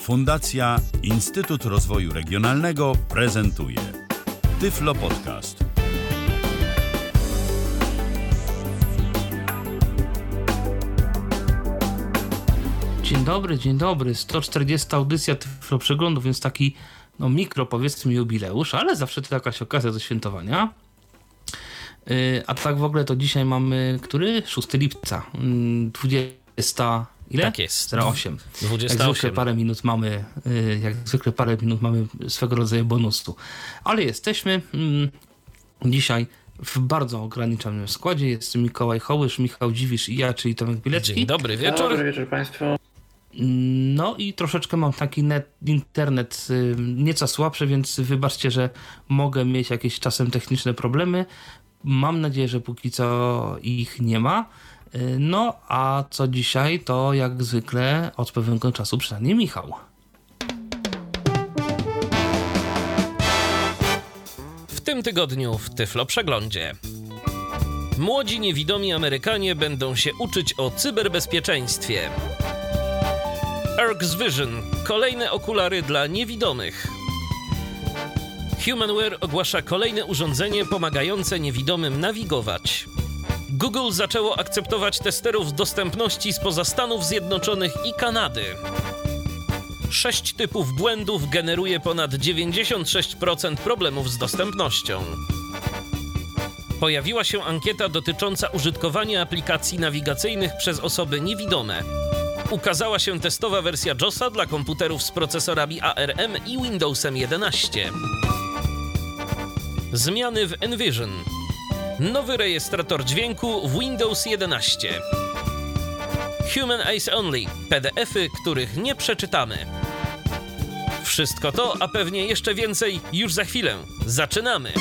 Fundacja Instytut Rozwoju Regionalnego prezentuje Tyflo Podcast. Dzień dobry, dzień dobry. 140 audycja Tyflo Przeglądu, więc taki no mikro powiedzmy jubileusz, ale zawsze to jakaś okazja do świętowania. Yy, a tak w ogóle to dzisiaj mamy, który? 6 lipca, yy, 20 ile? Tak jest. 08. 28. Jak zwykle parę minut mamy, yy, jak zwykle parę minut mamy swego rodzaju bonusu. Ale jesteśmy yy, dzisiaj w bardzo ograniczonym składzie. Jest Mikołaj Hołysz, Michał Dziwisz i ja, czyli Tomek Bilecki. Dzień dobry wieczór. Dobry wieczór Państwu. No i troszeczkę mam taki net, internet y, nieco słabszy, więc wybaczcie, że mogę mieć jakieś czasem techniczne problemy. Mam nadzieję, że póki co ich nie ma. No a co dzisiaj, to jak zwykle od pewnego czasu przynajmniej Michał. W tym tygodniu w Tyflo Przeglądzie. Młodzi niewidomi Amerykanie będą się uczyć o cyberbezpieczeństwie. Ergs Vision kolejne okulary dla niewidomych. Humanware ogłasza kolejne urządzenie pomagające niewidomym nawigować. Google zaczęło akceptować testerów dostępności spoza Stanów Zjednoczonych i Kanady. Sześć typów błędów generuje ponad 96% problemów z dostępnością. Pojawiła się ankieta dotycząca użytkowania aplikacji nawigacyjnych przez osoby niewidome. Ukazała się testowa wersja JOSa dla komputerów z procesorami ARM i Windowsem 11. Zmiany w Envision. Nowy rejestrator dźwięku w Windows 11. Human Eyes Only PDFy, których nie przeczytamy. Wszystko to, a pewnie jeszcze więcej już za chwilę. Zaczynamy!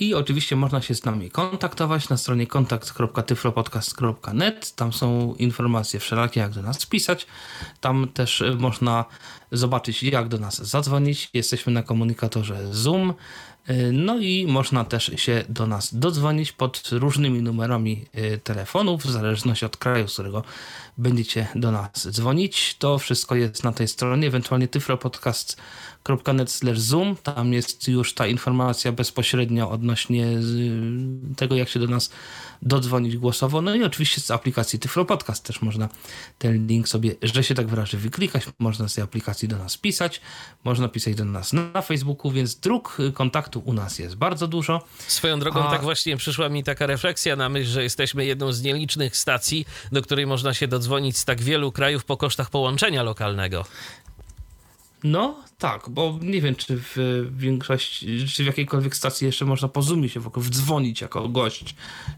I oczywiście można się z nami kontaktować na stronie kontakt.tyflopodcast.net. Tam są informacje wszelakie, jak do nas pisać. Tam też y, można zobaczyć, jak do nas zadzwonić. Jesteśmy na komunikatorze Zoom. Y, No i można też się do nas dodzwonić pod różnymi numerami y, telefonów, w zależności od kraju, z którego będziecie do nas dzwonić. To wszystko jest na tej stronie, ewentualnie tyflopodcast.net zoom. Tam jest już ta informacja bezpośrednio odnośnie y, tego, jak się do nas dodzwonić głosowo. No i oczywiście z aplikacji Tyflo Podcast też można ten link sobie, że się tak wyrażę, wyklikać. Można z tej aplikacji do nas pisać. Można pisać do nas na Facebooku, więc dróg kontaktu u nas jest bardzo dużo. Swoją drogą, A- tak właśnie przyszła mi taka refleksja na myśl, że jesteśmy jedną z nielicznych stacji, do której można się dodzwonić z tak wielu krajów po kosztach połączenia lokalnego. No tak, bo nie wiem, czy w większości, czy w jakiejkolwiek stacji jeszcze można po Zoomie się w ogóle wdzwonić jako gość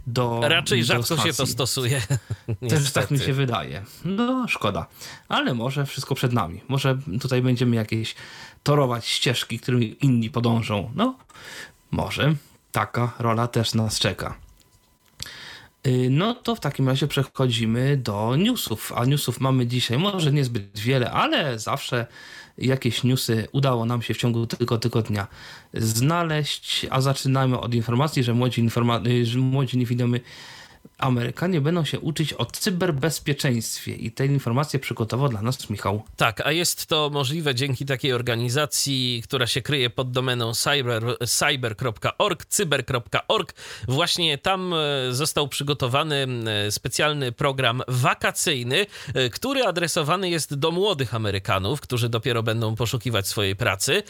do Raczej do rzadko się to stacji. stosuje. Też tak mi się wydaje. No, szkoda. Ale może wszystko przed nami. Może tutaj będziemy jakieś torować ścieżki, którymi inni podążą. No, może taka rola też nas czeka. Y, No to w takim razie przechodzimy do newsów. A newsów mamy dzisiaj może niezbyt wiele, ale zawsze jakieś newsy udało nam się w ciągu tylko tygodnia znaleźć. A zaczynamy od informacji, że młodzi, informa- y, młodzi niewidomy Amerykanie będą się uczyć o cyberbezpieczeństwie i te informacje przygotował dla nas Michał. Tak, a jest to możliwe dzięki takiej organizacji, która się kryje pod domeną cyber, cyber.org, cyber.org. Właśnie tam e, został przygotowany e, specjalny program wakacyjny, e, który adresowany jest do młodych Amerykanów, którzy dopiero będą poszukiwać swojej pracy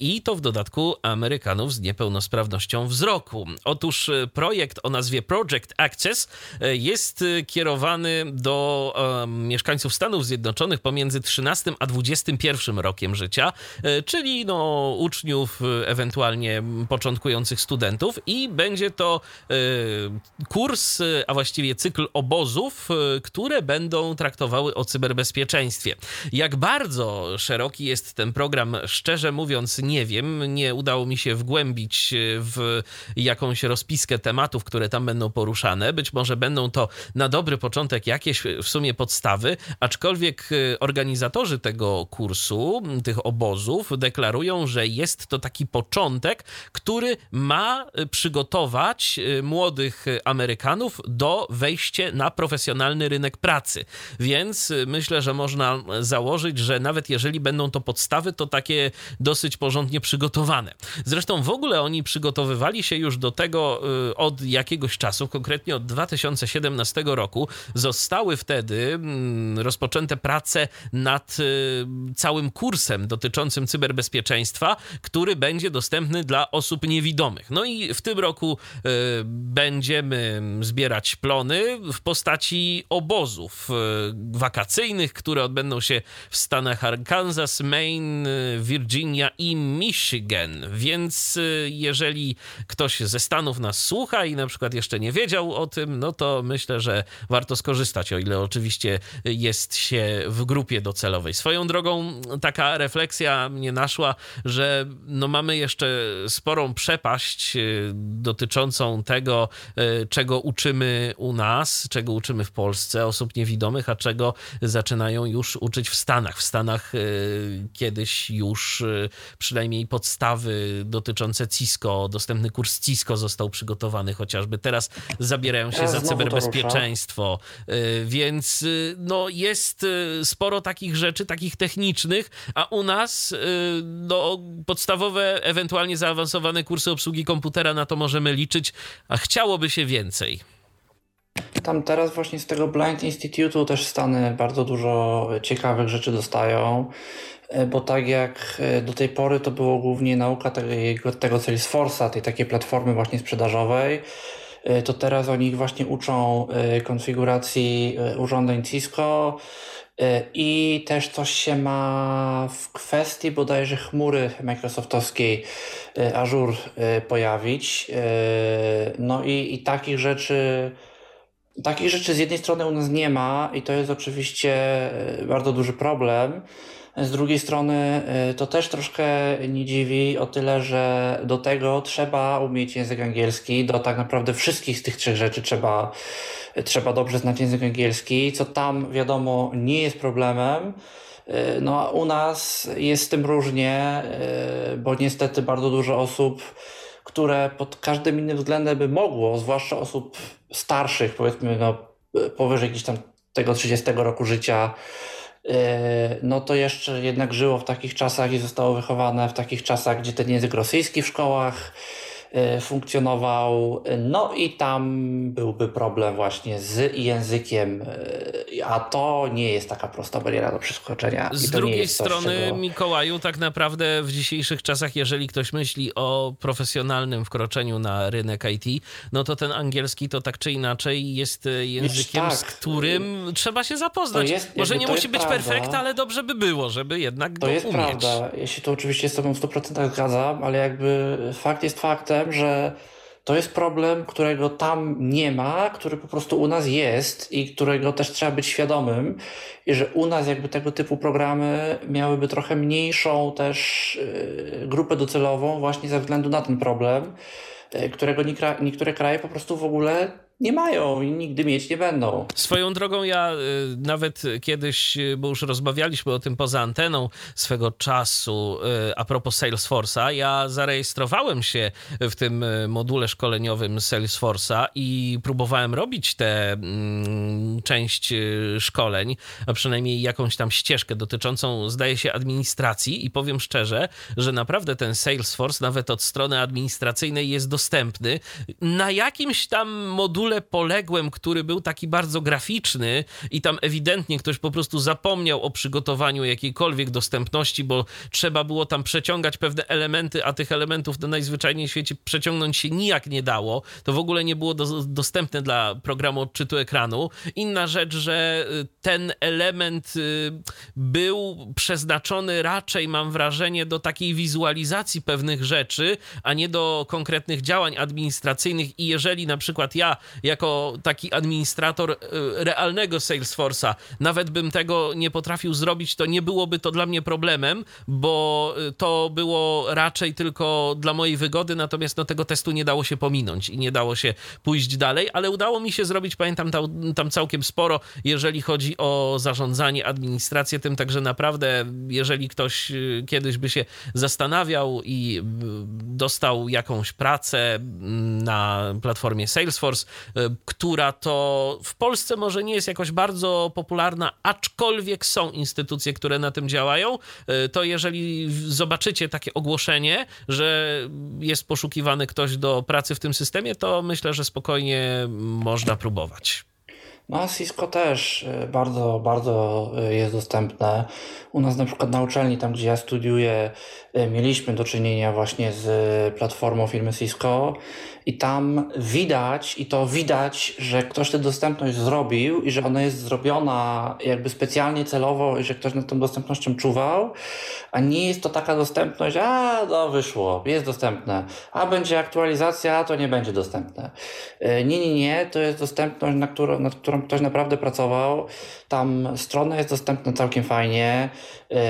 i to w dodatku Amerykanów z niepełnosprawnością wzroku. Otóż projekt o nazwie Project Access jest e, kierowany do e, mieszkańców Stanów Zjednoczonych pomiędzy 13 a 21 rokiem życia, e, czyli no, uczniów, e, ewentualnie początkujących studentów i będzie to e, kurs, e, a właściwie cykl obozów, e, które będą traktowały o cyberbezpieczeństwie. Jak bardzo szeroki jest ten program, szczerze mówiąc, nie wiem. Nie udało mi się wgłębić e, w jakąś rozpiskę tematów, które tam będą poruszane. Być może będą to na dobry początek jakieś w sumie podstawy, aczkolwiek organizatorzy tego kursu, tych obozów deklarują, że jest to taki początek, który ma przygotować młodych Amerykanów do wejścia na profesjonalny rynek pracy. Więc myślę, że można założyć, że nawet jeżeli będą to podstawy, to takie dosyć porządnie przygotowane. Zresztą w ogóle oni przygotowywali się już do tego od jakiegoś czasu, konkretnie od 2017 roku. Zostały wtedy mm, rozpoczęte prace nad y, całym kursem dotyczącym cyberbezpieczeństwa, który będzie dostępny dla osób niewidomych. No i w tym roku y, będziemy zbierać plony w postaci obozów wakacyjnych, które odbędą się w Stanach Arkansas, Maine, Virginia i Michigan. Więc y, jeżeli ktoś ze Stanów nas słucha i na przykład jeszcze nie wiedział o tym, no to myślę, że warto skorzystać, o ile oczywiście jest się w grupie docelowej. Swoją drogą taka refleksja mnie naszła, że no mamy jeszcze sporą przepaść y, dotyczącą tego, y, czego uczymy u nas, czego uczymy w Polsce osób niewidomych, a czego zaczynają już uczyć w Stanach. W Stanach kiedyś już przynajmniej podstawy dotyczące Cisco, dostępny kurs Cisco został przygotowany chociażby. Teraz zabierają się za cyberbezpieczeństwo, y, więc y, no, jest y, sporo takich rzeczy, takich technicznych, a u nas no, podstawowe, ewentualnie zaawansowane kursy obsługi komputera na to możemy liczyć, a chciałoby się więcej. Tam teraz właśnie z tego Blind Institute'u też Stany bardzo dużo ciekawych rzeczy dostają. E, bo tak jak e, do tej pory to było głównie nauka tego, tego Salesforce'a, tej takiej platformy właśnie sprzedażowej, to teraz oni właśnie uczą konfiguracji urządzeń Cisco i też coś się ma w kwestii bodajże chmury Microsoftowskiej Azure pojawić. No i, i takich rzeczy takich rzeczy z jednej strony u nas nie ma i to jest oczywiście bardzo duży problem, z drugiej strony y, to też troszkę nie dziwi o tyle, że do tego trzeba umieć język angielski, do tak naprawdę wszystkich z tych trzech rzeczy trzeba, trzeba dobrze znać język angielski, co tam wiadomo nie jest problemem. Y, no a u nas jest z tym różnie, y, bo niestety bardzo dużo osób, które pod każdym innym względem by mogło, zwłaszcza osób starszych, powiedzmy no, powyżej gdzieś tam tego 30 roku życia, no to jeszcze jednak żyło w takich czasach i zostało wychowane w takich czasach, gdzie ten język rosyjski w szkołach funkcjonował. No i tam byłby problem właśnie z językiem, e, a to nie jest taka prosta bariera do przeskoczenia. Z drugiej strony, czego... Mikołaju, tak naprawdę w dzisiejszych czasach, jeżeli ktoś myśli o profesjonalnym wkroczeniu na rynek IT, no to ten angielski to tak czy inaczej jest e, językiem, tak. z którym trzeba się zapoznać. Jest, Może nie musi być prawda. perfekt, ale dobrze by było, żeby jednak to jest umieć. prawda. Jeśli to oczywiście z tobą w 100% zgadzam, ale jakby fakt jest faktem, że to jest problem, którego tam nie ma, który po prostu u nas jest i którego też trzeba być świadomym i że u nas jakby tego typu programy miałyby trochę mniejszą też y, grupę docelową właśnie ze względu na ten problem, y, którego niektóre kraje po prostu w ogóle nie mają i nigdy mieć nie będą. Swoją drogą ja y, nawet kiedyś, y, bo już rozmawialiśmy o tym poza anteną swego czasu, y, a propos Salesforce'a, ja zarejestrowałem się w tym module szkoleniowym Salesforce'a i próbowałem robić tę mm, część szkoleń, a przynajmniej jakąś tam ścieżkę dotyczącą, zdaje się, administracji i powiem szczerze, że naprawdę ten Salesforce nawet od strony administracyjnej jest dostępny na jakimś tam module module poległym, który był taki bardzo graficzny i tam ewidentnie ktoś po prostu zapomniał o przygotowaniu jakiejkolwiek dostępności, bo trzeba było tam przeciągać pewne elementy, a tych elementów na najzwyczajniej w świecie przeciągnąć się nijak nie dało. To w ogóle nie było do, dostępne dla programu odczytu ekranu. Inna inna rzecz, że ten element był przeznaczony raczej, mam wrażenie, do takiej wizualizacji pewnych rzeczy, a nie do konkretnych działań administracyjnych. I jeżeli na przykład ja, jako taki administrator realnego Salesforce'a, nawet bym tego nie potrafił zrobić, to nie byłoby to dla mnie problemem, bo to było raczej tylko dla mojej wygody, natomiast no, tego testu nie dało się pominąć i nie dało się pójść dalej, ale udało mi się zrobić, pamiętam tam, tam całkiem sporo, jeżeli chodzi o zarządzanie, administrację tym, także naprawdę, jeżeli ktoś y, kiedyś by się zastanawiał i dostał jakąś pracę na platformie Salesforce, która to w Polsce może nie jest jakoś bardzo popularna, aczkolwiek są instytucje, które na tym działają, to jeżeli zobaczycie takie ogłoszenie, że jest poszukiwany ktoś do pracy w tym systemie, to myślę, że spokojnie można próbować. No, Cisco też y, bardzo, bardzo y, jest dostępne. U nas na przykład na uczelni, tam gdzie ja studiuję, y, mieliśmy do czynienia właśnie z platformą firmy Cisco i tam widać, i to widać, że ktoś tę dostępność zrobił i że ona jest zrobiona jakby specjalnie celowo i że ktoś nad tą dostępnością czuwał, a nie jest to taka dostępność, a no wyszło, jest dostępne, a będzie aktualizacja, to nie będzie dostępne. Nie, nie, nie, to jest dostępność, nad którą, nad którą ktoś naprawdę pracował. Tam strona jest dostępna całkiem fajnie.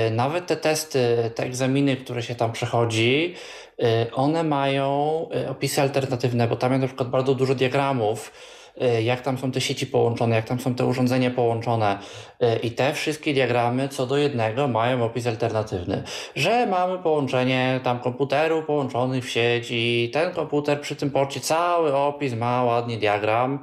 Y, nawet te testy, te egzaminy, które się tam przechodzi, y, one mają y, opisy alternatywne, bo tam jest na przykład bardzo dużo diagramów, jak tam są te sieci połączone, jak tam są te urządzenia połączone. I te wszystkie diagramy co do jednego mają opis alternatywny, że mamy połączenie tam komputerów połączonych w sieć i ten komputer przy tym porcie cały opis ma ładnie diagram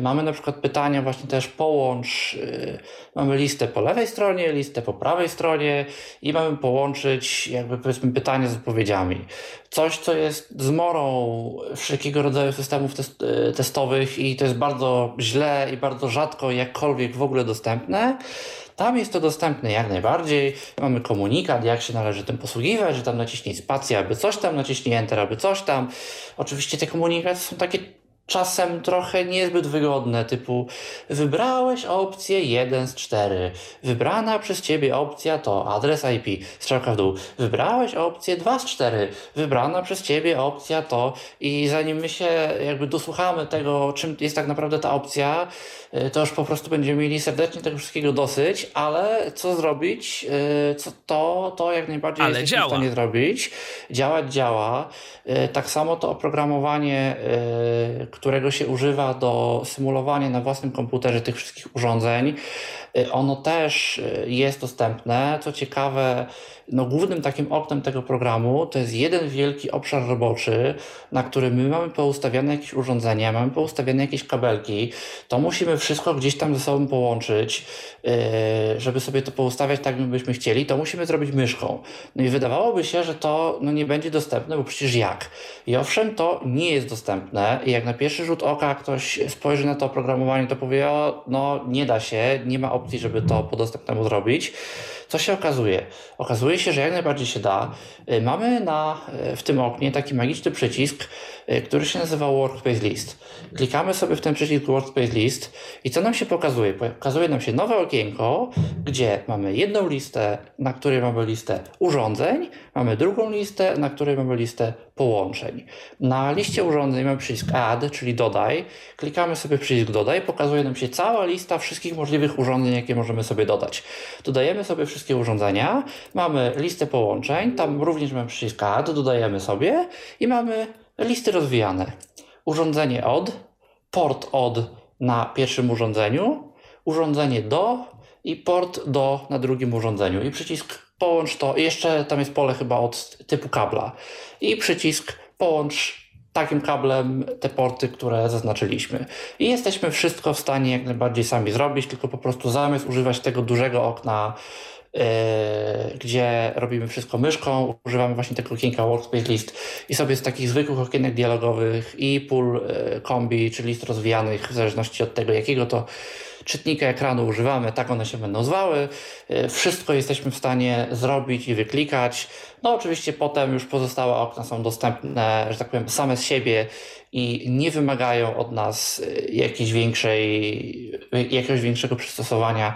mamy na przykład pytania właśnie też połącz, e, mamy listę po lewej stronie, listę po prawej stronie i mamy połączyć jakby powiedzmy pytania z odpowiedziami. Coś, co jest zmorą wszelkiego rodzaju systemów test, e, testowych i to jest bardzo źle i bardzo rzadko jakkolwiek w ogóle dostępne. Tam jest to dostępne jak najbardziej. Mamy komunikat, jak się należy tym posługiwać, że tam naciśnij spację, aby coś tam, naciśnij enter, aby coś tam. Oczywiście te komunikaty są takie czasem trochę niezbyt wygodne, typu wybrałeś opcję 1 z 4, wybrana przez ciebie opcja to adres IP, strzałka w dół, wybrałeś opcję 2 z 4, wybrana przez ciebie opcja to i zanim my się jakby dosłuchamy tego, czym jest tak naprawdę ta opcja, y, to już po prostu będziemy mieli serdecznie tego wszystkiego dosyć, ale co zrobić, y, co to, to jak najbardziej ale jesteśmy działa. w stanie zrobić. Działać działa. Y, tak samo to oprogramowanie którego się używa do symulowania na własnym komputerze tych wszystkich urządzeń, ono też y, jest dostępne. Co ciekawe, no głównym takim oknem tego programu to jest jeden wielki obszar roboczy, na którym my mamy poustawiane jakieś urządzenia, mamy poustawiane jakieś kabelki. To musimy wszystko gdzieś tam ze sobą połączyć, yy, żeby sobie to poustawiać tak, jakbyśmy chcieli. To musimy zrobić myszką. No i wydawałoby się, że to no, nie będzie dostępne, bo przecież jak? I owszem, to nie jest dostępne i jak na pierwszy rzut oka ktoś spojrzy na to oprogramowanie, to powie, o, no nie da się, nie ma opcji, żeby to po dostępnemu zrobić. Co się okazuje? Okazuje się, że jak najbardziej się da. Y, mamy na, y, w tym oknie taki magiczny przycisk, y, który się nazywa Workspace List. Klikamy sobie w ten przycisk Workspace List i co nam się pokazuje? Pokazuje nam się nowe okienko, gdzie mamy jedną listę, na której mamy listę urządzeń, mamy drugą listę, na której mamy listę połączeń. Na liście urządzeń mamy przycisk Add, czyli dodaj. Klikamy sobie przycisk dodaj, pokazuje nam się cała lista wszystkich możliwych urządzeń, jakie możemy sobie dodać. Dodajemy sobie wszystkie urządzenia, mamy listę połączeń, tam również mamy przycisk Add, dodajemy sobie i mamy listy rozwijane. Urządzenie od, port od na pierwszym urządzeniu, urządzenie do i port do na drugim urządzeniu i przycisk połącz to, jeszcze tam jest pole chyba od typu kabla i przycisk połącz takim kablem te porty, które zaznaczyliśmy. I jesteśmy wszystko w stanie jak najbardziej sami zrobić, tylko po prostu zamiast używać tego dużego okna, gdzie robimy wszystko myszką, używamy właśnie tego okienka Workspace List i sobie z takich zwykłych okienek dialogowych i pól yy, kombi, czy list rozwijanych, w zależności od tego, jakiego to czytnika ekranu używamy, tak one się będą zwały. Y, wszystko jesteśmy w stanie zrobić i wyklikać. No oczywiście potem już pozostałe okna są dostępne, że tak powiem, same z siebie i nie wymagają od nas y, jakiejś większej, jakiegoś większego przystosowania.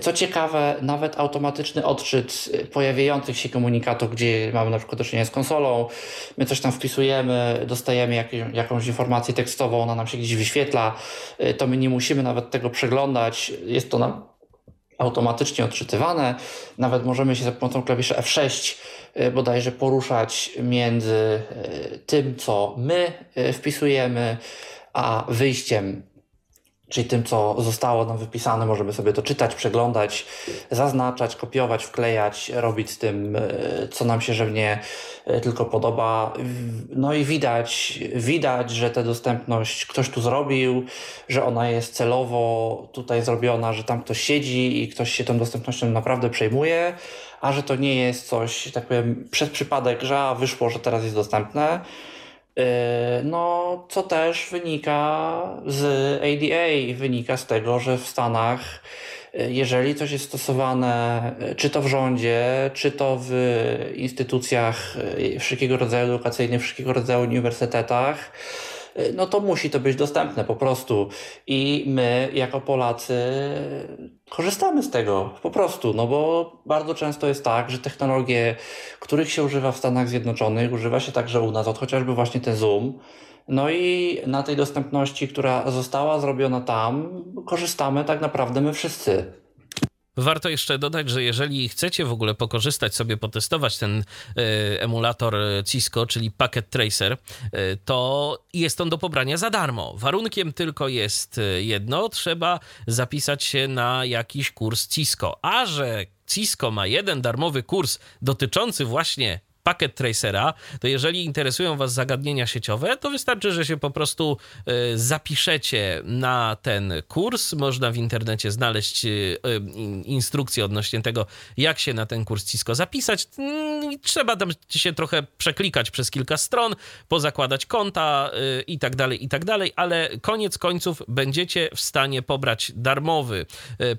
Co ciekawe, nawet automatyczny odczyt pojawiających się komunikatów, gdzie mamy na przykład do czynienia z konsolą, my coś tam wpisujemy, dostajemy jakąś informację tekstową, ona nam się gdzieś wyświetla, to my nie musimy nawet tego przeglądać, jest to nam automatycznie odczytywane. Nawet możemy się za pomocą klawisza F6 y, bodajże poruszać między y, tym, co my y, wpisujemy, a wyjściem czyli tym, co zostało nam wypisane, możemy sobie to czytać, przeglądać, zaznaczać, kopiować, wklejać, robić z tym, e, co nam się żywnie e, tylko podoba. No i widać, widać, że tę dostępność ktoś tu zrobił, że ona jest celowo tutaj zrobiona, że tam ktoś siedzi i ktoś się tą dostępnością naprawdę przejmuje, a że to nie jest coś, tak powiem, przez przypadek, że wyszło, że teraz jest dostępne. E, no, co też wynika z ADA, wynika z tego, że w Stanach, e, jeżeli coś jest stosowane, e, czy to w rządzie, czy to w instytucjach wszelkiego rodzaju edukacyjnych, wszelkiego rodzaju uniwersytetach, no to musi to być dostępne po prostu. I my, jako Polacy, korzystamy z tego po prostu, no bo bardzo często jest tak, że technologie, których się używa w Stanach Zjednoczonych, używa się także u nas, od chociażby właśnie ten Zoom. No i na tej dostępności, która została zrobiona tam, korzystamy tak naprawdę my wszyscy. Warto jeszcze dodać, że jeżeli chcecie w ogóle pokorzystać sobie, potestować ten e, emulator Cisco, czyli Packet Tracer, e, to jest on do pobrania za darmo. Warunkiem tylko jest e, jedno, trzeba zapisać się na jakiś kurs Cisco. A że Cisco ma jeden darmowy kurs dotyczący właśnie pakiet tracera, to jeżeli interesują Was zagadnienia sieciowe, to wystarczy, że się po prostu e, zapiszecie na ten kurs. Można w internecie znaleźć e, instrukcje odnośnie tego, jak się na ten kurs Cisco zapisać. Mm, trzeba tam się trochę przeklikać przez kilka stron, pozakładać konta e, i tak dalej, i tak dalej, ale koniec końców będziecie w stanie pobrać darmowy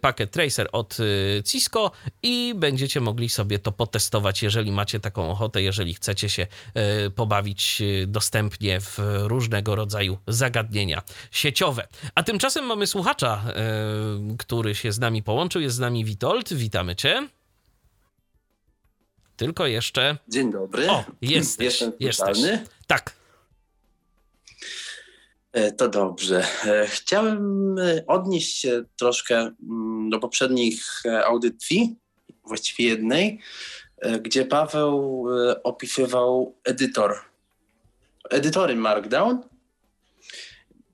pakiet tracer od Cisco i będziecie mogli sobie to potestować, jeżeli macie taką ochotę jeżeli chcecie się e, pobawić e, dostępnie w różnego rodzaju zagadnienia sieciowe. A tymczasem mamy słuchacza, e, który się z nami połączył. Jest z nami Witold. Witamy cię. Tylko jeszcze. Dzień dobry. O, jesteś. Jestem jesteś. Tak. To dobrze. Chciałem odnieść się troszkę mm, do poprzednich audycji, właściwie jednej, gdzie Paweł e, opisywał edytor. Edytory Markdown.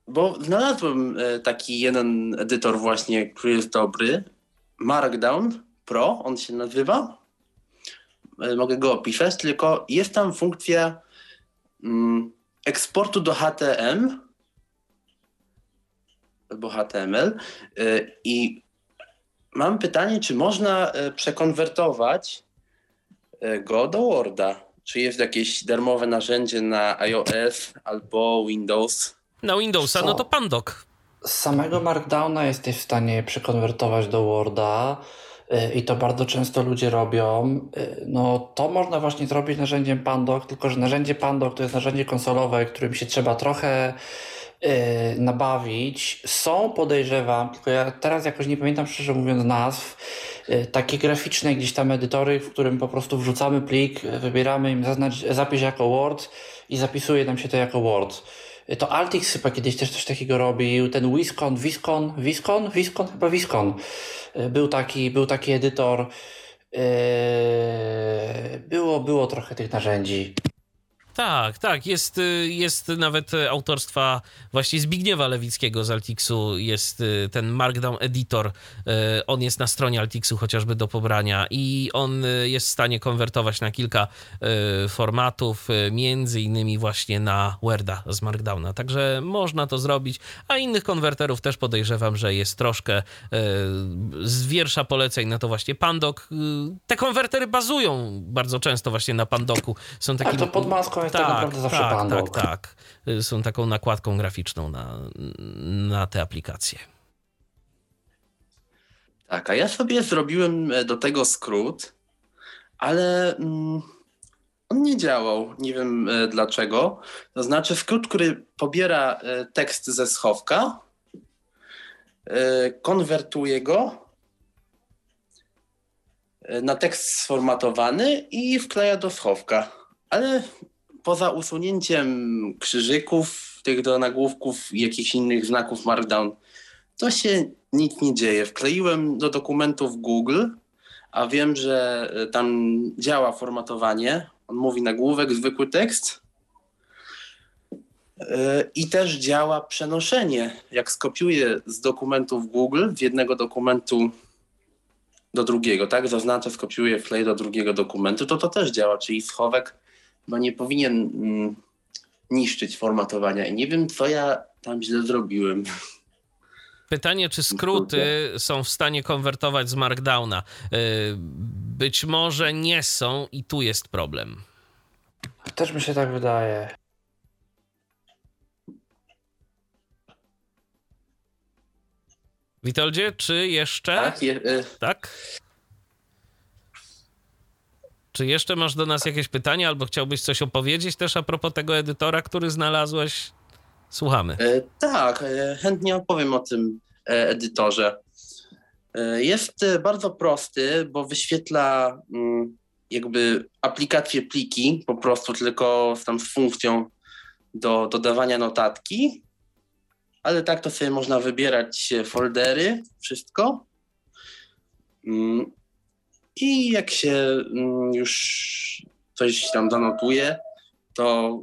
Bo znalazłem e, taki jeden edytor właśnie, który jest dobry. Markdown Pro, on się nazywa. Mogę go opisać, tylko jest tam funkcja mm, eksportu do HTML albo HTML i mam pytanie, czy można przekonwertować E, go do Worda. Czy jest jakieś darmowe narzędzie na iOS albo Windows? Na Windowsa, no to Pandoc. Z samego Markdowna jesteś w stanie przekonwertować do Worda e, i to bardzo często ludzie robią. E, no to można właśnie zrobić narzędziem Pandoc, tylko że narzędzie Pandoc to jest narzędzie konsolowe, którym się trzeba trochę nabawić. Są, podejrzewam, tylko ja teraz jakoś nie pamiętam szczerze mówiąc nazw, takie graficzne gdzieś tam edytory, w którym po prostu wrzucamy plik, wybieramy im zaznacz, zapisz jako Word i zapisuje nam się to jako Word. Y, to Altix chyba kiedyś też coś takiego robił, ten Wiscon, Wiscon, Wiscon, Wiscon, chyba Wiscon. Był taki, był taki edytor. Było, było trochę tych narzędzi. Tak, tak. Jest, y, jest nawet autorstwa właśnie Zbigniewa Lewickiego z Altixu. Jest y, ten Markdown Editor. Y, on jest na stronie Altixu chociażby do pobrania i on jest w stanie konwertować na kilka formatów, między innymi właśnie na Worda z Markdowna. Także można to zrobić, a innych konwerterów też podejrzewam, że jest troszkę z wiersza poleceń na to właśnie Pandoc. Te konwertery bazują bardzo często właśnie na Pandoku. Są takie... to pod maską jest tak, tak naprawdę zawsze tak. Tak, tak. Są taką nakładką graficzną na, na te aplikacje. Tak, a ja sobie zrobiłem e, do tego skrót, ale mm, on nie działał. Nie wiem e, dlaczego. To znaczy skrót, który pobiera e, tekst ze schowka konwertuje go na tekst sformatowany i wkleja do schowka. Ale poza usunięciem krzyżyków, tych do nagłówków i jakichś innych znaków Markdown, to się nic nie dzieje. Wkleiłem do dokumentów Google, a wiem, że tam działa formatowanie. On mówi nagłówek, zwykły tekst. I też działa przenoszenie. Jak skopiuję z dokumentów Google z jednego dokumentu do drugiego, tak? Zaznaczę, skopiuję, wkleję do drugiego dokumentu, to to też działa, czyli schowek bo nie powinien mm, niszczyć formatowania i nie wiem, co ja tam źle zrobiłem. Pytanie, czy skróty są w stanie konwertować z Markdowna? Y, być może nie są i tu jest problem. Też mi się tak wydaje. Witoldzie, czy jeszcze? Tak, je, y tak? Czy jeszcze masz do nas jakieś pytania, albo chciałbyś coś opowiedzieć też a propos tego edytora, który znalazłeś? Słuchamy. E, tak, e, chętnie opowiem o tym e, edytorze. E, jest e, bardzo prosty, bo wyświetla mm, jakby aplikację pliki, po prostu tylko tam z funkcją do dodawania notatki, ale tak to sobie można wybierać foldery, wszystko. Mm, i jak się mm, już coś tam zanotuje, to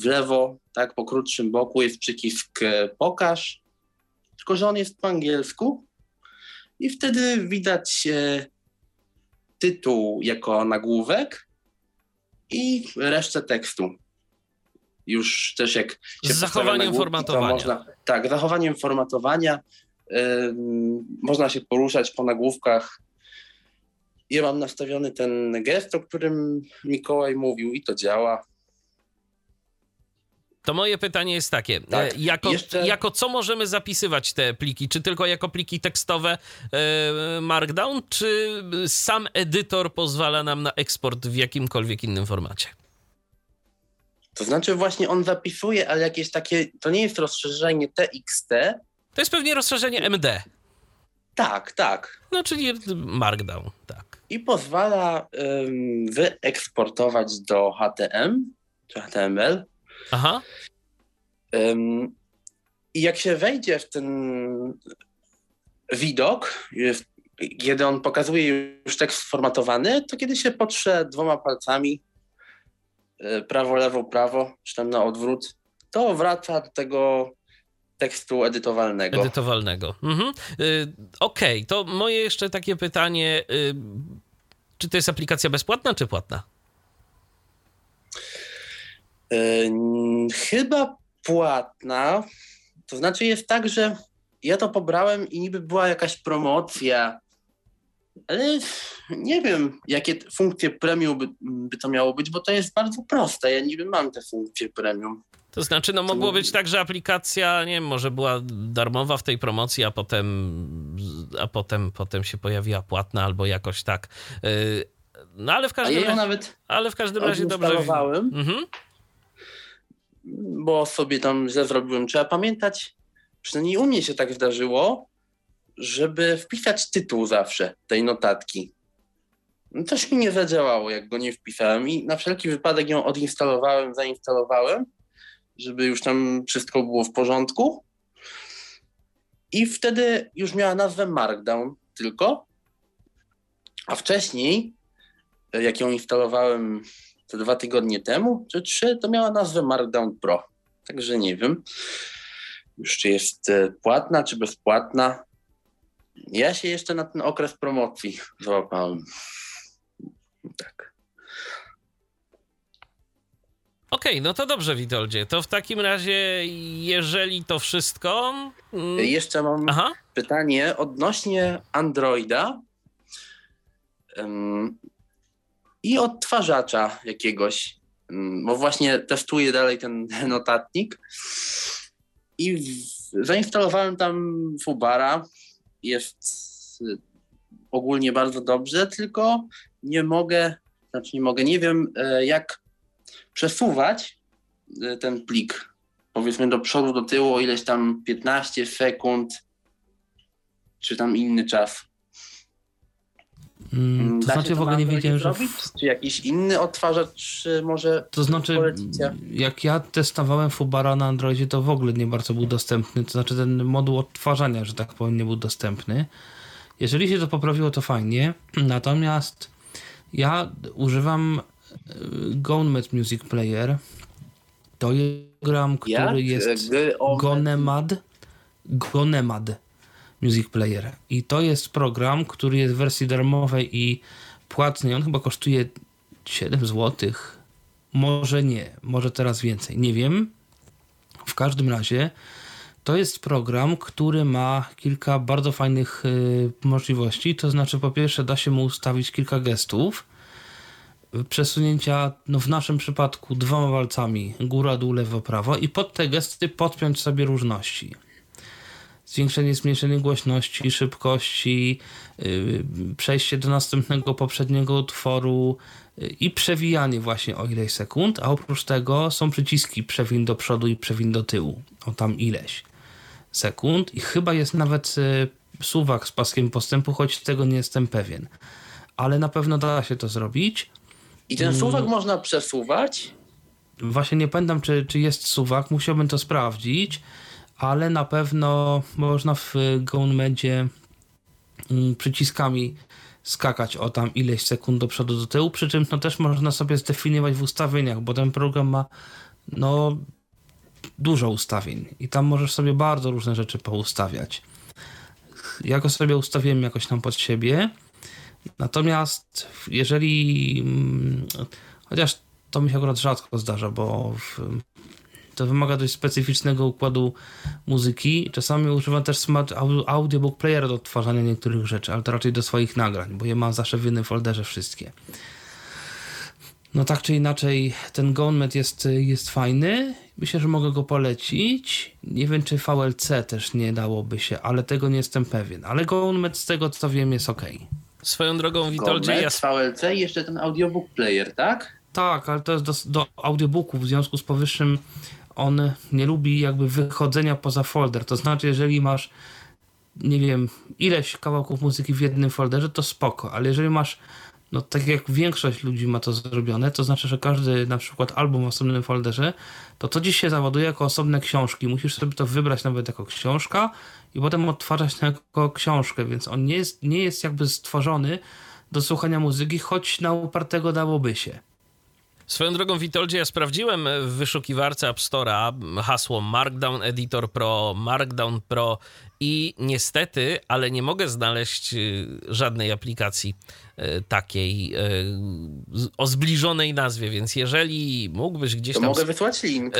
w lewo, tak po krótszym boku jest przycisk e, pokaż, tylko że on jest po angielsku i wtedy widać e, tytuł jako nagłówek i resztę tekstu. Już też jak się Z zachowaniem formatowania. Można, tak, zachowaniem formatowania. Yy, można się poruszać po nagłówkach ja mam nastawiony ten gest, o którym Mikołaj mówił i to działa. To moje pytanie jest takie: tak, e, jako, jeszcze... jako co możemy zapisywać te pliki? Czy tylko jako pliki tekstowe e, Markdown, czy sam edytor pozwala nam na eksport w jakimkolwiek innym formacie? To znaczy, właśnie on zapisuje, ale jakieś takie. To nie jest rozszerzenie TXT. To jest pewnie rozszerzenie MD. Tak, tak. No, czyli Markdown, tak i pozwala um, wyeksportować do HTM czy HTML. Aha. Um, I jak się wejdzie w ten widok, kiedy on pokazuje już tekst sformatowany, to kiedy się potrze dwoma palcami e, prawo, lewo, prawo, czy tam na odwrót, to wraca do tego tekstu edytowalnego. Edytowalnego. Mhm. Y, Okej, okay. to moje jeszcze takie pytanie. Y, czy to jest aplikacja bezpłatna, czy płatna? Y, chyba płatna. To znaczy jest tak, że ja to pobrałem i niby była jakaś promocja, ale nie wiem, jakie funkcje premium by, by, to miało być, bo to jest bardzo proste. Ja niby mam te funkcje premium. To znaczy, no mogło być tak, że aplikacja, nie wiem, może była darmowa w tej promocji, a potem, a potem, potem się pojawiła płatna albo jakoś tak. Y, no ale w każdym razie. nawet ale w każdym razie dobrze. Mhm. Bo sobie tam źle zrobiłem. Trzeba pamiętać, przynajmniej u mnie się tak zdarzyło, żeby wpisać tytuł zawsze tej notatki. No coś mi nie zadziałało, jak go nie wpisałem i na wszelki wypadek ją odinstalowałem, zainstalowałem żeby już tam wszystko było w porządku. I wtedy już miała nazwę Markdown tylko. A wcześniej, jak ją instalowałem te dwa tygodnie temu, czy trzy, to miała nazwę Markdown Pro. Także nie wiem już czy jest e, płatna, czy bezpłatna. Ja się jeszcze na ten okres promocji załapałem. Tak. Okej, okay, no to dobrze, Witoldzie. To w takim razie, jeżeli to wszystko. Mm, Jeszcze mam Aha. pytanie odnośnie Androida um, i odtwarzacza jakiegoś, um, bo właśnie testuję dalej ten notatnik i w, zainstalowałem tam Fubara. Jest ogólnie bardzo dobrze, tylko nie mogę, znaczy nie mogę, nie wiem e, jak przesuwać y, ten plik, powiedzmy do przodu, do tyłu, ileś tam 15 sekund. czy tam inny czas? Mm, to Da się znaczy w ogóle nie wiedziałem, że... Czy jakiś inny odtwarzacz y, może To znaczy, polecicie? jak ja testowałem Fubara na Androidzie, to w ogóle nie bardzo był dostępny. To znaczy, ten moduł odtwarzania, że tak powiem, nie był dostępny. Jeżeli się to poprawiło, to fajnie. Natomiast ja używam y, GoNet Music Player. To jest program, który Jak? jest Gonemad. Gonemad Music Player. I to jest program, który jest w wersji darmowej i płatnej. On chyba kosztuje 7 zł. Może nie, może teraz więcej. Nie wiem. W każdym razie to jest program, który ma kilka bardzo fajnych y, możliwości. To znaczy, po pierwsze, da się mu ustawić kilka gestów. Przesunięcia, no w naszym przypadku, dwoma walcami, góra, dół, lewo, prawo, i pod te gesty podpiąć sobie różności zwiększenie, zmniejszenie głośności, szybkości, yy, przejście do następnego poprzedniego utworu yy, i przewijanie właśnie o ileś sekund, a oprócz tego są przyciski przewin do przodu i przewin do tyłu, o tam ileś sekund i chyba jest nawet yy, suwak z paskiem postępu, choć tego nie jestem pewien. Ale na pewno da się to zrobić. I ten suwak można przesuwać? Właśnie nie pamiętam, czy, czy jest suwak, musiałbym to sprawdzić, ale na pewno można w GoNmedzie mm, przyciskami skakać o tam ileś sekund do przodu, do tyłu, przy czym no też można sobie zdefiniować w ustawieniach, bo ten program ma no dużo ustawień i tam możesz sobie bardzo różne rzeczy poustawiać. Ja go sobie ustawiłem jakoś tam pod siebie, natomiast jeżeli mm, chociaż to mi się akurat rzadko zdarza, bo w, to wymaga dość specyficznego układu muzyki. Czasami używam też smart au- audiobook playera do odtwarzania niektórych rzeczy, ale to raczej do swoich nagrań, bo je mam zawsze w jednym folderze wszystkie. No tak czy inaczej, ten GoNmet jest, jest fajny. Myślę, że mogę go polecić. Nie wiem, czy VLC też nie dałoby się, ale tego nie jestem pewien. Ale GoNmet z tego co wiem jest ok. Swoją drogą, Witoldzie, ja Gomet, VLC i jeszcze ten audiobook player, tak? Tak, ale to jest do, do audiobooków. W związku z powyższym on nie lubi jakby wychodzenia poza folder. To znaczy, jeżeli masz, nie wiem, ileś kawałków muzyki w jednym folderze, to spoko, ale jeżeli masz, no tak jak większość ludzi ma to zrobione, to znaczy, że każdy na przykład album w osobnym folderze, to to dziś się zawoduje jako osobne książki. Musisz sobie to wybrać nawet jako książka i potem odtwarzać to jako książkę, więc on nie jest, nie jest jakby stworzony do słuchania muzyki, choć na upartego dałoby się. Swoją drogą, Witoldzie, ja sprawdziłem w wyszukiwarce App Store'a hasło Markdown Editor Pro, Markdown Pro i niestety, ale nie mogę znaleźć y, żadnej aplikacji y, takiej y, o zbliżonej nazwie, więc jeżeli mógłbyś gdzieś To tam... mogę wysłać link.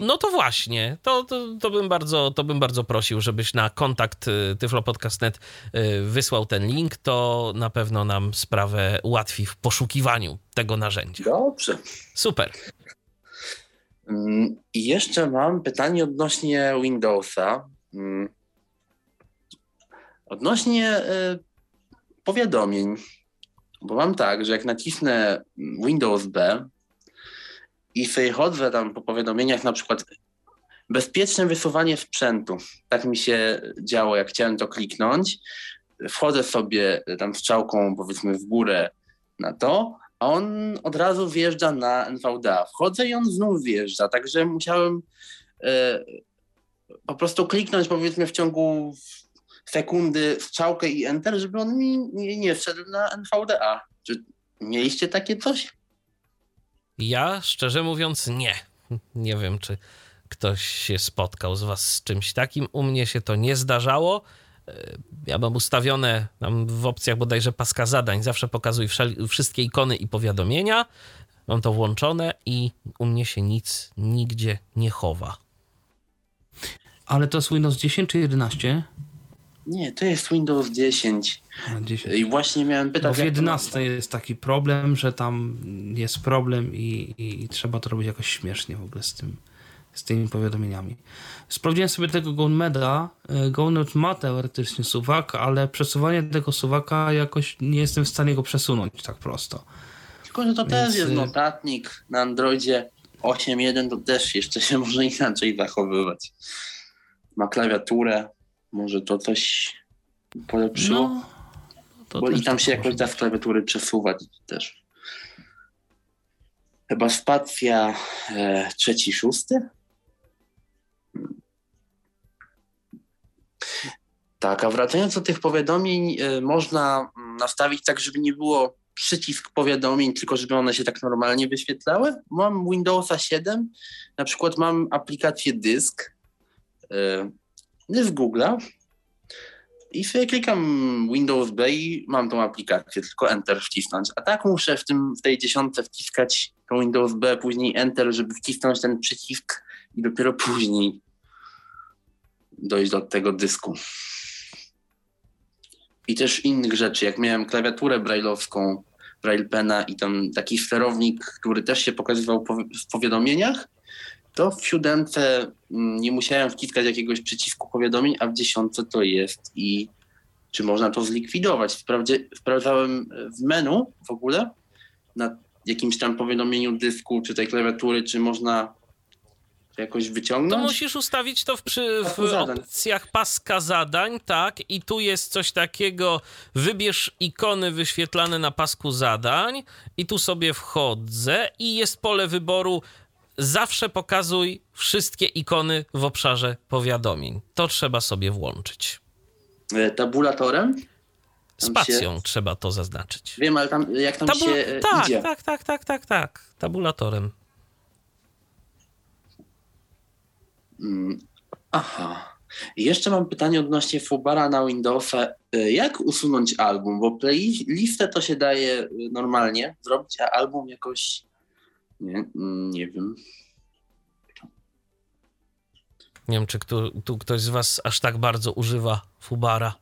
No to właśnie, to, to, to, bym bardzo, to bym bardzo prosił, żebyś na kontakt tyflopodcast.net wysłał ten link, to na pewno nam sprawę ułatwi w poszukiwaniu tego narzędzia. Dobrze. Super. Mm, I jeszcze mam pytanie odnośnie Windowsa. Odnośnie y, powiadomień. Bo mam tak, że jak nacisnę Windows B i sobie chodzę tam po powiadomieniach, na przykład bezpieczne wysuwanie sprzętu. Tak mi się działo, jak chciałem to kliknąć. Wchodzę sobie tam strzałką, powiedzmy, w górę na to, a on od razu wjeżdża na NVDA. Wchodzę i on znów wjeżdża, także musiałem e, po prostu kliknąć powiedzmy w ciągu sekundy strzałkę i enter, żeby on mi nie, nie wszedł na NVDA. Czy mieliście takie coś? Ja szczerze mówiąc nie. Nie wiem, czy ktoś się spotkał z was z czymś takim. U mnie się to nie zdarzało. E, Ja mam ustawione tam w opcjach bodajże paska zadań. Zawsze pokazuj wszel- wszystkie ikony i powiadomienia. Mam to włączone i u mnie się nic nigdzie nie chowa. Ale to jest Windows 10 czy 11? Nie, to jest Windows 10. A, 10. I właśnie miałem pytać. Bo w jak to 11 jest taki problem, że tam jest problem i, i, i trzeba to robić jakoś śmiesznie w ogóle z tym, z tymi powiadomieniami. Sprawdziłem sobie tego GoNmeda. E, GoNet ma teoretycznie suwak, ale przesuwanie tego suwaka jakoś nie jestem w stanie go przesunąć tak prosto. Tylko, że to Więc, też jest y- notatnik na Androidzie 8.1, to też jeszcze się może inaczej zachowywać. Ma klawiaturę, może to coś polepszyło. No, to Bo i tam tak się jakoś da z klawiatury przesuwać też. Chyba spacja e, trzeci, szósty? Tak, a wracając do tych powiadomień, e, można nastawić tak, żeby nie było przycisk powiadomień, tylko żeby one się tak normalnie wyświetlały. Mam Windowsa 7, na przykład mam aplikację Dysk, e, z Google'a i sobie klikam Windows B i mam tą aplikację, tylko Enter wcisnąć. A tak muszę w, tym, w tej dziesiątce wciskać to Windows B, później Enter, żeby wcisnąć ten przycisk i dopiero później dojść do tego dysku. I też innych rzeczy, jak miałem klawiaturę brailleowską, Braille Pena i tam taki sterownik, który też się pokazywał w powiadomieniach, to w siódemce mm, nie musiałem wciskać jakiegoś przycisku powiadomień, a w dziesiątce to jest i czy można to zlikwidować. Wprawdzie sprawdzałem w menu w ogóle na jakimś tam powiadomieniu dysku, czy tej klawiatury, czy można jakoś wyciągnąć. To musisz ustawić to w, przy, w opcjach paska zadań, tak? I tu jest coś takiego, wybierz ikony wyświetlane na pasku zadań i tu sobie wchodzę i jest pole wyboru zawsze pokazuj wszystkie ikony w obszarze powiadomień. To trzeba sobie włączyć. E, tabulatorem? Spacją się... trzeba to zaznaczyć. Wiem, ale tam jak tam Tabula... się tak, idzie? Tak, tak, tak, tak, tak. Tabulatorem. Mm, aha. Jeszcze mam pytanie odnośnie Fubara na Windowsa. E, jak usunąć album? Bo playlistę to się daje normalnie zrobić, a album jakoś nie, nie wiem. Nie wiem, czy tu, tu ktoś z was aż tak bardzo używa Fubara.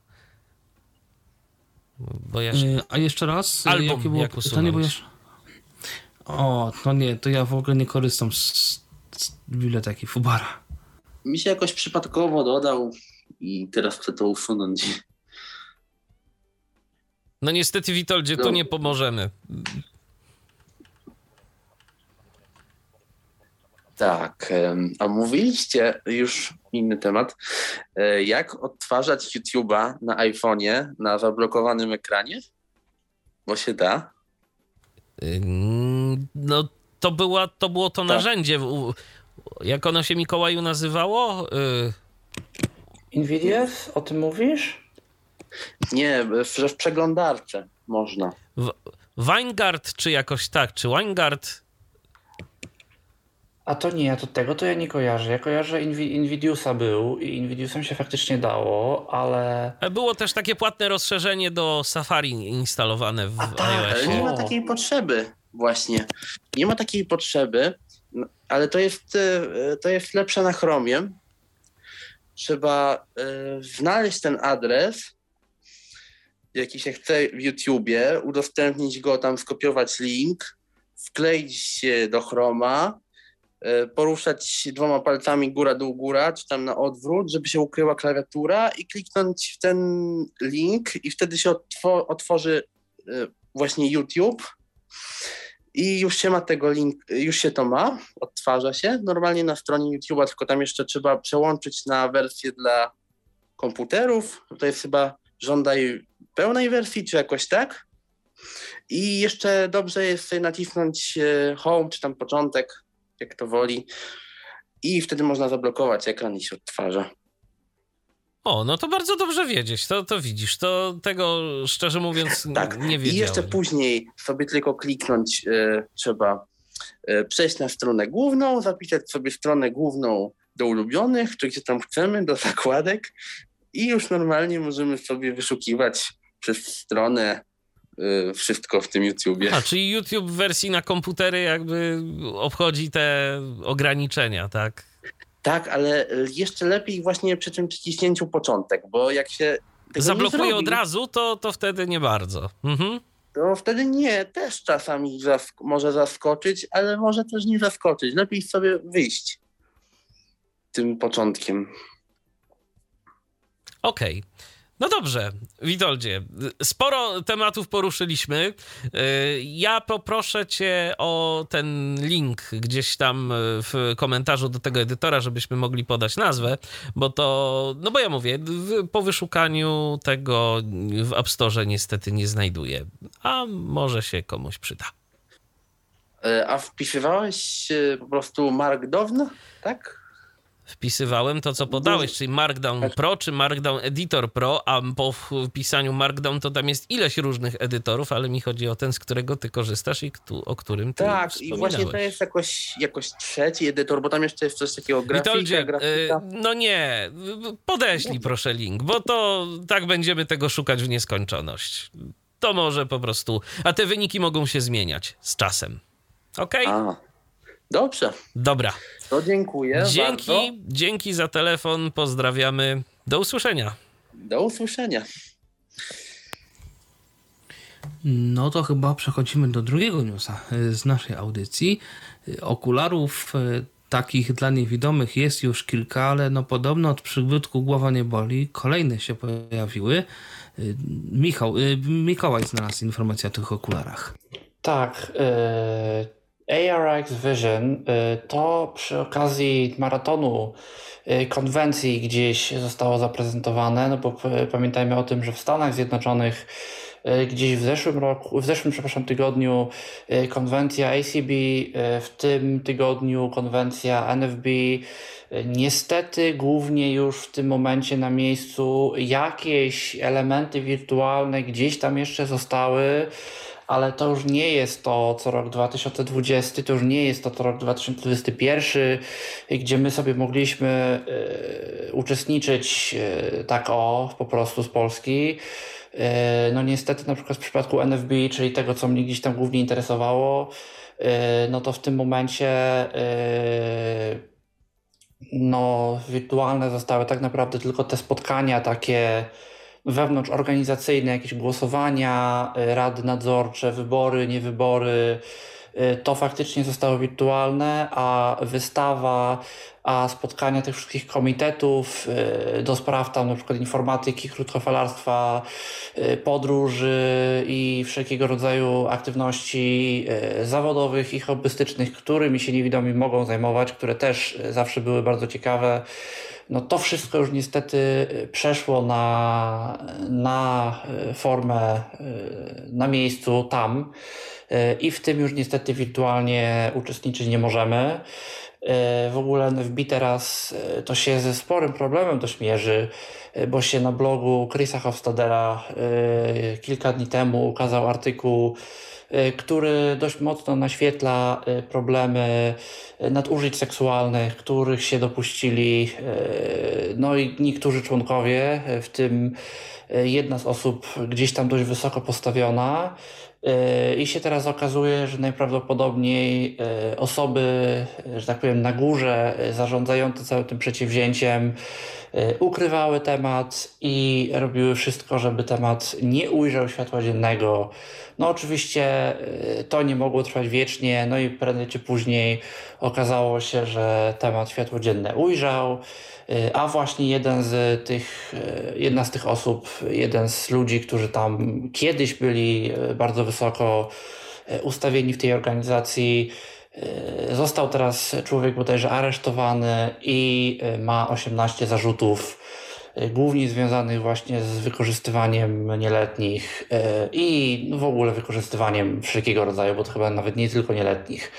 Bo ja... Yy, a jeszcze raz, Album, jakie było jak pytanie? Bo ja... O, no nie, to ja w ogóle nie korzystam z, z biblioteki Fubara. Mi się jakoś przypadkowo dodał i teraz chcę to usunąć. No niestety, Witoldzie, no. tu nie pomożemy. Tak, a mówiliście już inny temat, e, jak odtwarzać YouTube'a na iPhone'ie na zablokowanym ekranie? Bo się da. No to, była, to było to tak. narzędzie. Jak ono się Mikołaju nazywało? Y, Invidious? O tym mówisz? Nie, w, w przeglądarce można. Weingard czy jakoś tak, czy Weingard a to nie, to tego to ja nie kojarzę. Ja kojarzę Invi Invidiusa był i Invidiusem się faktycznie dało, ale... Było też takie płatne rozszerzenie do Safari instalowane w iOS. Tak, ale nie ma takiej potrzeby właśnie. Nie ma takiej potrzeby, no, ale to jest, e, to jest lepsze na Chromie. Trzeba y, znaleźć ten adres, jaki się chce w YouTubie, udostępnić go, tam skopiować link, wkleić się do Chroma, E, poruszać dwoma palcami góra, dół, góra, czy tam na odwrót, żeby się ukryła klawiatura i kliknąć w ten link i wtedy się otworzy e, właśnie YouTube. I już się ma tego link, już się to ma, odtwarza się. Normalnie na stronie YouTube'a, tylko tam jeszcze trzeba przełączyć na wersję dla komputerów, to jest chyba żądaj pełnej wersji, czy jakoś tak. I jeszcze dobrze jest nacisnąć e, home, czy tam początek, jak to woli. I wtedy można zablokować ekran i się odtwarza. O, no to bardzo dobrze wiedzieć. To, to widzisz, to tego szczerze mówiąc tak. nie wiedziałem. I jeszcze później sobie tylko kliknąć y, trzeba y, przejść na stronę główną, zapisać sobie stronę główną do ulubionych, czy gdzie tam chcemy, do zakładek i już normalnie możemy sobie wyszukiwać przez stronę wszystko w tym YouTubie. A, czyli YouTube w wersji na komputery jakby obchodzi te ograniczenia, tak? Tak, ale jeszcze lepiej właśnie przy tym przyciśnięciu początek, bo jak się zablokuje od razu, to, to wtedy nie bardzo. Mhm. To wtedy nie, też czasami zask może zaskoczyć, ale może też nie zaskoczyć. Lepiej sobie wyjść tym początkiem. Okej. Okay. No dobrze, Witoldzie, sporo tematów poruszyliśmy. Ja poproszę cię o ten link gdzieś tam w komentarzu do tego edytora, żebyśmy mogli podać nazwę, bo to, no bo ja mówię, po wyszukaniu tego w App Store niestety nie znajduję, a może się komuś przyda. E, a wpisywałeś po prostu Markdown, tak? Wpisywałem to, co podałeś, czyli Markdown Pro czy Markdown Editor Pro, a po wpisaniu Markdown to tam jest ileś różnych edytorów, ale mi chodzi o ten, z którego ty korzystasz i o którym ty Tak, i właśnie to jest jakoś, jakoś trzeci edytor, bo tam jeszcze jest coś takiego grafika, Witoldzie, grafika. Y, no nie, podeślij proszę link, bo to tak będziemy tego szukać w nieskończoność. To może po prostu, a te wyniki mogą się zmieniać z czasem. Okej? Okay? Dobrze. Dobra. To dziękuję. Dzięki, bardzo. dzięki za telefon. Pozdrawiamy. Do usłyszenia. Do usłyszenia. No to chyba przechodzimy do drugiego newsa e, z naszej audycji. E, okularów e, takich dla niewidomych jest już kilka, ale no podobno od przybudku głowa nie boli. Kolejne się pojawiły. Michał, Mikołaj znalazł informację o tych okularach. Tak. Yy ARX Vision y, to przy okazji maratonu y, konwencji gdzieś zostało zaprezentowane, no bo pamiętajmy o tym, że w Stanach Zjednoczonych y, gdzieś w zeszłym roku, w zeszłym, przepraszam, tygodniu konwencja ACB, w tym tygodniu konwencja NFB. Niestety głównie już w tym momencie na miejscu jakieś elementy wirtualne gdzieś tam jeszcze zostały ale to już nie jest to co rok 2020, to już nie jest to co rok 2021, gdzie my sobie mogliśmy y, uczestniczyć y, tak o, po prostu z Polski. Y, no niestety na przykład w przypadku NFB, czyli tego, co mnie gdzieś tam głównie interesowało, no to w tym momencie no wirtualne zostały tak naprawdę tylko te spotkania takie wewnątrz organizacyjne, jakieś głosowania, y, rady nadzorcze, wybory, niewybory, y, to faktycznie zostało wirtualne, a wystawa, a spotkania tych wszystkich komitetów y, do spraw tam na przykład informatyki, krótkofalarstwa, podróży i wszelkiego rodzaju aktywności zawodowych i hobbystycznych, którymi się niewidomi mogą zajmować, które też zawsze były bardzo ciekawe no to wszystko już niestety y, przeszło na, na y, formę y, na miejscu tam i w tym już niestety wirtualnie uczestniczyć nie możemy. W ogóle NFB teraz to się ze sporym problemem dość mierzy, bo się na blogu Chrisa Hofstadera kilka dni temu ukazał artykuł który dość mocno naświetla y, problemy y, nadużyć seksualnych, których się dopuścili no i niektórzy członkowie, w tym jedna z osób gdzieś tam dość wysoko postawiona. I się teraz okazuje, że najprawdopodobniej osoby, że tak powiem, na górze zarządzające całym tym przedsięwzięciem ukrywały temat i robiły wszystko, żeby temat nie ujrzał światła dziennego. No oczywiście y, to nie mogło trwać wiecznie, no i prędzej czy później okazało się, że temat światło dzienne ujrzał, y, a właśnie jeden z tych, y, jedna z tych osób, jeden z ludzi, którzy tam kiedyś byli bardzo wysoko ustawieni w tej organizacji, został teraz człowiek bodajże aresztowany i ma 18 zarzutów E, głównie związanych właśnie z wykorzystywaniem nieletnich e, i w ogóle wykorzystywaniem wszelkiego rodzaju, bo to chyba nawet nie tylko nieletnich.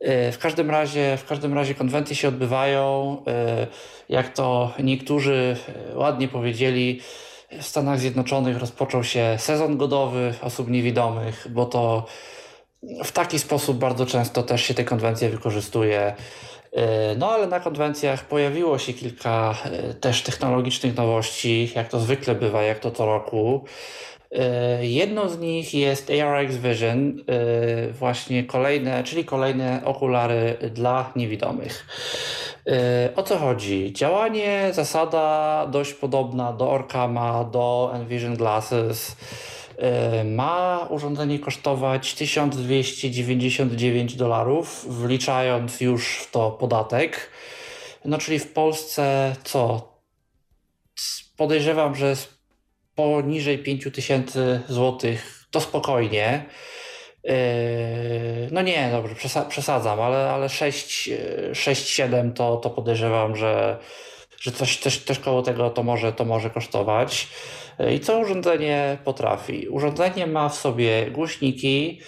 E, w każdym razie, w każdym razie konwencje się odbywają. Jak to niektórzy ładnie powiedzieli, w Stanach Zjednoczonych rozpoczął się sezon godowy osób niewidomych, bo to w taki sposób bardzo często też się te konwencje wykorzystuje. E, no ale na konwencjach pojawiło się kilka e, też technologicznych nowości, jak to zwykle bywa, jak to co roku. E, jedną z nich jest ARX Vision, właśnie kolejne, czyli kolejne okulary dla niewidomych. O co chodzi? Działanie, zasada dość podobna do Orkama, do Envision Glasses. E, ma urządzenie kosztować 1299 dolarów, wliczając już w to podatek. No czyli w Polsce co? Podejrzewam, że poniżej 5000 zł to spokojnie. No nie, dobrze, przesadzam, ale, ale 6-7 to, to podejrzewam, że, że coś, coś też koło tego to może, to może kosztować. I co urządzenie potrafi? Urządzenie ma w sobie głośniki,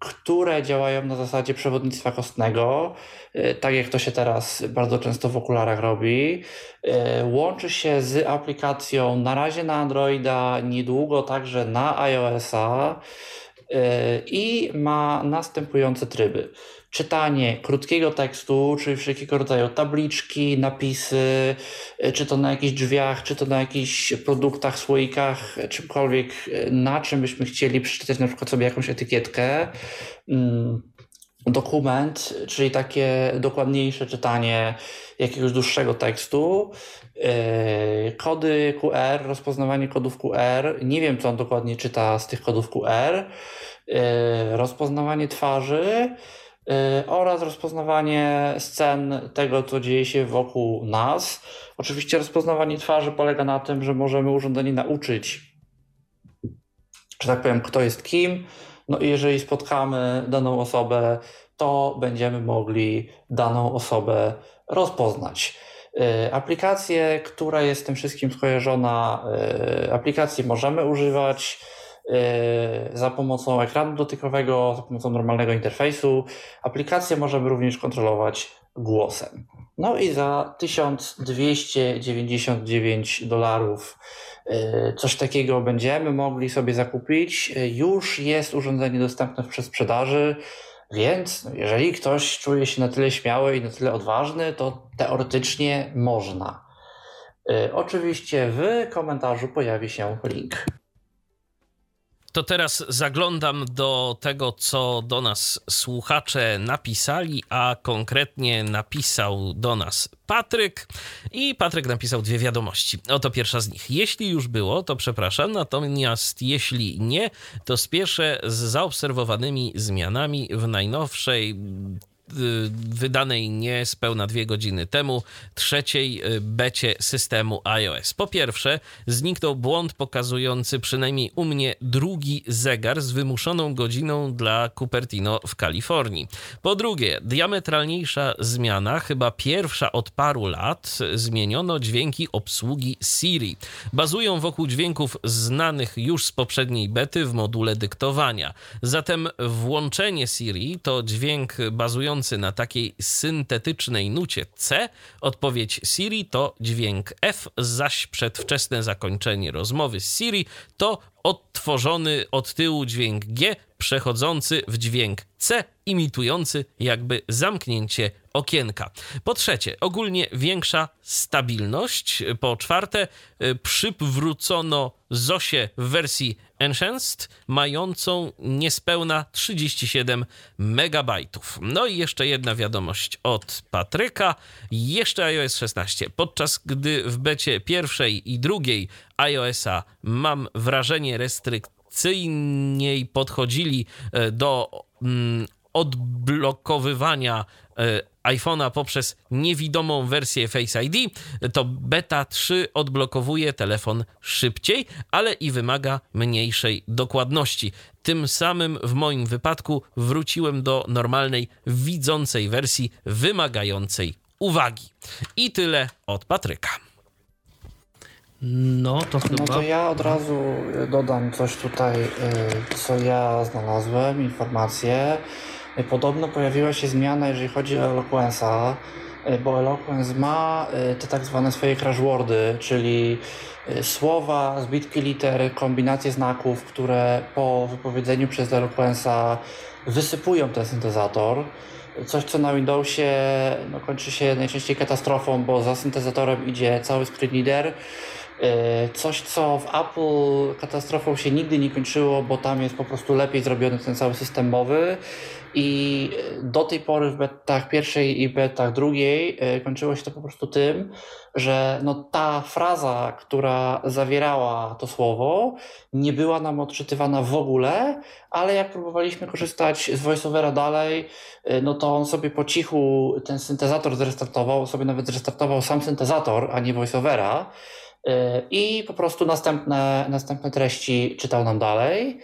które działają na zasadzie przewodnictwa kostnego, e, tak jak to się teraz bardzo często w okularach robi. E, łączy się z aplikacją na razie na Androida, niedługo także na iOS-a i ma następujące tryby czytanie krótkiego tekstu, czyli wszelkiego rodzaju tabliczki, napisy, e, czy to na jakichś drzwiach, czy to na jakichś produktach, słoikach, czymkolwiek, e, na czym byśmy chcieli przeczytać na przykład sobie jakąś etykietkę. Mm, dokument, czyli takie dokładniejsze czytanie jakiegoś dłuższego tekstu, e, kody QR, rozpoznawanie kodów QR. Nie wiem, co on dokładnie czyta z tych kodów QR. Rozpoznawanie twarzy oraz rozpoznawanie scen tego, co dzieje się wokół nas. Oczywiście rozpoznawanie twarzy polega na tym, że możemy urządzenie nauczyć, że tak powiem, kto jest kim. No i jeżeli spotkamy daną osobę, to będziemy mogli daną osobę rozpoznać. Y, aplikację, która jest tym wszystkim skojarzona, y, aplikację możemy używać za pomocą ekranu dotykowego, za pomocą normalnego interfejsu. Aplikację możemy również kontrolować głosem. No i za 1299 dolarów yy, coś takiego będziemy mogli sobie zakupić. Yy, już jest urządzenie dostępne w przedsprzedaży, więc jeżeli ktoś czuje się na tyle śmiały i na tyle odważny, to teoretycznie można. Oczywiście w komentarzu pojawi się link to teraz zaglądam do tego, co do nas słuchacze napisali, a konkretnie napisał do nas Patryk i Patryk napisał dwie wiadomości. Oto pierwsza z nich. Jeśli już było, to przepraszam, natomiast jeśli nie, to spieszę z zaobserwowanymi zmianami w najnowszej wydanej niespełna dwie godziny temu trzeciej y, becie systemu iOS. Po pierwsze, zniknął błąd pokazujący przynajmniej u mnie drugi zegar z wymuszoną godziną dla Cupertino w Kalifornii. Po drugie, diametralniejsza zmiana, chyba pierwsza od paru lat, zmieniono dźwięki obsługi Siri. Bazują wokół dźwięków znanych już z poprzedniej bety w module dyktowania. Zatem włączenie Siri to dźwięk bazujący na takiej syntetycznej nucie C, odpowiedź Siri to dźwięk F, zaś przedwczesne zakończenie rozmowy z Siri to odtworzony od tyłu dźwięk G, przechodzący w dźwięk C, imitujący jakby zamknięcie okienka. Po trzecie, ogólnie większa stabilność. Po czwarte, y, przywrócono Zosię w wersji Enhanced, mającą niespełna 37 MB. No i jeszcze jedna wiadomość od Patryka. Jeszcze iOS 16. Podczas gdy w becie pierwszej i drugiej iOS-a mam wrażenie restrykcyjniej podchodzili e, do mm, odblokowywania iPhone'a poprzez niewidomą wersję Face ID, to beta 3 odblokowuje telefon szybciej, ale i wymaga mniejszej dokładności. Tym samym w moim wypadku wróciłem do normalnej widzącej wersji wymagającej uwagi. I tyle od Patryka. No to chyba. No to ja od razu dodam coś tutaj, y, co ja znalazłem, informacje. Podobno pojawiła się zmiana, jeżeli chodzi o Eloquence'a, y, bo Eloquence ma y, te tak zwane swoje crashwordy, czyli y, słowa, zbitki liter, kombinacje znaków, które po wypowiedzeniu przez Eloquence'a wysypują ten syntezator. Coś, co na Windowsie no, kończy się najczęściej katastrofą, bo za syntezatorem idzie cały screenreader. Coś, co w Apple katastrofą się nigdy nie kończyło, bo tam jest po prostu lepiej zrobiony ten cały system mowy. I do tej pory w betach pierwszej i betach drugiej e, kończyło się to po prostu tym, że no ta fraza, która zawierała to słowo, nie była nam odczytywana w ogóle, ale jak próbowaliśmy korzystać z voiceovera dalej, e, no to on sobie po cichu ten syntezator zrestartował, sobie nawet zrestartował sam syntezator, a nie voiceovera i po prostu następne, następne treści czytał nam dalej,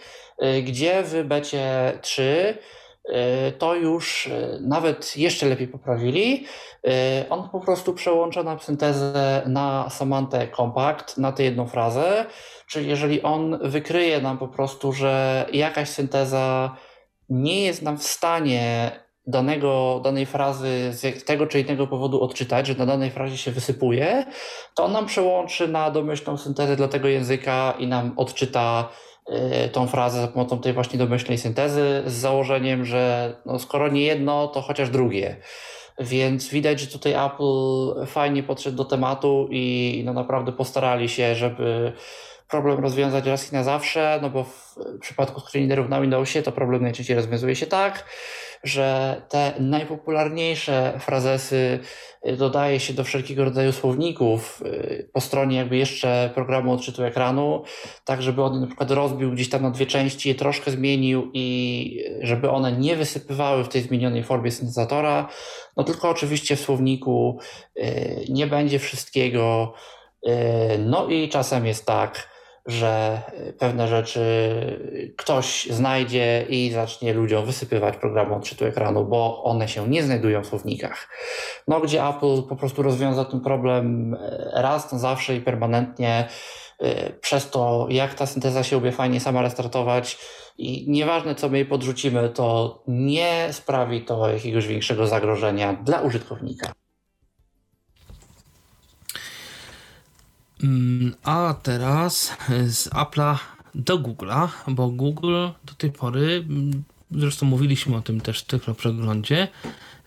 gdzie w becie 3 to już nawet jeszcze lepiej poprawili. On po prostu przełącza nam syntezę na Samantę Compact, na tę jedną frazę, czyli jeżeli on wykryje nam po prostu, że jakaś synteza nie jest nam w stanie danego, danej frazy z tego czy innego powodu odczytać, że na danej frazie się wysypuje, to on nam przełączy na domyślną syntezę dla tego języka i nam odczyta y, tą frazę za pomocą tej właśnie domyślnej syntezy z założeniem, że no skoro nie jedno, to chociaż drugie. Więc widać, że tutaj Apple fajnie podszedł do tematu i no naprawdę postarali się, żeby problem rozwiązać raz i na zawsze, no bo w przypadku screenreaderów na Windowsie to problem najczęściej rozwiązuje się tak, że te najpopularniejsze frazesy y, dodaje się do wszelkiego rodzaju słowników y, po stronie jakby jeszcze programu odczytu ekranu, tak żeby on na przykład rozbił gdzieś tam na dwie części, je troszkę zmienił i żeby one nie wysypywały w tej zmienionej formie syntezatora, no tylko oczywiście w słowniku y, nie będzie wszystkiego, no i czasem jest tak, że pewne rzeczy ktoś znajdzie i zacznie ludziom wysypywać programy odczytu ekranu, bo one się nie znajdują w słownikach. No, gdzie Apple po prostu rozwiąza ten problem e, raz na zawsze i permanentnie e, przez to, jak ta synteza się umie fajnie sama restartować i nieważne, co my jej podrzucimy, to nie sprawi to jakiegoś większego zagrożenia dla użytkownika. A teraz z Apple'a do Google'a, bo Google do tej pory, mm, zresztą mówiliśmy o tym też w tylko przeglądzie,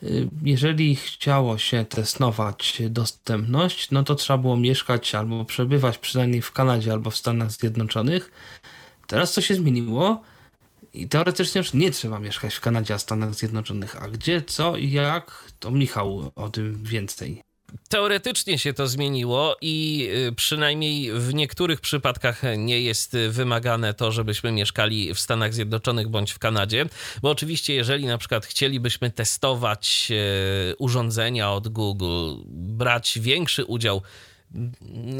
y, jeżeli chciało się testować dostępność, no to trzeba było mieszkać albo przebywać przynajmniej w Kanadzie albo w Stanach Zjednoczonych. Teraz to się zmieniło i teoretycznie już nie trzeba mieszkać w Kanadzie, a Stanach Zjednoczonych. A gdzie, co i jak, to Michał o tym więcej. Teoretycznie się to zmieniło i y, przynajmniej w niektórych przypadkach nie jest wymagane to, żebyśmy mieszkali w Stanach Zjednoczonych bądź w Kanadzie, bo oczywiście jeżeli na przykład chcielibyśmy testować y, urządzenia od Google, brać większy udział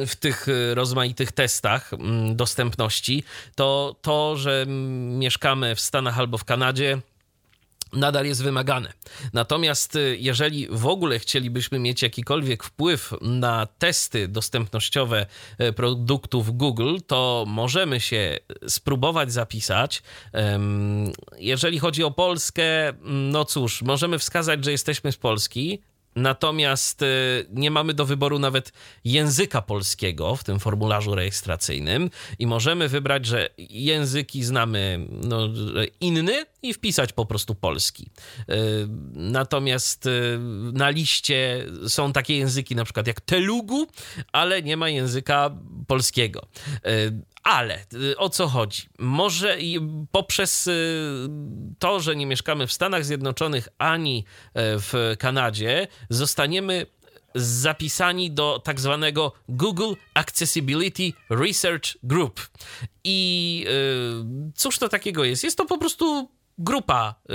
w tych rozmaitych testach mm, dostępności, to to, że mieszkamy w Stanach albo w Kanadzie, nadal jest wymagane. Natomiast y, jeżeli w ogóle chcielibyśmy mieć jakikolwiek wpływ na testy dostępnościowe y, produktów Google, to możemy się spróbować zapisać. Jeżeli chodzi o Polskę, no cóż, możemy wskazać, że jesteśmy z Polski, Natomiast y, nie mamy do wyboru nawet języka polskiego w tym formularzu rejestracyjnym i możemy wybrać, że języki znamy no, inny i wpisać po prostu polski. Y, natomiast y, na liście są takie języki na przykład jak Telugu, ale nie ma języka polskiego. Ale y, o co chodzi? Może poprzez y, to, że nie mieszkamy w Stanach Zjednoczonych ani e, w Kanadzie, zostaniemy zapisani do tak zwanego Google Accessibility Research Group. I y, cóż to takiego jest? Jest to po prostu grupa y,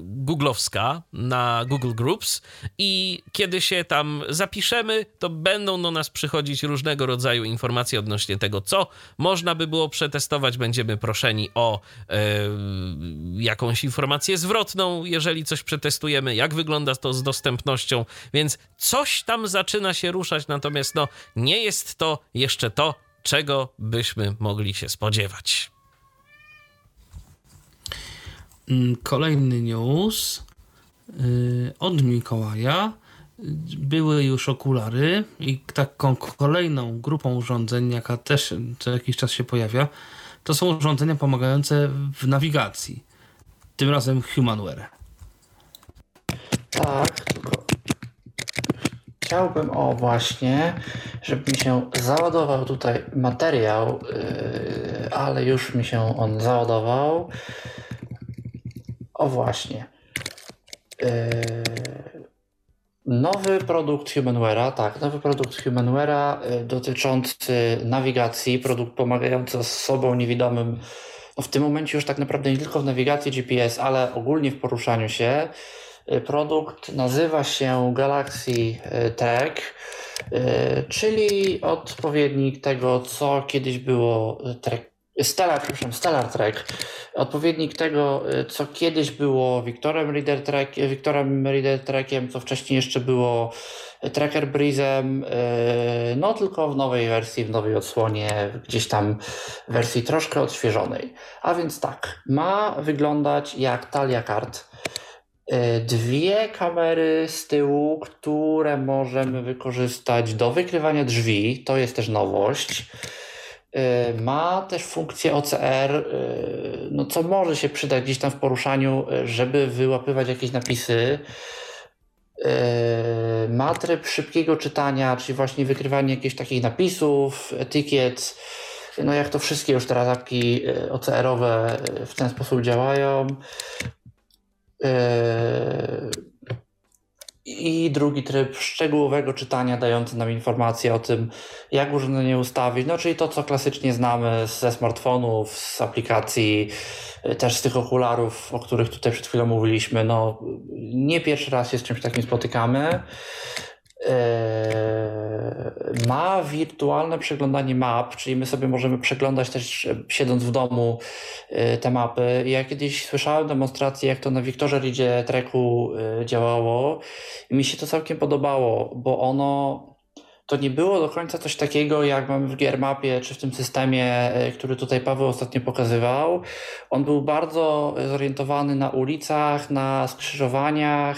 googlowska na Google Groups i kiedy się tam zapiszemy, to będą do nas przychodzić różnego rodzaju informacje odnośnie tego, co można by było przetestować. Będziemy proszeni o y, jakąś informację zwrotną, jeżeli coś przetestujemy, jak wygląda to z dostępnością, więc coś tam zaczyna się ruszać, natomiast no, nie jest to jeszcze to, czego byśmy mogli się spodziewać. Mm, kolejny news y, od Mikołaja. Były już okulary i taką kolejną grupą urządzeń, jaka też co jakiś czas się pojawia, to są urządzenia pomagające w nawigacji. Tym razem Humanware. Tak, tylko chciałbym, o właśnie, żeby mi się załadował tutaj materiał, yy, ale już mi się on załadował. O właśnie. Yy, nowy produkt Humanware'a, tak, nowy produkt Humanware'a yy, dotyczący nawigacji, produkt pomagający osobom niewidomym, no w tym momencie już tak naprawdę nie tylko w nawigacji GPS, ale ogólnie w poruszaniu się. Yy, produkt nazywa się Galaxy Tag. czyli odpowiednik tego, co kiedyś było trek, Stellar, przepraszam, Stellar Trek, odpowiednik tego, co kiedyś było Wiktorem Reader, Trek, Wiktorem Reader Trekiem, co wcześniej jeszcze było Tracker Breezem, no tylko w nowej wersji, w nowej odsłonie, gdzieś tam wersji troszkę odświeżonej. A więc tak, ma wyglądać jak talia kart dwie kamery z tyłu, które możemy wykorzystać do wykrywania drzwi. To jest też nowość. E, ma też funkcję OCR, e, no co może się przydać gdzieś tam w poruszaniu, żeby wyłapywać jakieś napisy. Ma tryb szybkiego czytania, czyli właśnie wykrywanie jakichś takich napisów, etykiet. No jak to wszystkie już teraz apki OCR-owe w ten sposób działają. I drugi tryb szczegółowego czytania, dający nam informacje o tym, jak urządzenie ustawić. No, czyli to, co klasycznie znamy ze smartfonów, z aplikacji, yy, też z tych okularów, o których tutaj przed chwilą mówiliśmy. No, nie pierwszy raz się z czymś takim spotykamy. Yy, ma wirtualne przeglądanie map, czyli my sobie możemy przeglądać też siedząc w domu yy, te mapy. Ja kiedyś słyszałem demonstrację, jak to na Wiktorze Ridzie Treku yy, działało i mi się to całkiem podobało, bo ono to nie było do końca coś takiego, jak mamy w Giermapie, czy w tym systemie, który tutaj Paweł ostatnio pokazywał. On był bardzo zorientowany na ulicach, na skrzyżowaniach,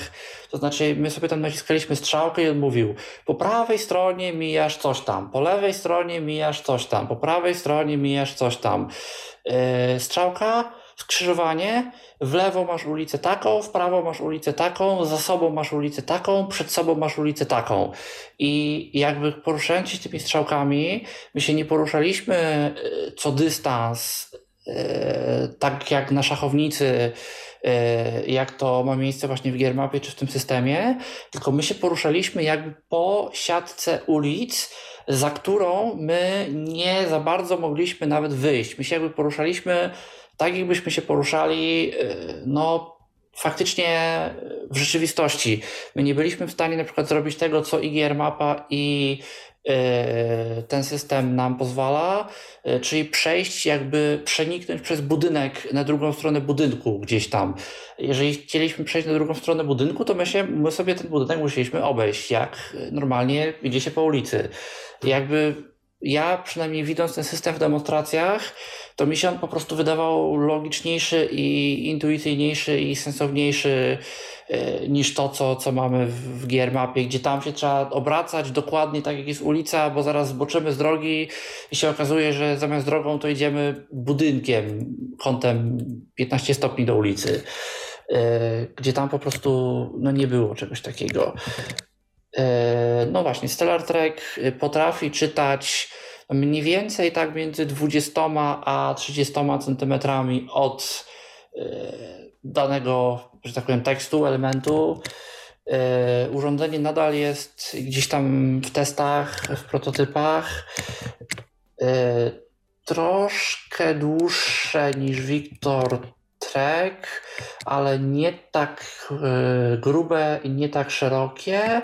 to znaczy, my sobie tam naciskaliśmy strzałkę i on mówił, po prawej stronie mijasz coś tam, po lewej stronie mijasz coś tam, po prawej stronie mijasz coś tam. Yy, strzałka, skrzyżowanie, w lewo masz ulicę taką, w prawo masz ulicę taką, za sobą masz ulicę taką, przed sobą masz ulicę taką. I jakby poruszając się tymi strzałkami, my się nie poruszaliśmy yy, co dystans, yy, tak jak na szachownicy, E, jak to ma miejsce właśnie w Giermapie czy w tym systemie, tylko my się poruszaliśmy jakby po siatce ulic, za którą my nie za bardzo mogliśmy nawet wyjść. My się jakby poruszaliśmy tak, jakbyśmy się poruszali, e, no faktycznie w rzeczywistości. My nie byliśmy w stanie na przykład zrobić tego, co IGR Mapa i E, ten system nam pozwala, czyli przejść, jakby przeniknąć przez budynek na drugą stronę budynku gdzieś tam. Jeżeli chcieliśmy przejść na drugą stronę budynku, to my, się, my sobie ten budynek musieliśmy obejść, jak normalnie idzie się po ulicy. Jakby ja przynajmniej widząc ten system w demonstracjach, to mi się on po prostu wydawał logiczniejszy i intuicyjniejszy i sensowniejszy e, niż to, co, co mamy w, Giermapie, gdzie tam się trzeba obracać dokładnie tak jak jest ulica, bo zaraz zboczymy z drogi i się okazuje, że zamiast drogą to idziemy budynkiem, kątem 15 stopni do ulicy, e, gdzie tam po prostu no, nie było czegoś takiego. E, no właśnie, Stellar Trek potrafi czytać mniej więcej tak między 20 a 30 centymetrami od e, danego, że tak powiem, tekstu, elementu. E, urządzenie nadal jest gdzieś tam w testach, w prototypach. Troszkę dłuższe niż Victor Trek, ale nie tak grube i nie tak szerokie.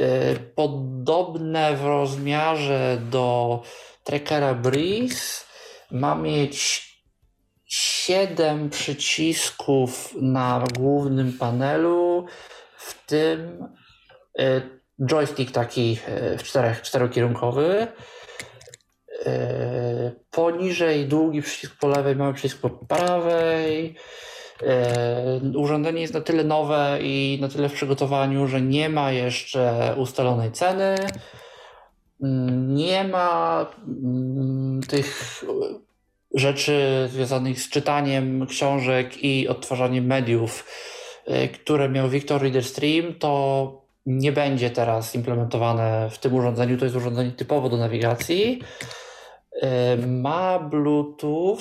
Y, podobne w rozmiarze do trackera Breeze. Ma mieć 7 przycisków na głównym panelu, w tym y, joystick taki y, w czterech, czterokierunkowy. Poniżej długi przycisk po lewej, mamy przycisk po prawej. E, urządzenie jest na tyle nowe i na tyle w przygotowaniu, że nie ma jeszcze ustalonej ceny. Mm, nie ma mm, tych rzeczy związanych z czytaniem książek i odtwarzaniem mediów, e, które miał Victor Reader Stream, to nie będzie teraz implementowane w tym urządzeniu. To jest urządzenie typowo do nawigacji. E, ma Bluetooth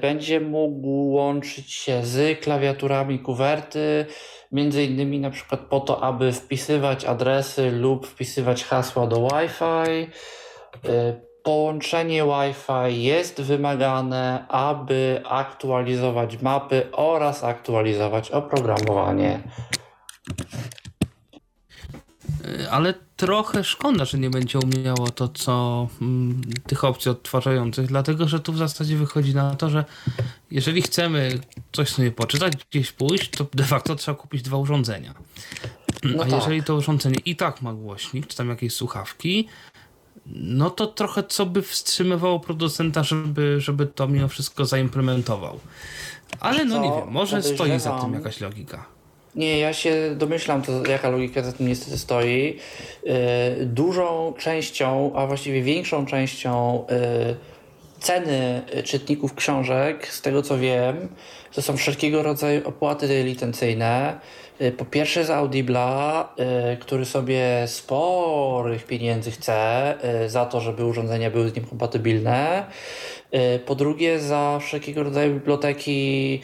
będzie mógł łączyć się z klawiaturami kuwerty, między innymi na przykład po to, aby wpisywać adresy lub wpisywać hasła do Wi-Fi. E, połączenie Wi-Fi jest wymagane, aby aktualizować mapy oraz aktualizować oprogramowanie. Ale trochę szkoda, że nie będzie umiało to, co mm, tych opcji odtwarzających, dlatego że tu w zasadzie wychodzi na to, że jeżeli chcemy coś sobie poczytać, gdzieś pójść, to de facto trzeba kupić dwa urządzenia. No A tak. jeżeli to urządzenie i tak ma głośnik, czy tam jakieś słuchawki, no to trochę co by wstrzymywało producenta, żeby, żeby to mimo wszystko zaimplementował. Ale no nie wiem, może stoi za tym jakaś logika. Nie, ja się domyślam, to, jaka logika za tym niestety stoi. Yy, dużą częścią, a właściwie większą częścią yy, ceny czytników książek, z tego co wiem, to są wszelkiego rodzaju opłaty licencyjne. Yy, Po pierwsze z Audibla, który sobie sporych pieniędzy chce za to, żeby urządzenia były z nim kompatybilne. Po drugie za wszelkiego rodzaju biblioteki,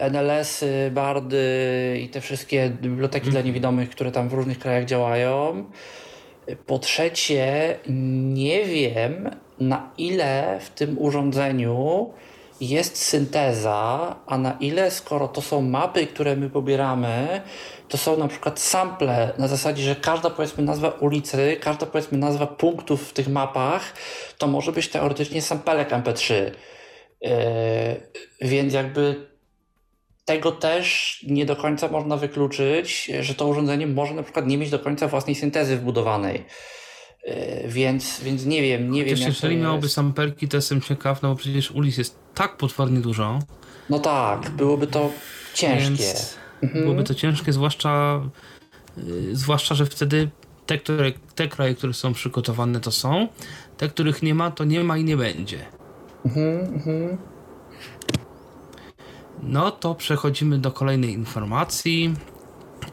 NLS-y, Bardy i te wszystkie biblioteki dla niewidomych, które tam w różnych krajach działają. Po trzecie, nie wiem na ile w tym urządzeniu jest synteza, a na ile skoro to są mapy, które my pobieramy, to są na przykład sample na zasadzie, że każda powiedzmy nazwa ulicy, każda powiedzmy nazwa punktów w tych mapach, to może być teoretycznie sampelek MP3. Yy, więc jakby tego też nie do końca można wykluczyć, że to urządzenie może na przykład nie mieć do końca własnej syntezy wbudowanej. Yy, Więc, więc nie wiem, nie wiem. Chociaż to jeżeli miałoby samperki, to jestem ciekaw, no bo przecież ulic jest tak potwornie dużo, No tak, byłoby to ciężkie. Mhm. byłoby to ciężkie, zwłaszcza, yy, zwłaszcza, że wtedy te, które, te kraje, które są przygotowane, to są, te, których nie ma, to nie ma i nie będzie. Mhm, No to przechodzimy do kolejnej informacji.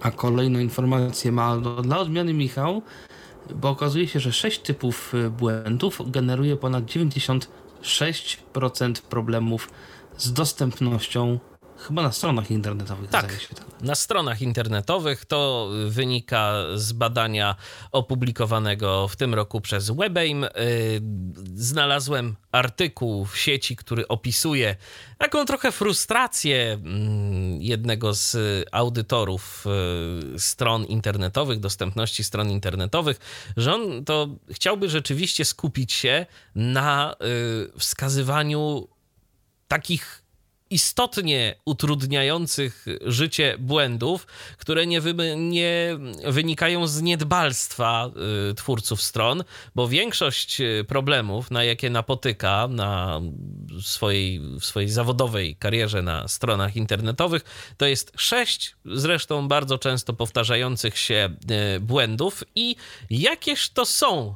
A kolejną informację ma dla odmiany Michał, bo okazuje się, że 6 typów y, błędów generuje ponad 96% problemów z dostępnością, chyba na stronach internetowych. Tak. Na stronach internetowych to wynika z badania opublikowanego w tym roku przez WebAIM. Yy, Znalazłem artykuł w sieci, który opisuje taką trochę frustrację mm, jednego z audytorów yy, stron internetowych, dostępności stron internetowych, że on to chciałby rzeczywiście skupić się na yy, wskazywaniu takich istotnie utrudniających życie błędów, które nie, wy, nie wynikają z niedbalstwa y, twórców stron, bo większość y, problemów, na jakie napotyka na swojej, w swojej zawodowej karierze na stronach internetowych, to jest sześć zresztą bardzo często powtarzających się y, błędów i jakież to są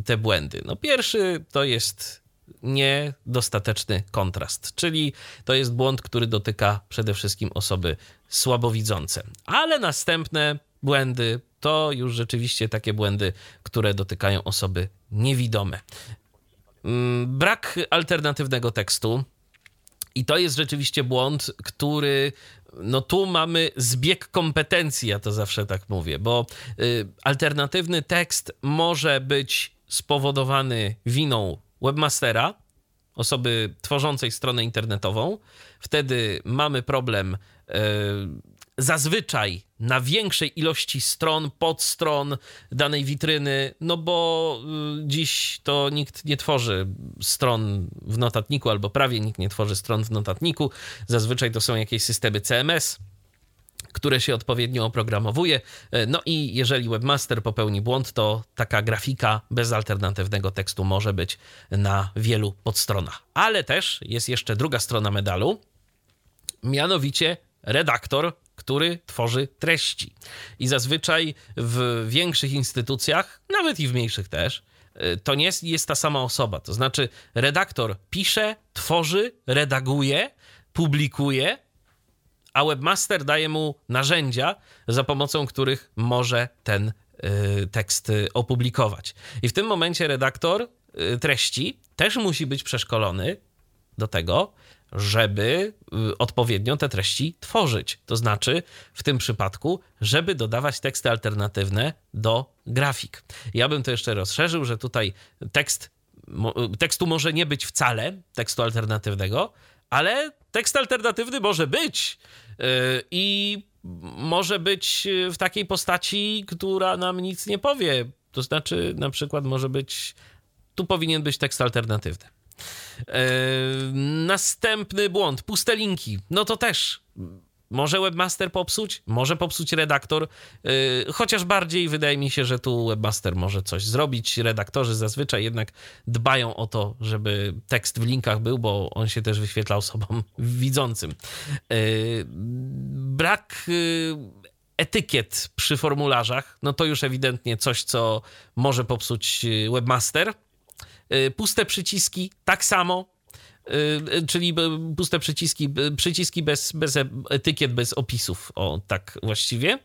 y, te błędy? No pierwszy to jest niedostateczny kontrast, czyli to jest błąd, który dotyka przede wszystkim osoby słabowidzące. Ale następne błędy to już rzeczywiście takie błędy, które dotykają osoby niewidome. Mm, Brak alternatywnego tekstu. I to jest rzeczywiście błąd, który. No tu mamy zbieg kompetencji, ja to zawsze tak mówię, bo y, alternatywny tekst może być spowodowany winą webmastera, osoby tworzącej stronę internetową. Wtedy mamy problem e, zazwyczaj na większej ilości stron, podstron danej witryny, no bo y, dziś to nikt nie tworzy stron w notatniku, albo prawie nikt nie tworzy stron w notatniku. Zazwyczaj to są jakieś systemy CMS które się odpowiednio oprogramowuje. No i jeżeli webmaster popełni błąd, to taka grafika bez alternatywnego tekstu może być na wielu podstronach. Ale też jest jeszcze druga strona medalu, mianowicie redaktor, który tworzy treści. I zazwyczaj w większych instytucjach, nawet i w mniejszych też, to nie jest, jest ta sama osoba. To znaczy, redaktor pisze, tworzy, redaguje, publikuje, a webmaster daje mu narzędzia, za pomocą których może ten y, tekst y, opublikować. I w tym momencie redaktor y, treści też musi być przeszkolony do tego, żeby odpowiednio te treści tworzyć. To znaczy, w tym przypadku, żeby dodawać teksty alternatywne do grafik. Ja bym to jeszcze rozszerzył, że tutaj tekst, tekstu może nie być wcale, tekstu alternatywnego, ale tekst alternatywny może być. Yy, I może być w takiej postaci, która nam nic nie powie. To znaczy, na przykład, może być. Tu powinien być tekst alternatywny. Yy, następny błąd, puste linki. No to też może webmaster popsuć, może popsuć redaktor, yy, chociaż bardziej wydaje mi się, że tu webmaster może coś zrobić. Redaktorzy zazwyczaj jednak dbają o to, żeby tekst w linkach był, bo on się też wyświetla osobom widzącym. Yy, brak yy, etykiet przy formularzach, no to już ewidentnie coś, co może popsuć webmaster. Puste przyciski, tak samo Y, czyli puste przyciski, przyciski bez, bez etykiet, bez opisów, o tak właściwie.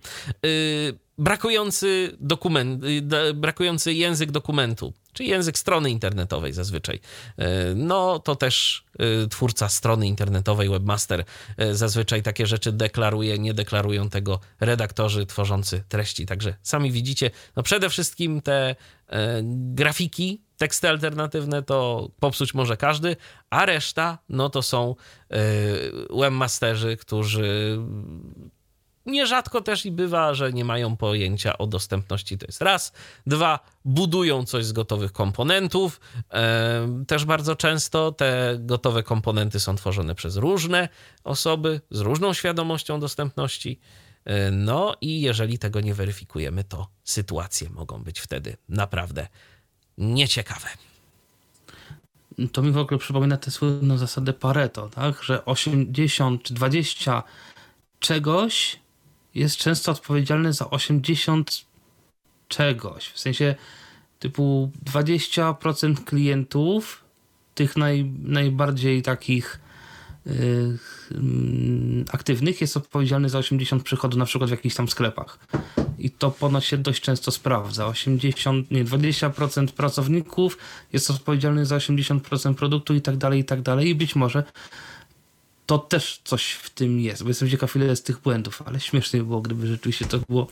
Y, brakujący dokument, y, brakujący język dokumentu, czy język strony internetowej zazwyczaj. No to też twórca strony internetowej, webmaster zazwyczaj takie rzeczy deklaruje, nie deklarują tego redaktorzy tworzący treści. Także sami widzicie, no przede wszystkim te grafiki teksty alternatywne to popsuć może każdy, a reszta no to są webmasterzy, którzy nierzadko też i bywa, że nie mają pojęcia o dostępności. To jest raz. Dwa, budują coś z gotowych komponentów. E, też bardzo często te gotowe komponenty są tworzone przez różne osoby z różną świadomością dostępności. E, no i jeżeli tego nie weryfikujemy, to sytuacje mogą być wtedy naprawdę nieciekawe. To mi w ogóle przypomina tę słynną zasadę Pareto, tak? że 80 czy 20 czegoś jest często odpowiedzialne za 80 czegoś. W sensie typu 20% klientów, tych naj, najbardziej takich Y, aktywnych jest odpowiedzialny za 80 przychodów na przykład w jakichś tam sklepach. I to ponoć się dość często sprawdza. 80, nie, 20% pracowników jest odpowiedzialny za 80% produktu i tak dalej, i tak dalej. I być może to też coś w tym jest, bo jestem ciekaw ile jest tych błędów, ale śmiesznie by było, gdyby rzeczywiście to było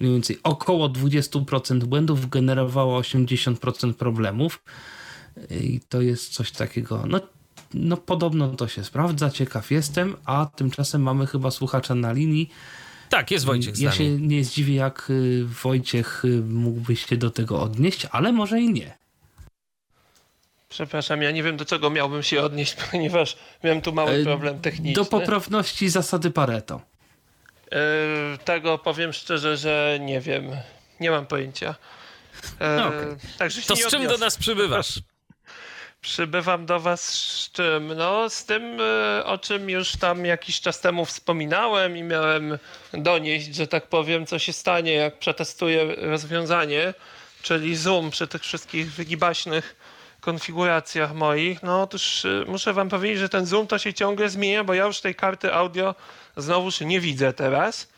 mniej więcej około 20% błędów generowało 80% problemów. I to jest coś takiego, no no podobno to się sprawdza, ciekaw jestem, a tymczasem mamy chyba słuchacza na linii. Tak, jest Wojciech Ja się nie zdziwię, jak y, Wojciech y, mógłby się do tego odnieść, ale może i nie. Przepraszam, ja nie wiem do czego miałbym się odnieść, ponieważ miałem tu mały e, problem techniczny. Do poprawności zasady Pareto. E, tego powiem szczerze, że nie wiem. Nie mam pojęcia. E, no okay. Także to z czym odniosę. do nas przybywasz? Przybywam do Was z czym? No, z tym, o czym już tam jakiś czas temu wspominałem i miałem donieść, że tak powiem, co się stanie, jak przetestuję rozwiązanie, czyli Zoom przy tych wszystkich wygibaśnych konfiguracjach moich. No, otóż e, muszę Wam powiedzieć, że ten Zoom to się ciągle zmienia, bo ja już tej karty audio znowuż nie widzę teraz,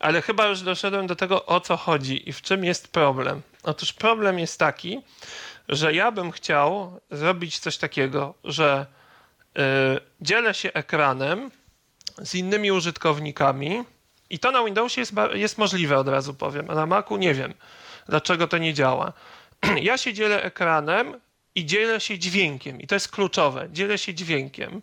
ale chyba już doszedłem do tego, o co chodzi i w czym jest problem. Otóż problem jest taki, że ja bym chciał zrobić coś takiego, że y, dzielę się ekranem z innymi użytkownikami i to na Windowsie jest, jest możliwe, od razu powiem, a na Macu nie wiem, dlaczego to nie działa. Ja się dzielę ekranem i dzielę się dźwiękiem i to jest kluczowe. Dzielę się dźwiękiem,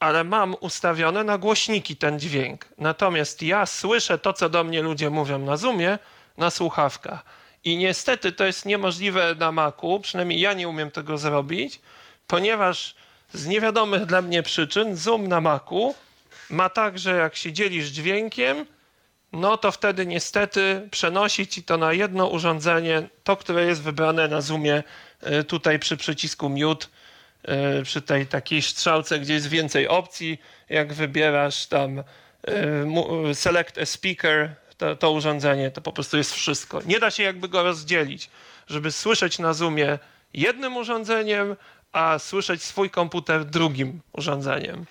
ale mam ustawione na głośniki ten dźwięk. Natomiast ja słyszę to, co do mnie ludzie mówią na Zoomie, na słuchawkach. I niestety to jest niemożliwe na Macu, przynajmniej ja nie umiem tego zrobić, ponieważ z niewiadomych dla mnie przyczyn Zoom na Macu ma tak, że jak się dzielisz dźwiękiem, no to wtedy niestety przenosi ci to na jedno urządzenie, to, które jest wybrane na Zoomie tutaj przy przycisku mute, przy tej takiej strzałce, gdzie jest więcej opcji, jak wybierasz tam y, select a speaker, to, to urządzenie, to po prostu jest wszystko. Nie da się jakby go rozdzielić, żeby słyszeć na Zoomie jednym urządzeniem, a słyszeć swój komputer drugim urządzeniem.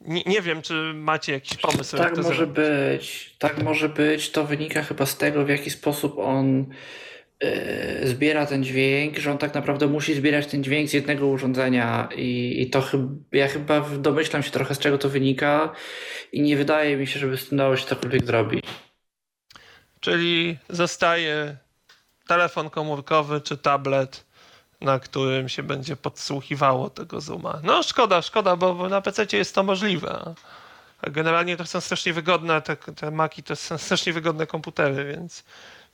Nie, nie, wiem, czy macie jakiś pomysł. Tak może zrobić. być. Tak może być. To wynika chyba z tego, w jaki sposób on zbiera ten dźwięk, że on tak naprawdę musi zbierać ten dźwięk z jednego urządzenia i, i to chyba, ja chyba domyślam się trochę z czego to wynika i nie wydaje mi się, żeby z tym dało się cokolwiek zrobić. Czyli zostaje telefon komórkowy czy tablet, na którym się będzie podsłuchiwało tego Zooma. No szkoda, szkoda, bo na PC jest to możliwe. Generalnie to są strasznie wygodne, te, te Maki to są strasznie wygodne komputery, więc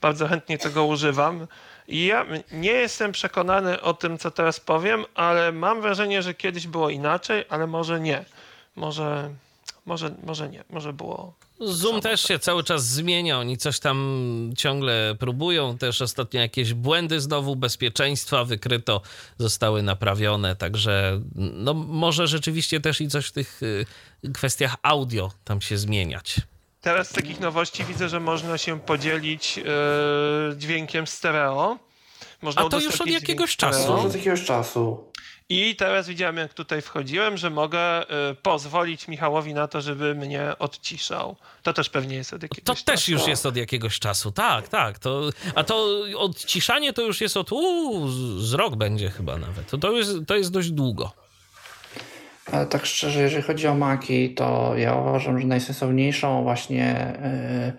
bardzo chętnie tego używam. I ja nie jestem przekonany o tym, co teraz powiem, ale mam wrażenie, że kiedyś było inaczej, ale może nie. Może, może, może nie, może było. Zoom też się cały czas zmienia, oni coś tam ciągle próbują, też ostatnio jakieś błędy znowu bezpieczeństwa wykryto, zostały naprawione, także no może rzeczywiście też i coś w tych y, kwestiach audio tam się zmieniać. Teraz z takich nowości widzę, że można się podzielić yy, dźwiękiem stereo. Można A to już od jakiegoś czasu. Od jakiegoś czasu. I teraz widziałem, jak tutaj wchodziłem, że mogę y, pozwolić Michałowi na to, żeby mnie odciszał. To też pewnie jest od jakiegoś to czasu. To też już jest od jakiegoś czasu, tak, tak. To, a to odciszanie to już jest od uu, z rok będzie chyba nawet. To, to, jest, to jest dość długo. Ale tak szczerze, jeżeli chodzi o maki, to ja uważam, że najsensowniejszą właśnie, yy,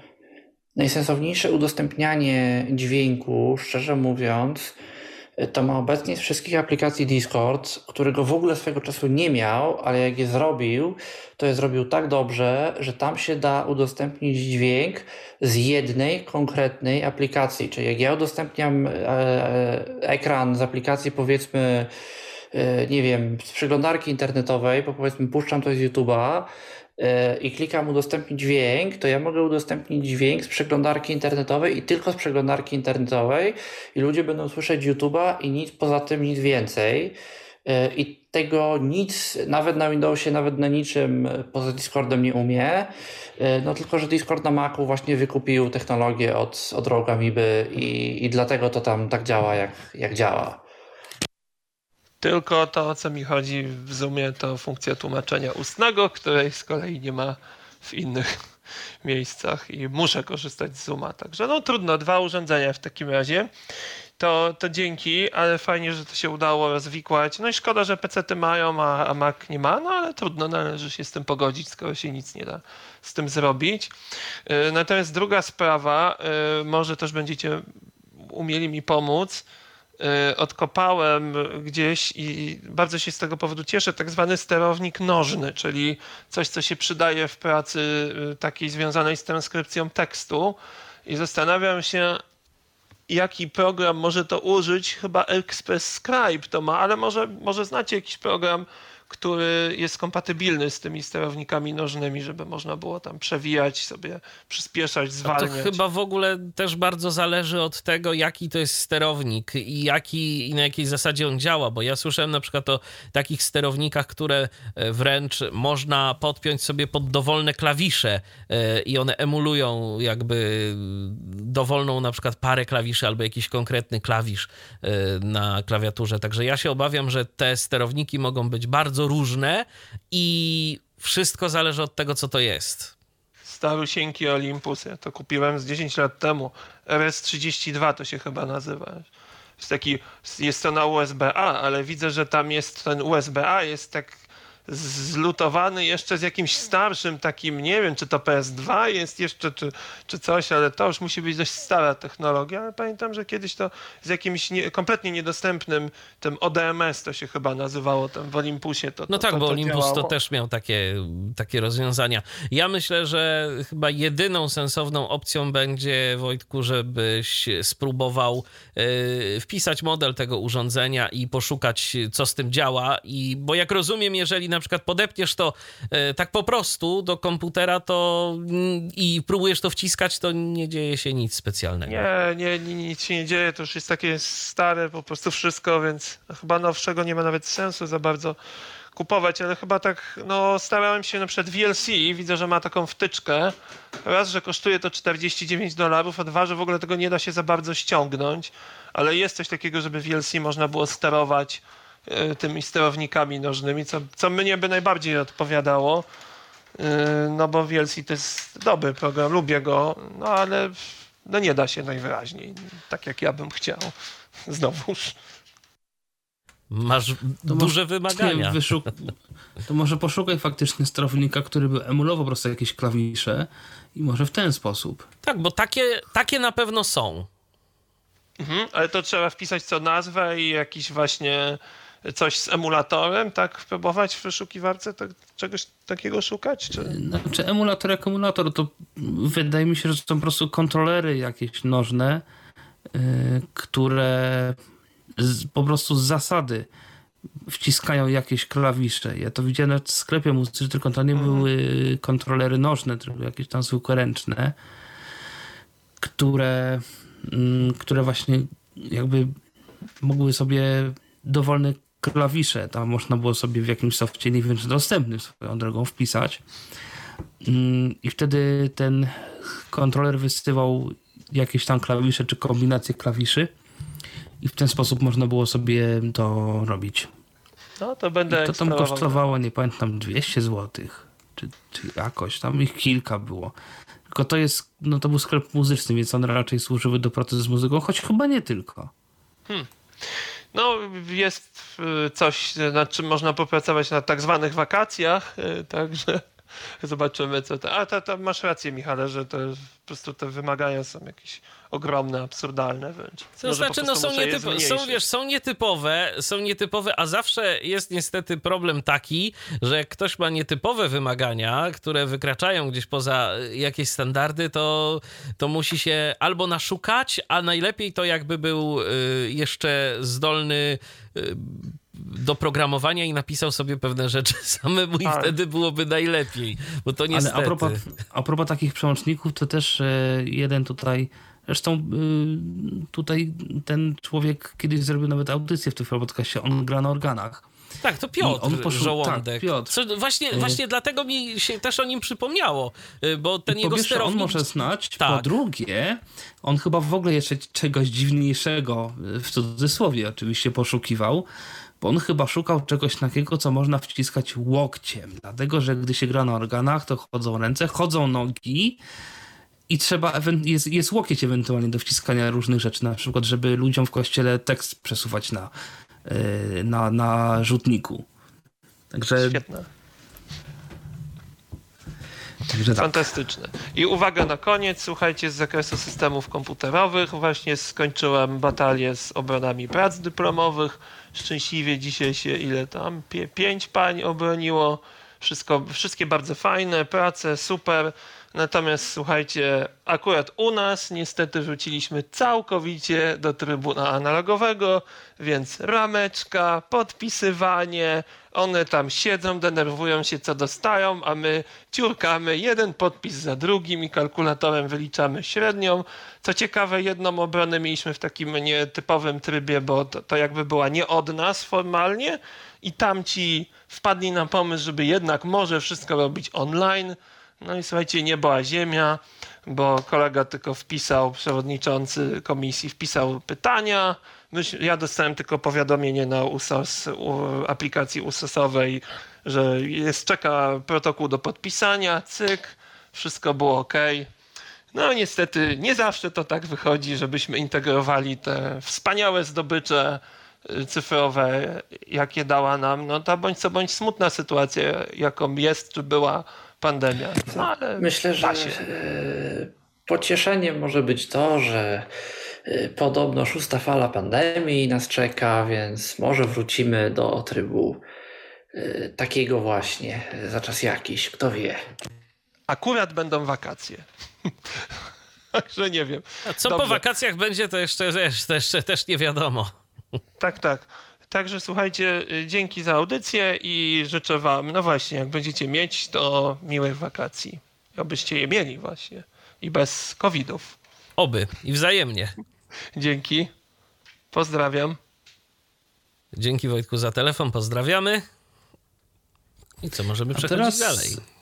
najsensowniejsze udostępnianie dźwięku, szczerze mówiąc, to ma obecnie z wszystkich aplikacji Discord, którego w ogóle swego czasu nie miał, ale jak je zrobił, to je zrobił tak dobrze, że tam się da udostępnić dźwięk z jednej konkretnej aplikacji. Czyli jak ja udostępniam e, ekran z aplikacji powiedzmy nie wiem, z przeglądarki internetowej, bo powiedzmy puszczam to z YouTube'a, E, i klikam udostępnić dźwięk, to ja mogę udostępnić dźwięk z przeglądarki internetowej i tylko z przeglądarki internetowej i ludzie będą słyszeć YouTube'a i nic poza tym, nic więcej. E, I tego nic, nawet na Windowsie, nawet na niczym poza Discordem nie umie. E, no tylko, że Discord na Macu właśnie wykupił technologię od, od Rogue i, i dlatego to tam tak działa, jak, jak działa. Tylko to, o co mi chodzi w Zoomie, to funkcja tłumaczenia ustnego, której z kolei nie ma w innych miejscach i muszę korzystać z Zooma. Także no trudno, dwa urządzenia w takim razie. To, to dzięki, ale fajnie, że to się udało rozwikłać. No i szkoda, że PC-ty mają, a, a Mac nie ma, no ale trudno, należy się z tym pogodzić, skoro się nic nie da z tym zrobić. Y, natomiast druga sprawa, y, może też będziecie umieli mi pomóc, odkopałem gdzieś i bardzo się z tego powodu cieszę, tak zwany sterownik nożny, czyli coś, co się przydaje w pracy y, takiej związanej z transkrypcją tekstu. I zastanawiam się, jaki program może to użyć. Chyba Express Scribe to ma, ale może, może znacie jakiś program, który jest kompatybilny z tymi sterownikami nożnymi, żeby można było tam przewijać sobie, przyspieszać, zwalniać. to chyba w ogóle też bardzo zależy od tego, jaki to jest sterownik i, jaki, i na jakiej zasadzie on działa, bo ja słyszałem na przykład o takich sterownikach, które e, wręcz można podpiąć sobie pod dowolne klawisze e, i one emulują jakby dowolną na przykład parę klawiszy albo jakiś konkretny klawisz e, na klawiaturze. Także ja się obawiam, że te sterowniki mogą być bardzo bardzo różne i wszystko zależy od tego, co to jest. Starusieńki Olympus, ja to kupiłem z 10 lat temu. RS32 to się chyba nazywa. Jest taki, jest to na USB-A, ale widzę, że tam jest ten USB-A, jest tak zlutowany jeszcze z jakimś starszym takim, nie wiem, czy to PS2 jest jeszcze, czy, czy coś, ale to już musi być dość stara technologia, ale pamiętam, że kiedyś to z jakimś nie, kompletnie niedostępnym, tym ODMS to się chyba nazywało, tam w Olympusie to No to, tak, to, bo to Olympus działało. to też miał takie, takie rozwiązania. Ja myślę, że chyba jedyną sensowną opcją będzie, Wojtku, żebyś spróbował yy, wpisać model tego urządzenia i poszukać, co z tym działa, i bo jak rozumiem, jeżeli na przykład podepniesz to e, tak po prostu do komputera to i próbujesz to wciskać, to nie dzieje się nic specjalnego. Nie, nie, nic się nie dzieje, to już jest takie stare po prostu wszystko, więc chyba nowszego nie ma nawet sensu za bardzo kupować, ale chyba tak, no starałem się na przykład VLC, widzę, że ma taką wtyczkę, raz, że kosztuje to 49 dolarów, a dwa, że w ogóle tego nie da się za bardzo ściągnąć, ale jest coś takiego, żeby VLC można było sterować tymi sterownikami nożnymi, co, co mnie by najbardziej odpowiadało, y, no bo VLC to jest dobry program, lubię go, no ale no nie da się najwyraźniej, tak jak ja bym chciał. Znowuż. Masz To duże może- wymagania. Nie, wyszuk- to może poszukaj faktycznie sterownika, który by emulował po prostu jakieś klawisze i może w ten sposób. Tak, bo takie, takie na pewno są. Mhm, ale to trzeba wpisać co nazwę i jakiś właśnie coś z emulatorem, tak próbować w wyszukiwarce tak, czegoś takiego szukać? Czy? Znaczy emulator jak emulator, to wydaje mi się, że to są po prostu kontrolery jakieś nożne, yy, które z, po prostu z zasady wciskają jakieś klawisze. Ja to widziałem w sklepie muzycznym, tylko to nie mhm. były kontrolery nożne, tylko jakieś tam zwykłe ręczne, które, mm, które właśnie jakby mogły sobie dowolne klawisze, tam można było sobie w jakimś softie, nie wiem czy dostępnym swoją drogą, wpisać mm, i wtedy ten kontroler wysyłał jakieś tam klawisze czy kombinacje klawiszy i w ten sposób można było sobie to robić. No to będę To tam kosztowało, nie pamiętam, 200 zł. Czy, czy jakoś, tam ich kilka było. Tylko to jest, no to był sklep muzyczny, więc one raczej służyły do pracy z muzyką, choć chyba nie tylko. Hmm. No, jest y, coś, nad czym można popracować na tak zwanych wakacjach, y, także zobaczymy, co to. A to, to masz rację, Michale, że to po prostu te wymagania są jakieś ogromne, absurdalne wręcz. To Może znaczy, no są, nietypo, są, wiesz, są nietypowe, są nietypowe, a zawsze jest niestety problem taki, że jak ktoś ma nietypowe wymagania, które wykraczają gdzieś poza jakieś standardy, to, to musi się albo naszukać, a najlepiej to jakby był y, jeszcze zdolny y, do programowania i napisał sobie pewne rzeczy samemu i tak. wtedy byłoby najlepiej, bo to niestety... Ale a propos, a propos takich przełączników, to też e, jeden tutaj Zresztą y, tutaj ten człowiek kiedyś zrobił nawet audycję w tym podcaście, on gra na organach. Tak, to Piotr on poszł, Żołądek. Tak, Piotr. Co, właśnie, y. właśnie dlatego mi się też o nim przypomniało, y, bo ten po jego pierwsze, sterownik... on może znać, tak. po drugie, on chyba w ogóle jeszcze czegoś dziwniejszego, w cudzysłowie oczywiście, poszukiwał, bo on chyba szukał czegoś takiego, co można wciskać łokciem, dlatego, że gdy się gra na organach, to chodzą ręce, chodzą nogi, i trzeba, jest, jest łokieć ewentualnie do wciskania różnych rzeczy, na przykład, żeby ludziom w kościele tekst przesuwać na, e, na, na rzutniku. Także... Świetne. Także tak. Fantastyczne. I uwaga na koniec, słuchajcie, z zakresu systemów komputerowych. Właśnie skończyłem batalię z obronami prac dyplomowych. Szczęśliwie dzisiaj się ile tam? pięć pań obroniło. Wszystko, wszystkie bardzo fajne, prace super. Natomiast słuchajcie, akurat u nas niestety wróciliśmy całkowicie do trybuna analogowego, więc rameczka, podpisywanie, one tam siedzą, denerwują się co dostają, a my ciurkamy. Jeden podpis za drugim i kalkulatorem wyliczamy średnią. Co ciekawe, jedną obronę mieliśmy w takim nietypowym trybie, bo to, to jakby była nie od nas formalnie i tamci wpadli na pomysł, żeby jednak może wszystko robić online. No i słuchajcie, nie była ziemia, bo kolega tylko wpisał, przewodniczący komisji wpisał pytania. Ja dostałem tylko powiadomienie na USOS, aplikacji USOSowej, że jest, czeka protokół do podpisania, cyk, wszystko było ok. No niestety nie zawsze to tak wychodzi, żebyśmy integrowali te wspaniałe zdobycze y, cyfrowe, jakie dała nam no ta bądź co bądź smutna sytuacja, jaką jest czy była pandemia. No, ale Myślę, że e, pocieszeniem może być to, że e, podobno szósta fala pandemii nas czeka, więc może wrócimy do trybu e, takiego właśnie za czas jakiś, kto wie. Akurat będą wakacje. Także nie wiem. A co Dobrze. po wakacjach będzie, to jeszcze, to jeszcze też nie wiadomo. Tak, tak. Także słuchajcie, y, dzięki za audycję i życzę Wam, no właśnie, jak będziecie mieć, to miłych wakacji. Obyście je mieli właśnie i bez covidów. Oby i wzajemnie. Dzięki. Pozdrawiam. Dzięki Wojtku za telefon, pozdrawiamy. I co, możemy przechodzić teraz... dalej.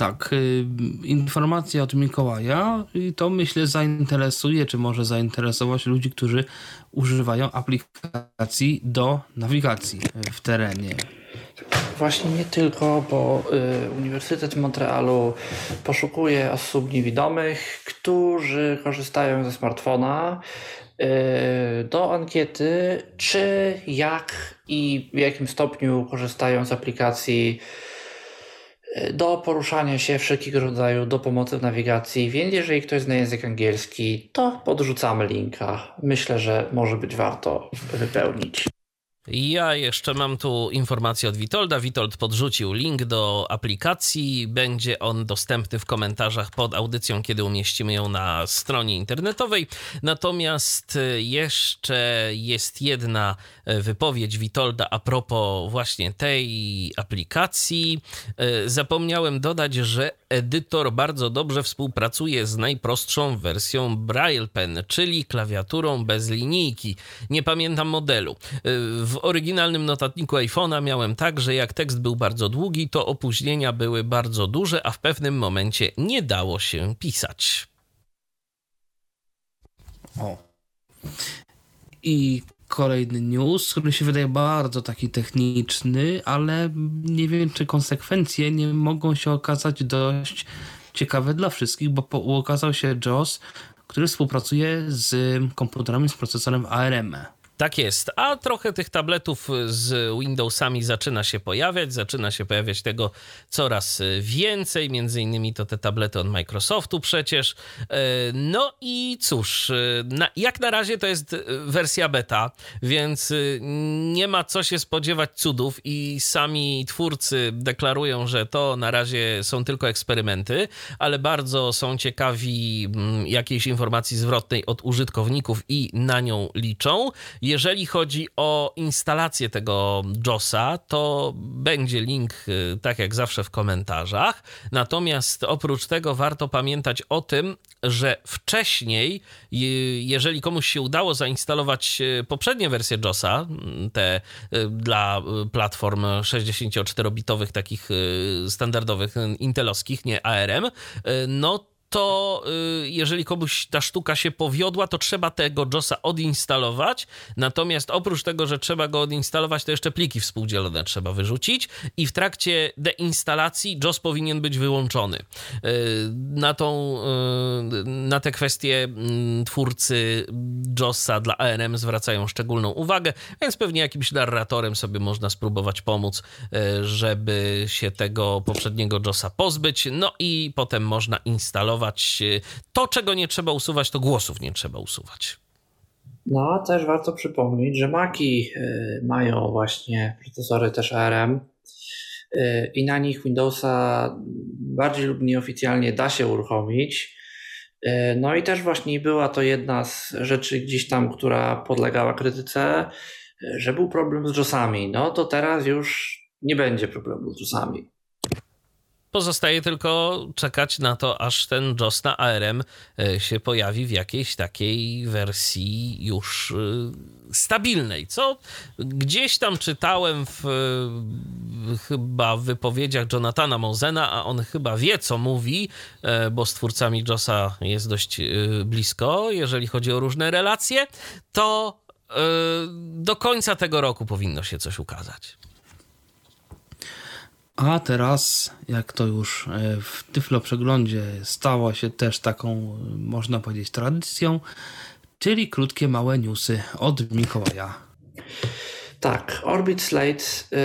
Tak, y, informacja od Mikołaja i to myślę zainteresuje, czy może zainteresować ludzi, którzy używają aplikacji do nawigacji w terenie. Właśnie nie tylko, bo y, Uniwersytet Montrealu poszukuje osób niewidomych, którzy korzystają ze smartfona y, do ankiety, czy jak i w jakim stopniu korzystają z aplikacji do poruszania się wszelkiego rodzaju, do pomocy w nawigacji, więc jeżeli ktoś zna język angielski, to podrzucamy linka. Myślę, że może być warto wypełnić. Ja jeszcze mam tu informację od Witolda. Witold podrzucił link do aplikacji. Będzie on dostępny w komentarzach pod audycją, kiedy umieścimy ją na stronie internetowej. Natomiast e, jeszcze jest jedna e, wypowiedź Witolda a propos właśnie tej aplikacji. E, zapomniałem dodać, że edytor bardzo dobrze współpracuje z najprostszą wersją Braille Pen, czyli klawiaturą bez linijki. Nie pamiętam modelu. W oryginalnym notatniku iPhone'a miałem tak, że jak tekst był bardzo długi, to opóźnienia były bardzo duże, a w pewnym momencie nie dało się pisać. O. I kolejny news, który się wydaje bardzo taki techniczny, ale nie wiem, czy konsekwencje nie mogą się okazać dość ciekawe dla wszystkich, bo okazał się JOS, który współpracuje z komputerami z procesorem ARM. Tak jest, a trochę tych tabletów z Windowsami zaczyna się pojawiać, zaczyna się pojawiać tego coraz więcej, między innymi to te tablety od Microsoftu przecież. E, no i cóż, na, jak na razie to jest wersja beta, więc nie ma co się spodziewać cudów i sami twórcy deklarują, że to na razie są tylko eksperymenty, ale bardzo są ciekawi mm, jakiejś informacji zwrotnej od użytkowników i na nią liczą. Jeżeli chodzi o instalację tego JOSa, to będzie link, y, tak jak zawsze, w komentarzach. Natomiast oprócz tego warto pamiętać o tym, że wcześniej, jeżeli komuś się udało zainstalować y, poprzednie wersje JOSa, te y, dla platform 64-bitowych, takich standardowych, intelowskich, nie ARM, no to y, jeżeli komuś ta sztuka się powiodła, to trzeba tego JOSa odinstalować. Natomiast oprócz tego, że trzeba go odinstalować, to jeszcze pliki współdzielone trzeba wyrzucić i w trakcie deinstalacji JOS powinien być wyłączony. Y, na, tą, y, na te kwestie mm, twórcy JOSa dla ARM zwracają szczególną uwagę, więc pewnie jakimś narratorem sobie można spróbować pomóc, żeby się tego poprzedniego JOSa pozbyć. No i potem można instalować E, to, czego nie trzeba usuwać, to głosów nie trzeba usuwać. No, a też warto przypomnieć, że Maki e, mają właśnie procesory też ARM e, i na nich Windowsa bardziej lub nieoficjalnie da się uruchomić. No i też właśnie była to jedna z rzeczy gdzieś tam, która podlegała krytyce, że był problem z JOSami. No to teraz już nie będzie problemu z JOSami. Pozostaje tylko czekać na to, aż ten JOS na ARM e, się pojawi w jakiejś takiej wersji już e, stabilnej. Co gdzieś tam czytałem w, chyba w wypowiedziach Jonathana Mosena, a on chyba wie, co mówi, e, bo z twórcami JOSa jest dość blisko, jeżeli chodzi o różne relacje, to do końca tego roku powinno się coś ukazać. A teraz, jak to już e, w Tyflo Przeglądzie stało się też taką, można powiedzieć, tradycją, czyli krótkie, małe newsy od Mikołaja. Tak, Orbit Slate, yy,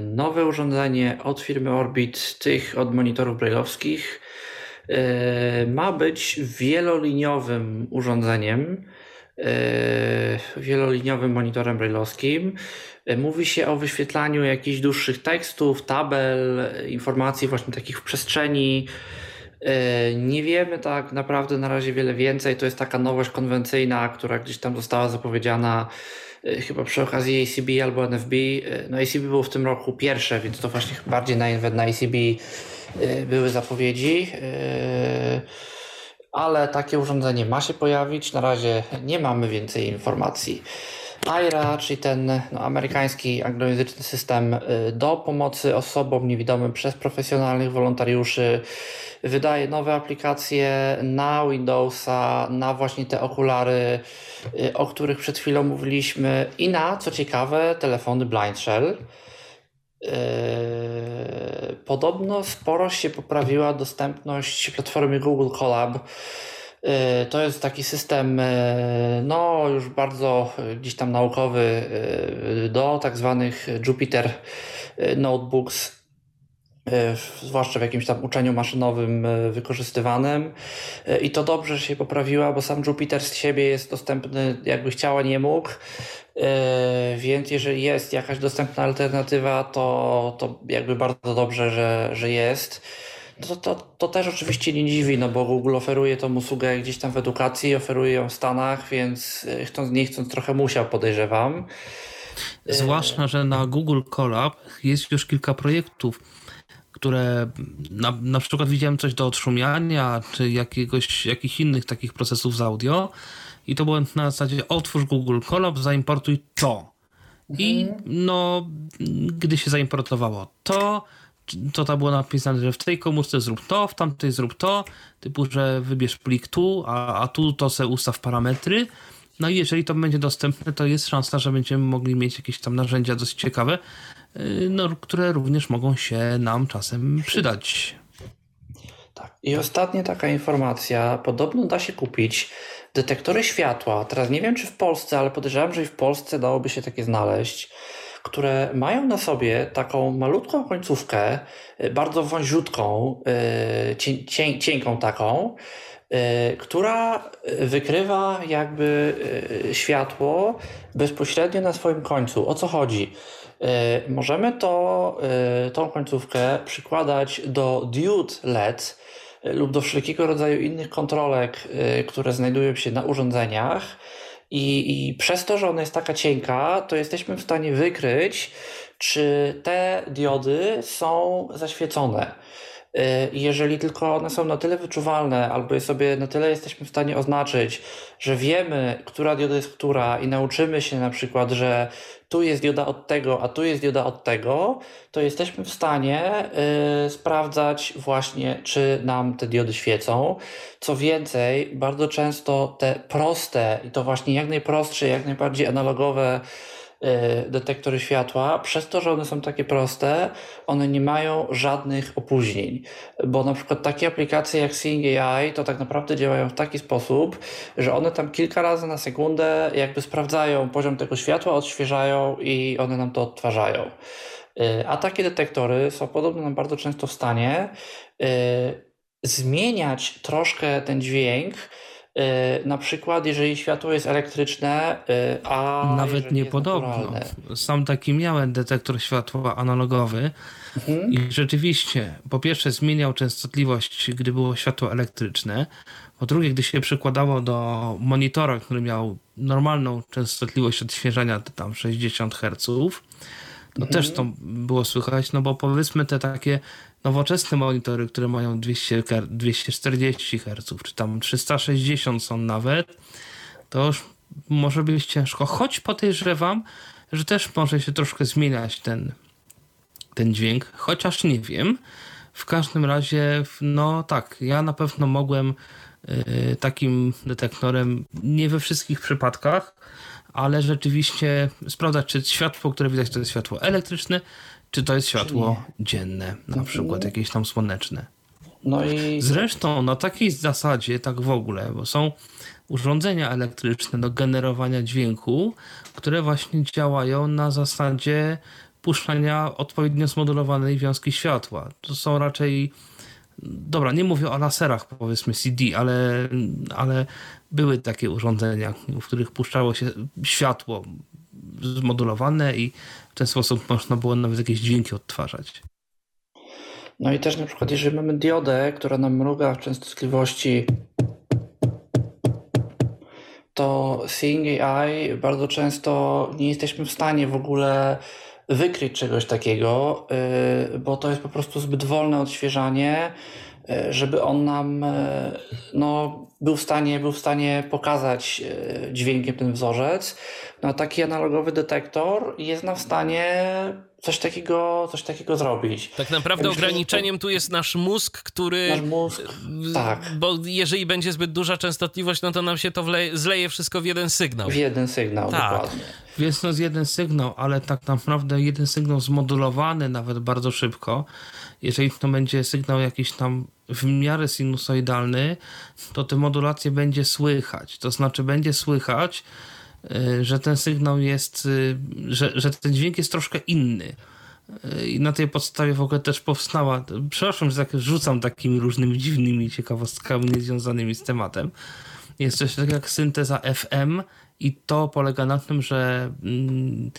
nowe urządzenie od firmy Orbit, tych od monitorów brailleowskich, yy, ma być wieloliniowym urządzeniem, wieloliniowym monitorem brailleowskim. Mówi się o wyświetlaniu jakichś dłuższych tekstów, tabel, informacji właśnie takich w przestrzeni. E, nie wiemy tak naprawdę na razie wiele więcej. To jest taka nowość konwencyjna, która gdzieś tam została zapowiedziana e, chyba przy okazji ACB albo NFB. E, no ACB było w tym roku pierwsze, więc to właśnie bardziej nawet na ACB były zapowiedzi. Ale takie urządzenie ma się pojawić. Na razie nie mamy więcej informacji. AIRA, czyli ten no, amerykański anglojęzyczny system y, do pomocy osobom niewidomym przez profesjonalnych wolontariuszy, wydaje nowe aplikacje na Windowsa, na właśnie te okulary, y, o których przed chwilą mówiliśmy. I na, co ciekawe, telefony Blind Shell. Y, podobno sporo się poprawiła dostępność platformy Google Colab to jest taki system, e, no już bardzo e, gdzieś tam naukowy do tak zwanych Jupyter Notebooks. zwłaszcza w jakimś tam uczeniu maszynowym wykorzystywanym. I to dobrze, się poprawiła, bo sam Jupiter z siebie jest dostępny, jakby chciała, nie mógł. Więc jeżeli jest jakaś dostępna alternatywa, to, to jakby bardzo dobrze, że, że jest. To, to, to też oczywiście nie dziwi, no bo Google oferuje tą usługę gdzieś tam w edukacji, oferuje ją w Stanach, więc chcąc nie chcąc trochę musiał, podejrzewam. Zwłaszcza, że na Google Colab jest już kilka projektów, które na, na przykład widziałem coś do odszumiania, czy jakiegoś, jakichś innych takich procesów z audio i to było na zasadzie otwórz Google Colab, zaimportuj to. I mhm. no, gdy się zaimportowało to, to tam było napisane, że w tej komórce zrób to, w tamtej zrób to, typu, że wybierz plik tu, a, a tu to se ustaw parametry. No i jeżeli to będzie dostępne, to jest szansa, że będziemy mogli mieć jakieś tam narzędzia dosyć ciekawe, y, no, które również mogą się nam czasem przydać. Tak. I ostatnia taka informacja. Podobno da się kupić detektory światła. Teraz nie wiem, czy w Polsce, ale podejrzewam, że i w Polsce dałoby się takie znaleźć które mają na sobie taką malutką końcówkę, y, bardzo wąziutką, y, cienką taką, y, która wykrywa jakby światło bezpośrednio na swoim końcu. O co chodzi? Możemy to, tą końcówkę przykładać do diode LED lub do wszelkiego rodzaju innych kontrolek, które znajdują się na urządzeniach i, I przez to, że ona jest taka cienka, to jesteśmy w stanie wykryć, czy te diody są zaświecone. Y, jeżeli tylko one są na tyle wyczuwalne, albo je sobie na tyle jesteśmy w stanie oznaczyć, że wiemy, która dioda jest która i nauczymy się na przykład, że tu jest dioda od tego, a tu jest dioda od tego, to jesteśmy w stanie y, sprawdzać właśnie, czy nam te diody świecą. Co więcej, bardzo często te proste i to właśnie jak najprostsze, jak najbardziej analogowe detektory światła, przez to, że one są takie proste, one nie mają żadnych opóźnień. Bo na przykład takie aplikacje jak Seeing AI to tak naprawdę działają w taki sposób, że one tam kilka razy na sekundę jakby sprawdzają poziom tego światła, odświeżają i one nam to odtwarzają. Y, a takie detektory są podobno nam bardzo często w stanie y, zmieniać troszkę ten dźwięk, Y, na przykład, jeżeli światło jest elektryczne, y, a. Nawet niepodobno. Sam taki miałem detektor światła analogowy mhm. i rzeczywiście, po pierwsze, zmieniał częstotliwość, gdy było światło elektryczne. Po drugie, gdy się przykładało do monitora, który miał normalną częstotliwość odświeżania, tam 60 Hz, to mhm. też to było słychać, no bo powiedzmy te takie nowoczesne monitory, które mają 200, 240 Hz, czy tam 360 są nawet, to już może być ciężko. Choć podejrzewam, że też może się troszkę zmieniać ten, ten dźwięk, chociaż nie wiem. W każdym razie, no tak, ja na pewno mogłem y, takim detektorem, nie we wszystkich przypadkach, ale rzeczywiście sprawdzać, czy światło, które widać, to jest światło elektryczne, czy to jest światło dzienne, na przykład jakieś tam słoneczne. No i... Zresztą na takiej zasadzie, tak w ogóle, bo są urządzenia elektryczne do generowania dźwięku, które właśnie działają na zasadzie puszczania odpowiednio zmodulowanej wiązki światła. To są raczej dobra, nie mówię o laserach, powiedzmy CD, ale, ale były takie urządzenia, w których puszczało się światło zmodulowane i w ten sposób można było nawet jakieś dźwięki odtwarzać. No i też na przykład, jeżeli mamy diodę, która nam mruga w częstotliwości, to Seeing AI bardzo często nie jesteśmy w stanie w ogóle wykryć czegoś takiego, y, bo to jest po prostu zbyt wolne odświeżanie, y, żeby on nam y, no, był, w stanie, był w stanie pokazać dźwiękiem ten wzorzec. No, taki analogowy detektor jest nam w stanie coś takiego, coś takiego zrobić. Tak naprawdę Myślę, ograniczeniem to... tu jest nasz mózg, który... Nasz mózg, tak. Bo jeżeli będzie zbyt duża częstotliwość, no to nam się to wleje, zleje wszystko w jeden sygnał. W jeden sygnał, tak. dokładnie. Więc no z jeden sygnał, ale tak naprawdę jeden sygnał zmodulowany nawet bardzo szybko. Jeżeli to będzie sygnał jakiś tam w miarę sinusoidalny, to te modulacje będzie słychać. To znaczy będzie słychać, Y, że ten sygnał jest, y, że, że ten dźwięk jest troszkę inny. I na tej podstawie w ogóle też powstała, przepraszam, że tak rzucam takimi różnymi dziwnymi ciekawostkami niezwiązanymi z tematem. Jest coś takiego jak synteza FM i to polega na tym, że mm,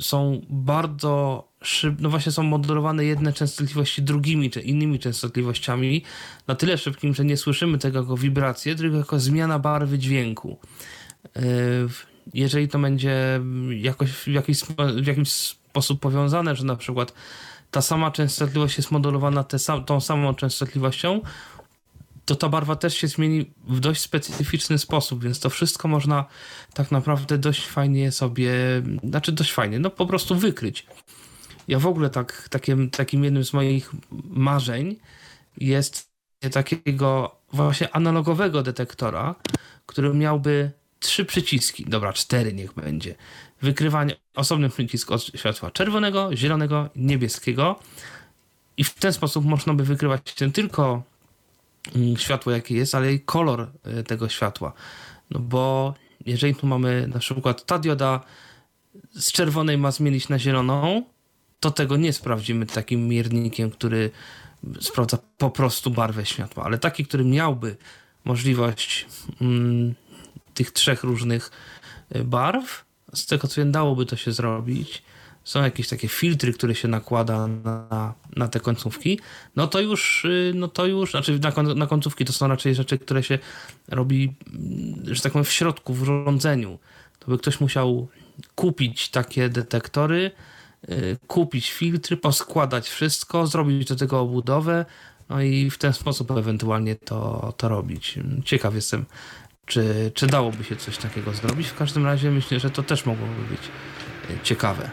są bardzo szybko, no właśnie są modulowane jedne częstotliwości drugimi czy innymi częstotliwościami na tyle szybkim, że nie słyszymy tego jako wibrację, tylko jako zmiana barwy dźwięku. Yy, jeżeli to będzie jakoś w jakiś, w jakiś sposób powiązane, że na przykład ta sama częstotliwość jest modulowana te tą samą częstotliwością, to ta barwa też się zmieni w dość specyficzny sposób, więc to wszystko można tak naprawdę dość fajnie sobie, znaczy dość fajnie, no po prostu wykryć. Ja w ogóle tak, takim, takim jednym z moich marzeń jest takiego właśnie analogowego detektora, który miałby trzy przyciski, dobra, cztery niech będzie. Wykrywanie, osobny przycisk od światła czerwonego, zielonego, niebieskiego i w ten sposób można by wykrywać nie tylko mm, światło jakie jest, ale i kolor e, tego światła. No bo jeżeli tu mamy na przykład ta dioda z czerwonej ma zmienić na zieloną, to tego nie sprawdzimy takim miernikiem, który sprawdza po prostu barwę światła, ale taki, który miałby możliwość mm, tych trzech różnych y, barw. Z tego co wiem, dałoby to się zrobić. Są jakieś takie filtry, które się nakłada na, na te końcówki. No to już, y, no to już, znaczy na, na końcówki to są raczej rzeczy, które się robi, mm, że tak powiem, w środku, w urządzeniu. To by ktoś musiał kupić takie detektory, kupić filtry, poskładać wszystko, zrobić do tego obudowę, no i w ten sposób ewentualnie to, to robić. Ciekaw jestem, czy, czy dałoby się coś takiego zrobić? W każdym razie myślę, że to też mogłoby być e, ciekawe.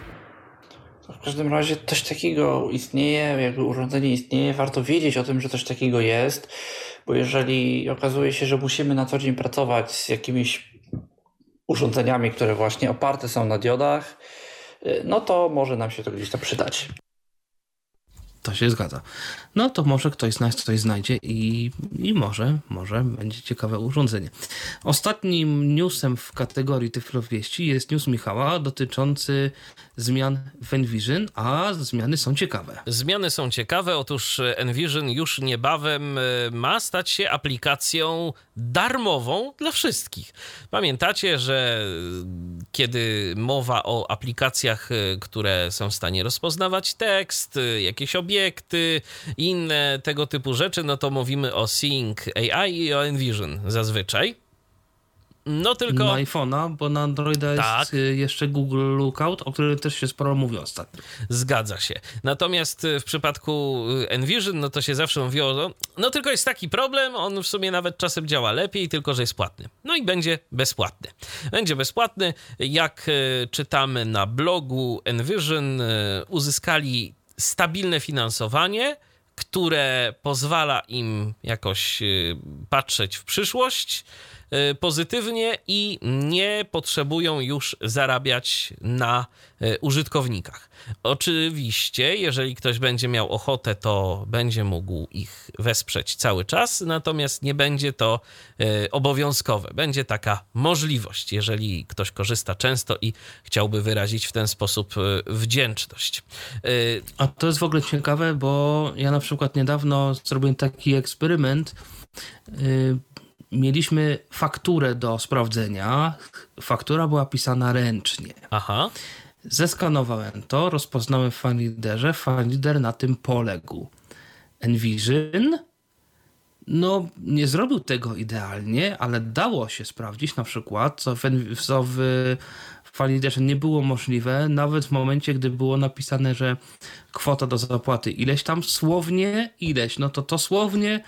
W każdym razie coś takiego istnieje, jakby urządzenie istnieje, warto wiedzieć o tym, że coś takiego jest, bo jeżeli okazuje się, że musimy na co dzień pracować z jakimiś urządzeniami, które właśnie oparte są na diodach, no to może nam się to gdzieś tam przydać. To się zgadza. No to może ktoś z nas coś znajdzie i, i może, może będzie ciekawe urządzenie. Ostatnim newsem w kategorii Tyflowieści jest news Michała dotyczący zmian w Envision, a zmiany są ciekawe. Zmiany są ciekawe. Otóż Envision już niebawem e, ma stać się aplikacją darmową dla wszystkich. Pamiętacie, że kiedy mowa o aplikacjach, e, które są w stanie rozpoznawać tekst, e, jakieś obiekty, inne tego typu rzeczy, no to mówimy o Seeing AI i o Envision zazwyczaj. No tylko. Na iPhone'a, bo na Androida tak. jest y, jeszcze Google Lookout, o którym też się sporo mówi ostatnio. Zgadza się. Natomiast y, w przypadku y, Envision, no to się zawsze mówiło, no, no tylko jest taki problem, on w sumie nawet czasem działa lepiej, tylko że jest płatny. No i będzie bezpłatny. Będzie bezpłatny. Jak czytamy na blogu Envision, uzyskali stabilne finansowanie które pozwala im jakoś y, patrzeć w przyszłość pozytywnie i nie potrzebują już zarabiać na y, użytkownikach. Oczywiście, jeżeli ktoś będzie miał ochotę, to będzie mógł ich wesprzeć cały czas, natomiast nie będzie to e, obowiązkowe. Będzie taka możliwość, jeżeli ktoś korzysta często i chciałby wyrazić w ten sposób wdzięczność. A to jest w ogóle ciekawe, bo ja na przykład niedawno zrobiłem taki eksperyment. Mieliśmy fakturę do sprawdzenia. Faktura była pisana ręcznie. Aha. Zeskanowałem to, rozpoznałem w FileReaderze, FileReader na tym poległ. Envision no, nie zrobił tego idealnie, ale dało się sprawdzić na przykład, co w, co w nie było możliwe, nawet w momencie, gdy było napisane, że kwota do zapłaty ileś tam słownie, ileś, no to to słownie,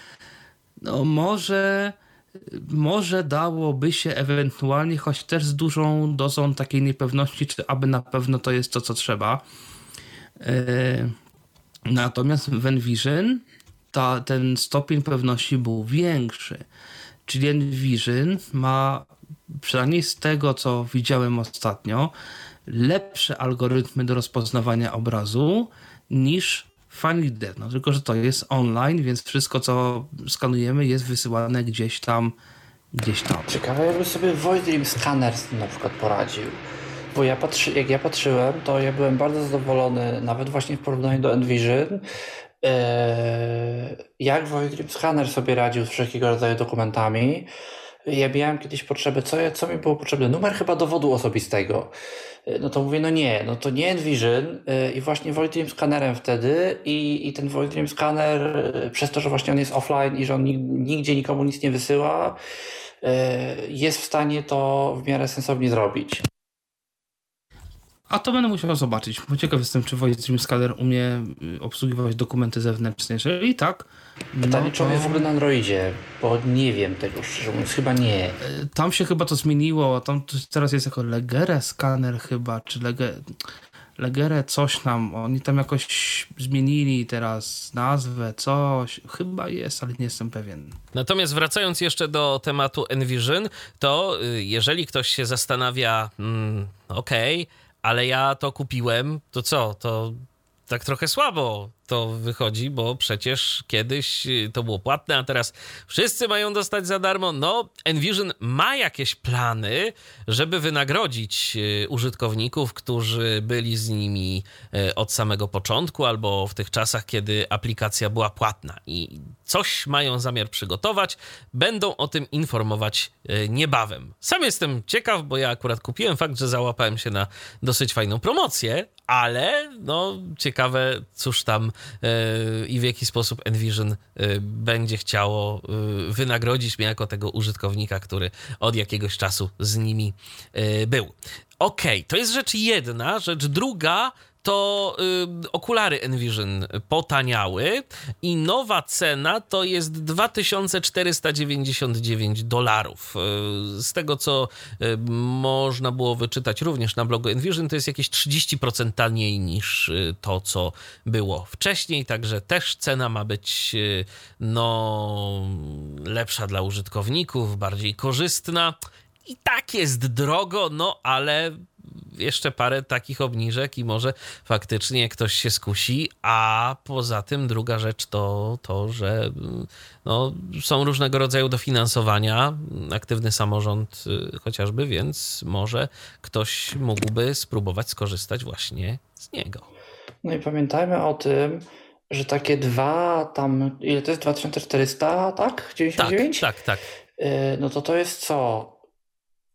no może może dałoby się ewentualnie, choć też z dużą dozą takiej niepewności, czy aby na pewno to jest to, co trzeba. E, natomiast w Envision ta, ten stopień pewności był większy. Czyli Envision ma, przynajmniej z tego, co widziałem ostatnio, lepsze algorytmy do rozpoznawania obrazu niż FileReader, no tylko, że to jest online, więc wszystko, co skanujemy jest wysyłane gdzieś tam, gdzieś tam. Ciekawe, jakby sobie Void Dream Scanner na przykład poradził. bo ja patrzy, jak ja patrzyłem, to ja byłem bardzo zadowolony, nawet właśnie w porównaniu do Envision, jak Void Scanner sobie radził z wszelkiego rodzaju dokumentami. Ja miałem kiedyś potrzebę, co, co mi było potrzebne? Numer chyba dowodu osobistego. No to mówię, no nie, no to nie Envision i właśnie Void Dream Scannerem wtedy i, i ten Void Dream Scanner przez to, że właśnie on jest offline i że on nigdzie nikomu nic nie wysyła, jest w stanie to w miarę sensownie zrobić. A to będę musiał zobaczyć, bo ciekaw jestem, czy Voice Dream Scanner umie y, obsługiwać dokumenty zewnętrzne. Jeżeli tak. Pytanie, no, czy on jest w ogóle na Androidzie, bo nie wiem tego szczerze mówiąc, chyba nie. Y, tam się chyba to zmieniło, tam teraz jest jako Legere Scanner chyba, czy Legere, Legere coś tam, oni tam jakoś zmienili teraz nazwę, coś, chyba jest, ale nie jestem pewien. Natomiast wracając jeszcze do tematu Envision, to y, jeżeli ktoś się zastanawia, mm, okej, okay, ale ja to kupiłem, to co? To tak trochę słabo to wychodzi, bo przecież kiedyś y, to było płatne, a teraz wszyscy mają dostać za darmo. No, Envision ma jakieś plany, żeby wynagrodzić y, użytkowników, którzy byli z nimi y, od samego początku albo w tych czasach, kiedy aplikacja była płatna. I coś mają zamiar przygotować. Będą o tym informować niebawem. Sam jestem ciekaw, bo ja akurat kupiłem fakt, że załapałem się na dosyć fajną promocję, ale no ciekawe, cóż tam yy, i w jaki sposób Envision yy, będzie chciało yy, wynagrodzić mnie jako tego użytkownika, który od jakiegoś czasu z nimi był. Okej, okay, to jest rzecz jedna. Rzecz druga to y, okulary Envision potaniały i nowa cena to jest 2499 dolarów. Y, z tego, co y, można było wyczytać również na blogu Envision, to jest jakieś 30% taniej niż y, to, co było wcześniej, także też cena ma być y, no, lepsza dla użytkowników, bardziej korzystna. I tak jest drogo, no ale jeszcze parę takich obniżek i może faktycznie ktoś się skusi, a poza tym druga rzecz to to, że no, są różnego rodzaju dofinansowania, aktywny samorząd y, chociażby, więc może ktoś mógłby spróbować skorzystać właśnie z niego. No i pamiętajmy o tym, że takie dwa tam, ile to jest, 2400, tak? 99? Tak, tak, tak. No to to jest co?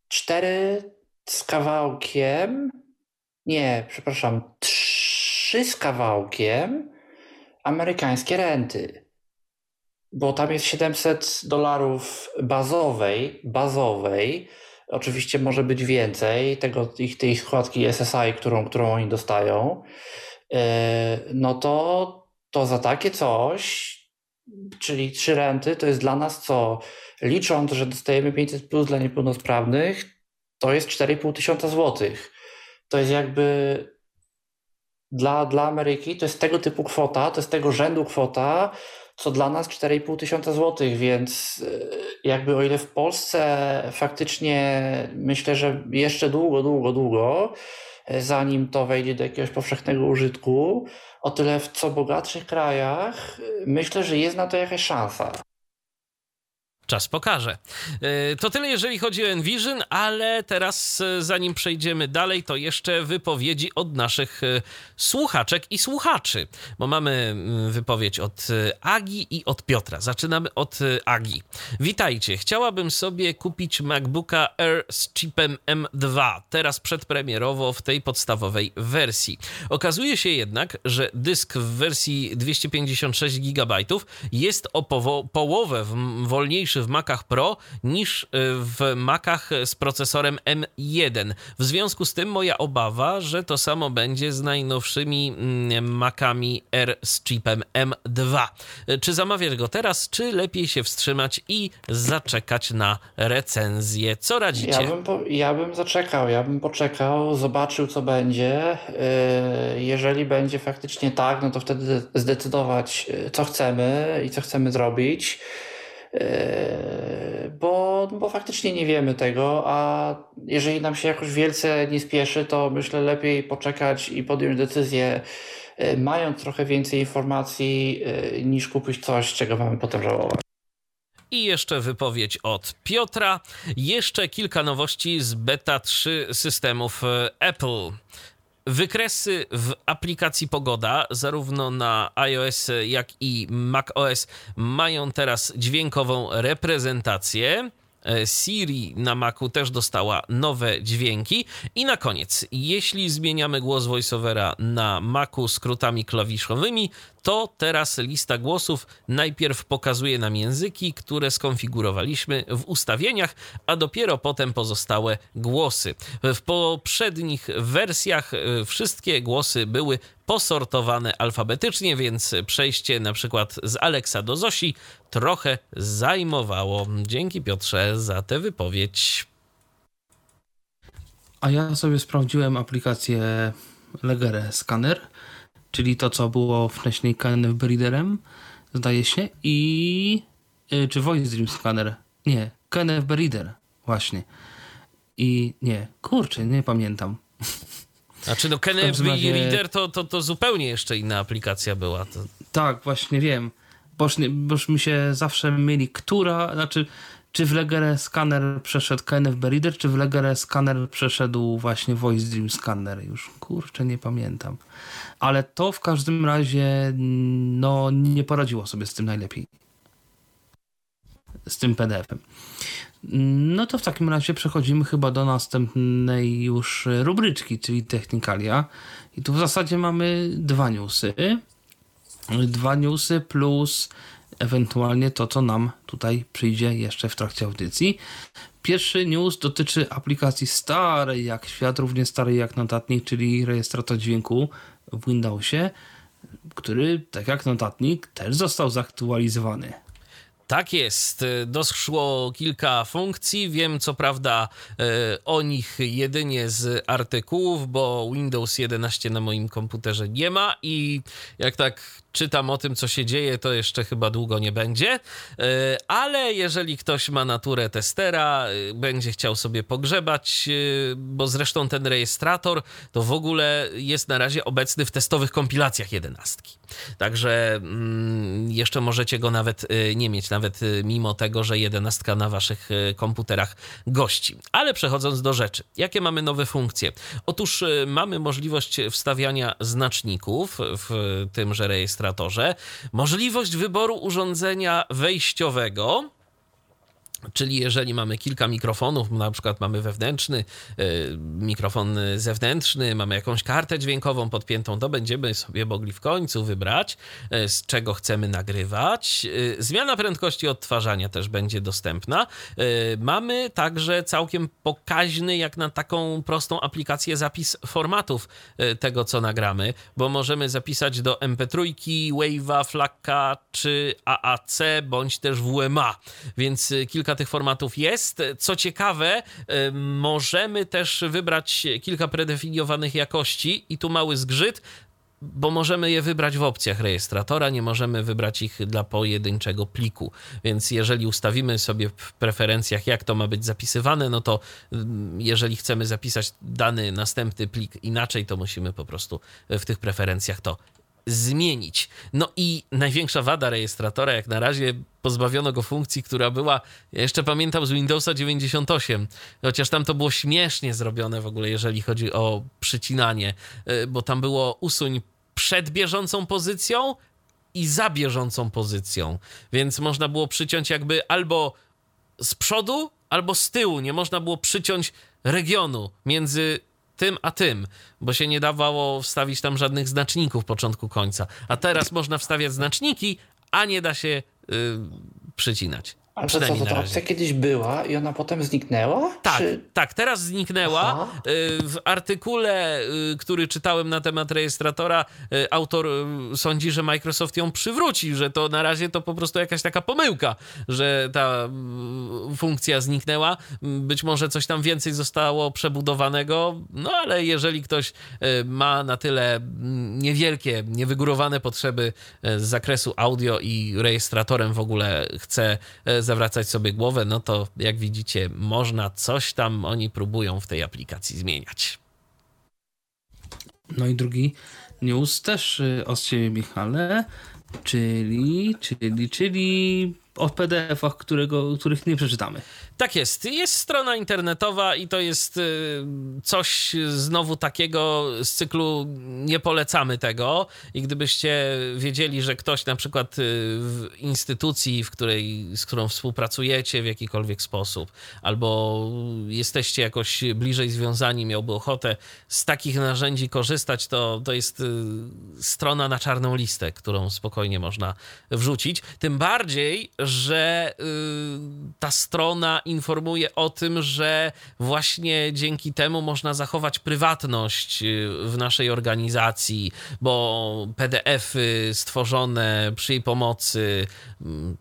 Cztery z kawałkiem, nie, przepraszam, trzy z kawałkiem amerykańskie renty. Bo tam jest 700 dolarów bazowej, bazowej, oczywiście może być więcej tego, ich, tej składki SSI, którą, którą oni dostają, e, no to, to za takie coś, czyli trzy renty, to jest dla nas co? Licząc, że dostajemy 500 plus dla niepełnosprawnych, to jest 4,5 tysiąca złotych. To jest jakby dla, dla Ameryki to jest tego typu kwota, to jest tego rzędu kwota, co dla nas 4,5 tysiąca złotych, więc e, jakby o ile w Polsce faktycznie myślę, że jeszcze długo, długo, długo, e, zanim to wejdzie do jakiegoś powszechnego użytku, o tyle w co bogatszych krajach e, myślę, że jest na to jakaś szansa. Czas pokaże. E, to tyle, jeżeli chodzi o Envision, ale teraz, e, zanim przejdziemy dalej, to jeszcze wypowiedzi od naszych e, słuchaczek i słuchaczy, bo mamy mm, wypowiedź od Agi i od Piotra. Zaczynamy od Agi. Witajcie. Chciałabym sobie kupić MacBooka Air z chipem M2, teraz przedpremierowo w tej podstawowej wersji. Okazuje się jednak, że dysk w wersji 256 GB jest o połowę wolniejszy w Macach Pro niż y, w Macach z procesorem M1. W związku z tym moja obawa, że to samo będzie z najnowszymi mm, Macami R z chipem M2. Czy zamawiać go teraz, czy lepiej się wstrzymać i zaczekać na recenzję? Co radzicie? Ja bym, po, ja bym zaczekał, ja bym poczekał, zobaczył co będzie. Y, jeżeli będzie faktycznie tak, no to wtedy zdecydować, y, co chcemy i co chcemy zrobić. Yy, bo, bo faktycznie nie wiemy tego, a jeżeli nam się jakoś wielce nie spieszy, to myślę lepiej poczekać i podjąć decyzję, yy, mając trochę więcej informacji, yy, niż kupić coś, czego mamy potem żałować. i jeszcze wypowiedź od Piotra. Jeszcze kilka nowości z beta 3 systemów Apple. Wykresy w aplikacji Pogoda, zarówno na iOS, jak i macOS, mają teraz dźwiękową reprezentację. E, Siri na Macu też dostała nowe dźwięki. I na koniec, jeśli zmieniamy głos voiceovera na Macu skrótami klawiszowymi, to teraz lista głosów najpierw pokazuje nam języki, które skonfigurowaliśmy w ustawieniach, a dopiero potem pozostałe głosy. W poprzednich wersjach e, wszystkie głosy były posortowane alfabetycznie, więc przejście na przykład z Alexa do Zosi trochę zajmowało. Dzięki Piotrze za tę wypowiedź. A ja sobie sprawdziłem aplikację Legere Scanner, czyli to, co było wcześniej KNF Readerem, zdaje się, i y, czy Voice Dream Scanner? Nie, KNF Reader, właśnie. I nie, kurczę, nie pamiętam. Znaczy, no KNF Reader to, to, to zupełnie jeszcze inna aplikacja była. To... Tak, właśnie wiem. Boż, boż mi się zawsze mieli, która, znaczy, czy w Legere Scanner przeszedł KNF Reader, czy w Legere Scanner przeszedł właśnie Voice Dream Scanner. Już kurczę, nie pamiętam. Ale to w każdym razie no, nie poradziło sobie z tym najlepiej. Z tym PDF-em. No to w takim razie przechodzimy chyba do następnej już rubryczki, czyli technikalia. I tu w zasadzie mamy dwa newsy. Dwa newsy plus ewentualnie to, co nam tutaj przyjdzie jeszcze w trakcie audycji. Pierwszy news dotyczy aplikacji starej jak świat, równie starej jak notatnik, czyli rejestrator dźwięku w Windowsie, który, tak jak notatnik, też został zaktualizowany. Tak jest. Doszło kilka funkcji. Wiem co prawda e, o nich jedynie z artykułów, bo Windows 11 na moim komputerze nie ma i jak tak czytam o tym, co się dzieje, to jeszcze chyba długo nie będzie. E, ale jeżeli ktoś ma naturę testera, e, będzie chciał sobie pogrzebać, e, bo zresztą ten rejestrator to w ogóle jest na razie obecny w testowych kompilacjach jedenastki. Także mm, jeszcze możecie go nawet nie mieć, nawet mimo tego, że jedenastka na waszych komputerach gości. Ale przechodząc do rzeczy, jakie mamy nowe funkcje? Otóż mamy możliwość wstawiania znaczników w tymże rejestratorze możliwość wyboru urządzenia wejściowego Czyli jeżeli mamy kilka mikrofonów, na przykład mamy wewnętrzny, yy, mikrofon zewnętrzny, mamy jakąś kartę dźwiękową podpiętą, to będziemy sobie mogli w końcu wybrać, yy, z czego chcemy nagrywać. Yy, zmiana prędkości odtwarzania też będzie dostępna. Mamy także całkiem pokaźny, jak na taką prostą aplikację, zapis formatów tego, co nagramy, bo możemy zapisać do MP3, Wave'a, Flacka czy AAC, bądź też WMA, więc kilka kilka tych formatów jest. Co ciekawe, y, możemy też wybrać kilka predefiniowanych jakości i tu mały zgrzyt, bo możemy je wybrać w opcjach rejestratora, nie możemy wybrać ich dla pojedynczego pliku. Więc jeżeli ustawimy sobie w preferencjach, jak to ma być zapisywane, no to mm, jeżeli chcemy zapisać dany następny plik inaczej, to musimy po prostu w tych preferencjach to zmienić. No i największa wada rejestratora, jak na razie pozbawiono go funkcji, która była, ja jeszcze pamiętam z Windowsa 98, chociaż tam to było śmiesznie zrobione w ogóle, jeżeli chodzi o przycinanie, y, bo tam było usuń przed bieżącą pozycją i za bieżącą pozycją, więc można było przyciąć jakby albo z przodu, albo z tyłu, nie można było przyciąć regionu między tym a tym, bo się nie dawało wstawić tam żadnych znaczników początku końca. A teraz można wstawiać znaczniki, a nie da się yy, przycinać. Ale to co, to ta opcja kiedyś była i ona potem zniknęła? Tak, czy... tak, teraz zniknęła. Aha. Y, w artykule, y, który czytałem na temat rejestratora, y, autor sądzi, że Microsoft ją przywróci, że to na razie to po prostu jakaś taka pomyłka, że ta funkcja zniknęła. Być może coś tam więcej zostało przebudowanego, no ale jeżeli ktoś ma na tyle niewielkie, niewygórowane potrzeby z zakresu audio i rejestratorem w ogóle chce zawracać sobie głowę, no to jak widzicie, można coś tam oni próbują w tej aplikacji zmieniać. No i drugi news też y, od ciebie, Michale, czyli, czyli, czyli o PDF-ach, którego, których nie przeczytamy. Tak jest. Jest strona internetowa i to jest y, coś znowu takiego z cyklu nie polecamy tego. I gdybyście wiedzieli, że ktoś na przykład y, w instytucji, w której, z którą współpracujecie w jakikolwiek sposób, albo jesteście jakoś bliżej związani, miałby ochotę z takich narzędzi korzystać, to, to jest y, strona na czarną listę, którą spokojnie można wrzucić. Tym bardziej, że ta strona informuje o tym, że właśnie dzięki temu można zachować prywatność y, w naszej organizacji, bo PDF-y stworzone przy jej pomocy mm,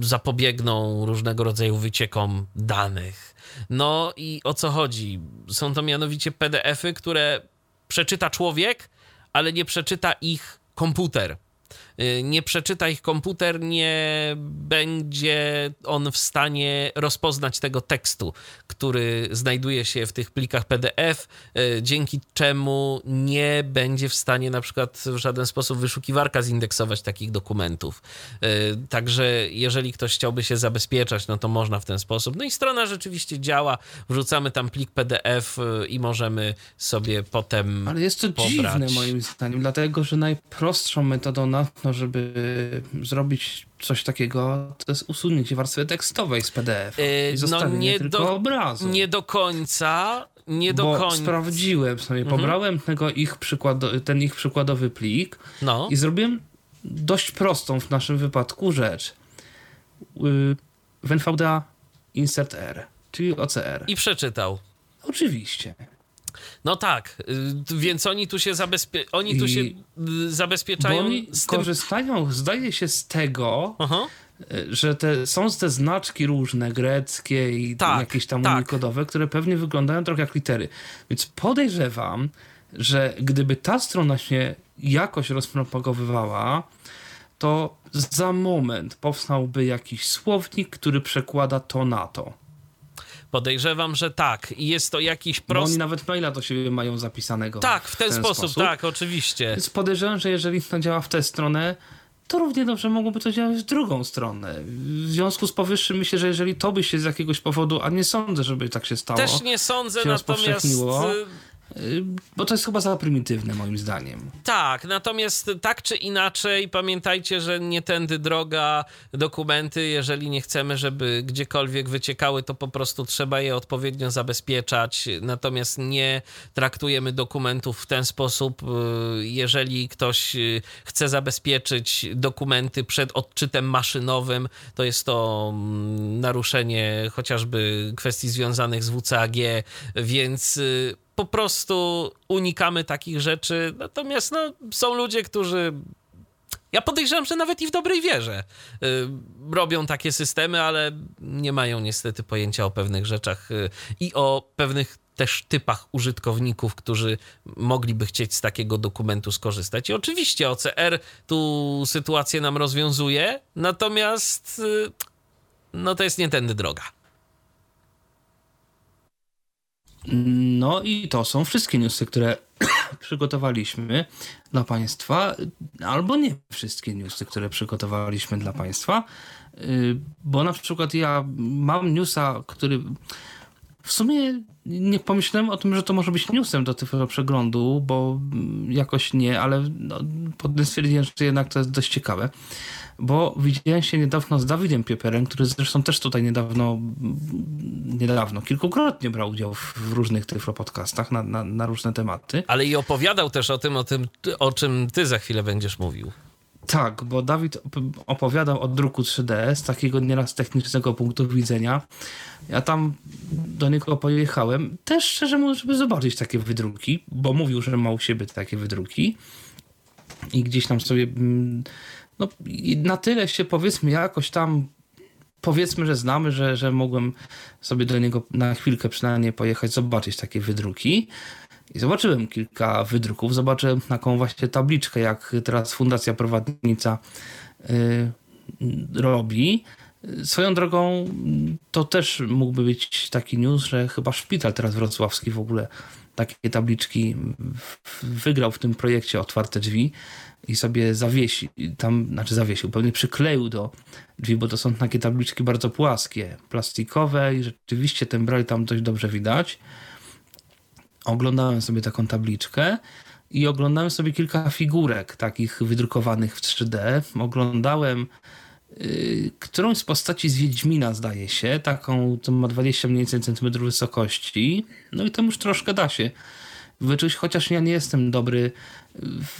zapobiegną różnego rodzaju wyciekom danych. No i o co chodzi? Są to mianowicie PDF-y, które przeczyta człowiek, ale nie przeczyta ich komputer. Y, nie przeczyta ich komputer, nie będzie on w stanie rozpoznać tego tekstu, który znajduje się w tych plikach PDF, y, dzięki czemu nie będzie w stanie na przykład w żaden sposób wyszukiwarka zindeksować takich dokumentów. Y, także jeżeli ktoś chciałby się zabezpieczać, no to można w ten sposób. No i strona rzeczywiście działa, wrzucamy tam plik PDF i możemy sobie potem Ale jest to pobrać. dziwne moim zdaniem, dlatego że najprostszą metodą na to, żeby zrobić coś takiego, to jest usunięcie warstwy tekstowej z PDF Yy, i zostawienie no nie tylko do, obrazu. Nie do końca, nie do Bo końca. sprawdziłem sobie, Mhm. pobrałem tego ich przykłado, ten ich przykładowy plik No. i zrobiłem dość prostą w naszym wypadku rzecz. Yy, W NVDA insert R, czyli OCR. I przeczytał. Oczywiście. No tak, y, więc oni tu się, zabezpie- oni tu się y, zabezpieczają oni z tym... korzystają, zdaje się, z tego, Aha. że te, są te znaczki różne, greckie i Tak, jakieś tam tak. unikodowe, które pewnie wyglądają trochę jak litery. Więc podejrzewam, że gdyby ta strona się jakoś rozpropagowywała, to za moment powstałby jakiś słownik, który przekłada to na to. Podejrzewam, że tak. I jest to jakiś Bo oni prosty... nawet maila do siebie mają zapisanego. Tak, w ten, sposób, tak, oczywiście. Więc podejrzewam, że jeżeli to działa w tę stronę, to równie dobrze mogłoby to działać w drugą stronę. W związku z powyższym myślę, że jeżeli to by się z jakiegoś powodu, a nie sądzę, żeby tak się stało, Też nie sądzę, natomiast... y, bo to jest chyba za prymitywne moim zdaniem. Tak, natomiast tak czy inaczej, pamiętajcie, że nie tędy droga dokumenty. Jeżeli nie chcemy, żeby gdziekolwiek wyciekały, to po prostu trzeba je odpowiednio zabezpieczać. Natomiast nie traktujemy dokumentów w ten sposób. y, Jeżeli ktoś y, chce zabezpieczyć dokumenty przed odczytem maszynowym, to jest to mm, naruszenie chociażby kwestii związanych z WCAG, więc po prostu unikamy takich rzeczy. Natomiast no, są ludzie, którzy. Ja podejrzewam, że nawet i w dobrej wierze y, robią takie systemy, ale nie mają niestety pojęcia o pewnych rzeczach y, i o pewnych też typach użytkowników, którzy mogliby chcieć z takiego dokumentu skorzystać. I oczywiście OCR tu sytuację nam rozwiązuje, natomiast y, no to jest nie tędy droga. No i to są wszystkie newsy, które przygotowaliśmy dla Państwa, albo nie wszystkie newsy, które przygotowaliśmy dla Państwa, Y, bo na przykład ja mam newsa, który w sumie nie pomyślałem o tym, że to może być newsem do tego przeglądu, bo jakoś nie, ale no, stwierdziłem, że jednak to jest dość ciekawe, bo widziałem się niedawno z Dawidem Pieperem, który zresztą też tutaj niedawno, niedawno, kilkukrotnie brał udział w, różnych tyflo podcastach na, na, na różne tematy. Ale i opowiadał też o tym, o tym, o czym ty za chwilę będziesz mówił. Tak, bo Dawid op- opowiadał o druku 3D z takiego nieraz technicznego punktu widzenia. Ja tam do niego pojechałem, też szczerze mówiąc, żeby zobaczyć takie wydruki, bo mówił, że ma u siebie takie wydruki. I gdzieś tam sobie, mm, no na tyle się powiedzmy jakoś tam, powiedzmy, że znamy, że, że mogłem sobie do niego na chwilkę przynajmniej pojechać, zobaczyć takie wydruki. I zobaczyłem kilka wydruków, zobaczyłem taką właśnie tabliczkę, jak teraz Fundacja Prowadnica y, robi. Swoją drogą to też mógłby być taki news, że chyba szpital teraz wrocławski w ogóle takie tabliczki, wygrał w tym projekcie Otwarte Drzwi i sobie zawiesił, tam, znaczy zawiesił, pewnie przykleił do drzwi, bo to są takie tabliczki bardzo płaskie, plastikowe i rzeczywiście ten braj tam dość dobrze widać. Oglądałem sobie taką tabliczkę i oglądałem sobie kilka figurek takich wydrukowanych w 3D. Oglądałem yy, którąś z postaci z Wiedźmina, zdaje się, taką, co ma 20 mniej cm wysokości. No i tam już troszkę da się wyczuć, chociaż ja nie jestem dobry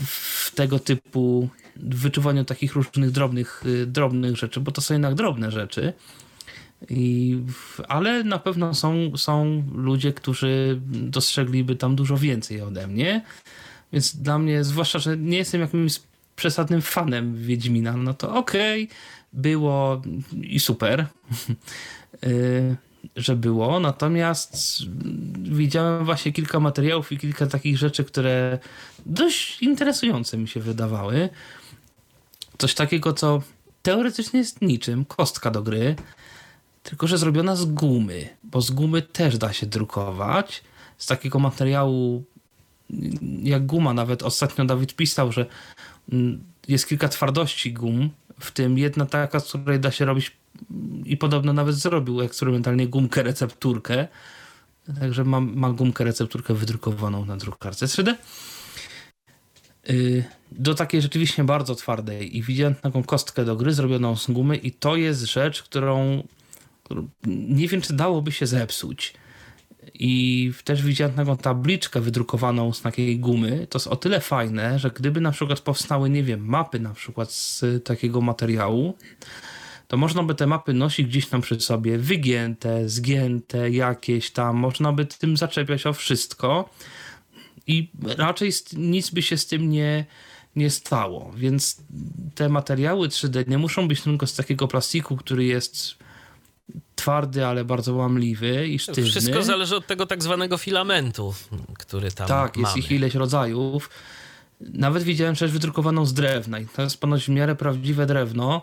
w tego typu wyczuwaniu takich różnych drobnych, yy, drobnych rzeczy, bo to są jednak drobne rzeczy. I, ale na pewno są, są ludzie, którzy dostrzegliby tam dużo więcej ode mnie. Więc dla mnie, zwłaszcza, że nie jestem jakimś przesadnym fanem Wiedźmina, no to okej, okay, było i super, y, że było. Natomiast widziałem właśnie kilka materiałów i kilka takich rzeczy, które dość interesujące mi się wydawały. Coś takiego, co teoretycznie jest niczym, kostka do gry, tylko że zrobiona z gumy, bo z gumy też da się drukować. Z takiego materiału jak guma. Nawet ostatnio Dawid pisał, że mm, jest kilka twardości gum, w tym jedna taka, z której da się robić i podobno nawet zrobił eksperymentalnie gumkę recepturkę. Także mam, ma gumkę recepturkę wydrukowaną na drukarce 3D. Y, do takiej rzeczywiście bardzo twardej i widziałem taką kostkę do gry zrobioną z gumy i to jest rzecz, którą nie wiem, czy dałoby się zepsuć. I też widziałem taką tabliczkę wydrukowaną z takiej gumy. To jest o tyle fajne, że gdyby na przykład powstały, nie wiem, mapy na przykład z takiego materiału, to można by te mapy nosić gdzieś tam przy sobie, wygięte, zgięte, jakieś tam, można by tym zaczepiać o wszystko i raczej nic by się z tym nie, nie stało. Więc te materiały 3D nie muszą być tylko z takiego plastiku, który jest twardy, ale bardzo łamliwy i sztywny. Wszystko zależy od tego tak zwanego filamentu, który tam Tak, mamy. jest ich ileś rodzajów. Nawet widziałem rzecz wydrukowaną z drewna i to jest ponoć w miarę prawdziwe drewno,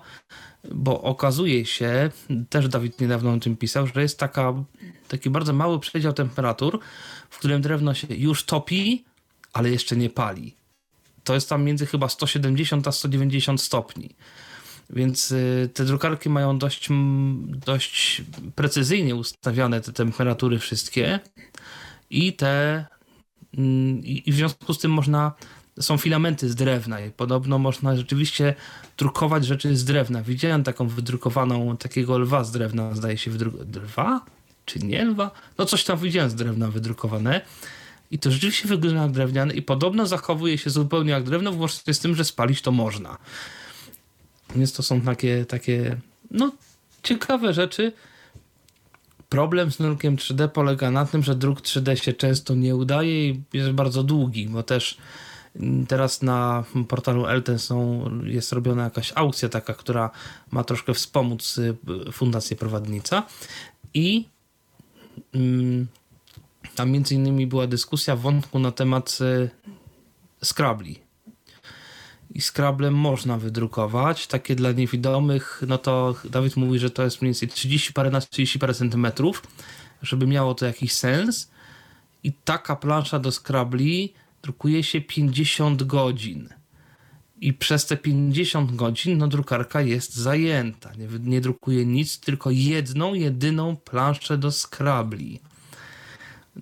bo okazuje się, też Dawid niedawno o tym pisał, że jest taka, taki bardzo mały przedział temperatur, w którym drewno się już topi, ale jeszcze nie pali. To jest tam między chyba 170 a 190 stopni. Więc y, te drukarki mają dość, dość precyzyjnie ustawiane te temperatury wszystkie i te mm, i w związku z tym można są filamenty z drewna i podobno można rzeczywiście drukować rzeczy z drewna. Widziałem taką wydrukowaną, takiego lwa z drewna, zdaje się. Lwa? Czy nie lwa? No coś tam widziałem z drewna wydrukowane. I to rzeczywiście wygląda jak drewniane i podobno zachowuje się zupełnie jak drewno, włącznie z tym, że spalić to można. Więc to są takie, takie no, ciekawe rzeczy. Problem z drukiem 3D polega na tym, że druk 3D się często nie udaje i jest bardzo długi, bo też teraz na portalu Elten są, jest robiona jakaś aukcja taka, która ma troszkę wspomóc y, Fundację Prowadnica i mm, tam między innymi była dyskusja wątku na temat y, Scrabli, i Scrabble można wydrukować. Takie dla niewidomych, no to Dawid mówi, że to jest mniej więcej 30 parę na 30 parę centymetrów, żeby miało to jakiś sens. I taka plansza do Scrabli drukuje się 50 godzin. I przez te 50 godzin no, drukarka jest zajęta. Nie, nie drukuje nic, tylko jedną, jedyną planszę do Scrabli.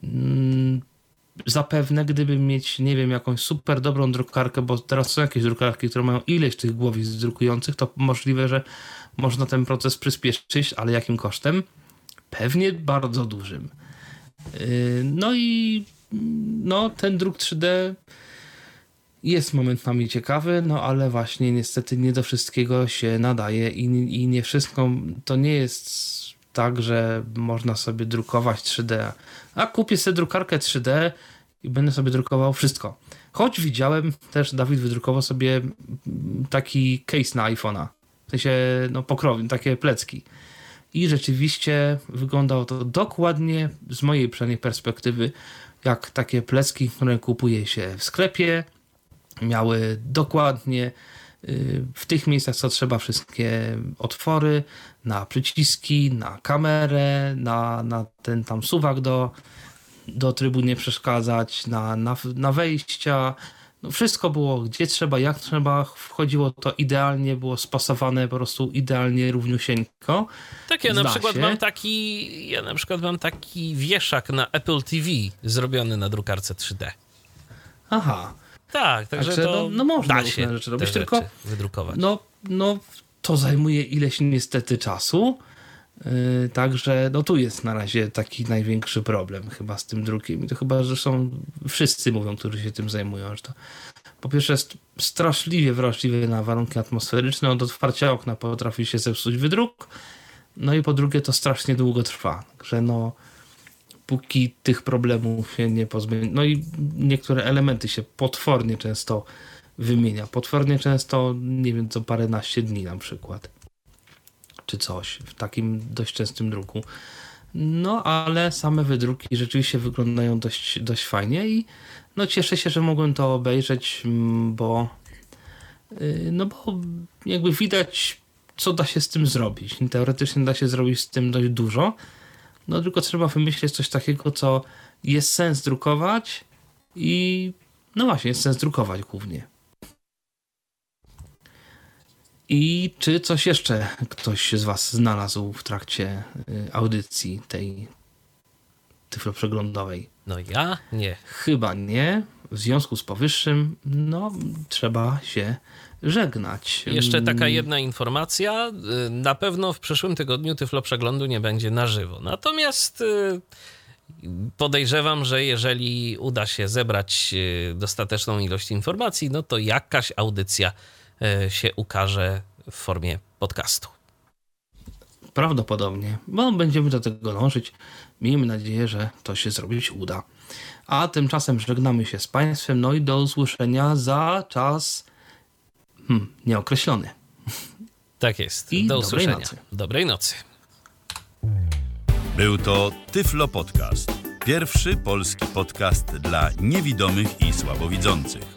Mm, zapewne gdybym mieć, nie wiem, jakąś super dobrą drukarkę, bo teraz są jakieś drukarki, które mają ileś tych głowic drukujących, to możliwe, że można ten proces przyspieszyć, ale jakim kosztem? Pewnie bardzo dużym. Yy, no i no, ten druk 3D jest momentami ciekawy, no ale właśnie niestety nie do wszystkiego się nadaje i, i nie wszystko, to nie jest tak, że można sobie drukować 3D. A kupię sobie drukarkę 3D i będę sobie drukował wszystko. Choć widziałem też, Dawid wydrukował sobie taki case na iPhone'a. W sensie, no pokrowny, takie plecki. I rzeczywiście wyglądało to dokładnie z mojej przynajmniej perspektywy, jak takie plecki, które kupuje się w sklepie. Miały dokładnie y, w tych miejscach, co trzeba, wszystkie otwory na przyciski, na kamerę, na, na ten tam suwak do do trybu nie przeszkadzać, na, na, na wejścia. No wszystko było gdzie trzeba, jak trzeba. Wchodziło to idealnie, było spasowane po prostu idealnie, równiusieńko. Tak, ja na przykład się. mam taki, ja na przykład mam taki wieszak na Apple TV zrobiony na drukarce 3D. Aha. Tak, także Także to no- no można da się rzeczy robić, tylko- wydrukować. No, no to zajmuje ileś niestety czasu. Yy, także no tu jest na razie taki największy problem chyba z tym drukiem. I to chyba, są wszyscy mówią, którzy się tym zajmują, że to po pierwsze jest straszliwie wrażliwy na warunki atmosferyczne, od otwarcia okna potrafi się zepsuć wydruk. No i po drugie to strasznie długo trwa. Także no póki tych problemów się nie pozbędzie. No i niektóre elementy się potwornie często wymienia. Potwornie często, nie wiem, co paręnaście dni na przykład. Czy coś w takim dość częstym druku. No, ale same wydruki rzeczywiście wyglądają dość, dość fajnie i no cieszę się, że mogłem to obejrzeć, mm, bo yy, no bo jakby widać, co da się z tym zrobić. Teoretycznie da się zrobić z tym dość dużo. No tylko trzeba wymyślić coś takiego, co jest sens drukować i no właśnie, jest sens drukować głównie. I czy coś jeszcze ktoś z Was znalazł w trakcie y, audycji tej tyfloprzeglądowej? No ja nie. Chyba nie. W związku z powyższym, no, trzeba się żegnać. Jeszcze taka Mm, jedna informacja. y, Na pewno w przyszłym tygodniu Tyflo Przeglądu nie będzie na żywo. Natomiast y, podejrzewam, że jeżeli uda się zebrać dostateczną ilość informacji, no to jakaś audycja się ukaże w formie podcastu. Prawdopodobnie, bo będziemy do tego dążyć. Miejmy nadzieję, że to się zrobić uda. A tymczasem żegnamy się z Państwem, no i do usłyszenia za czas hmm, nieokreślony. Tak jest. I Do dobrej usłyszenia. nocy. Dobrej nocy. Był to Tyflo Podcast. Pierwszy polski podcast dla niewidomych i słabowidzących.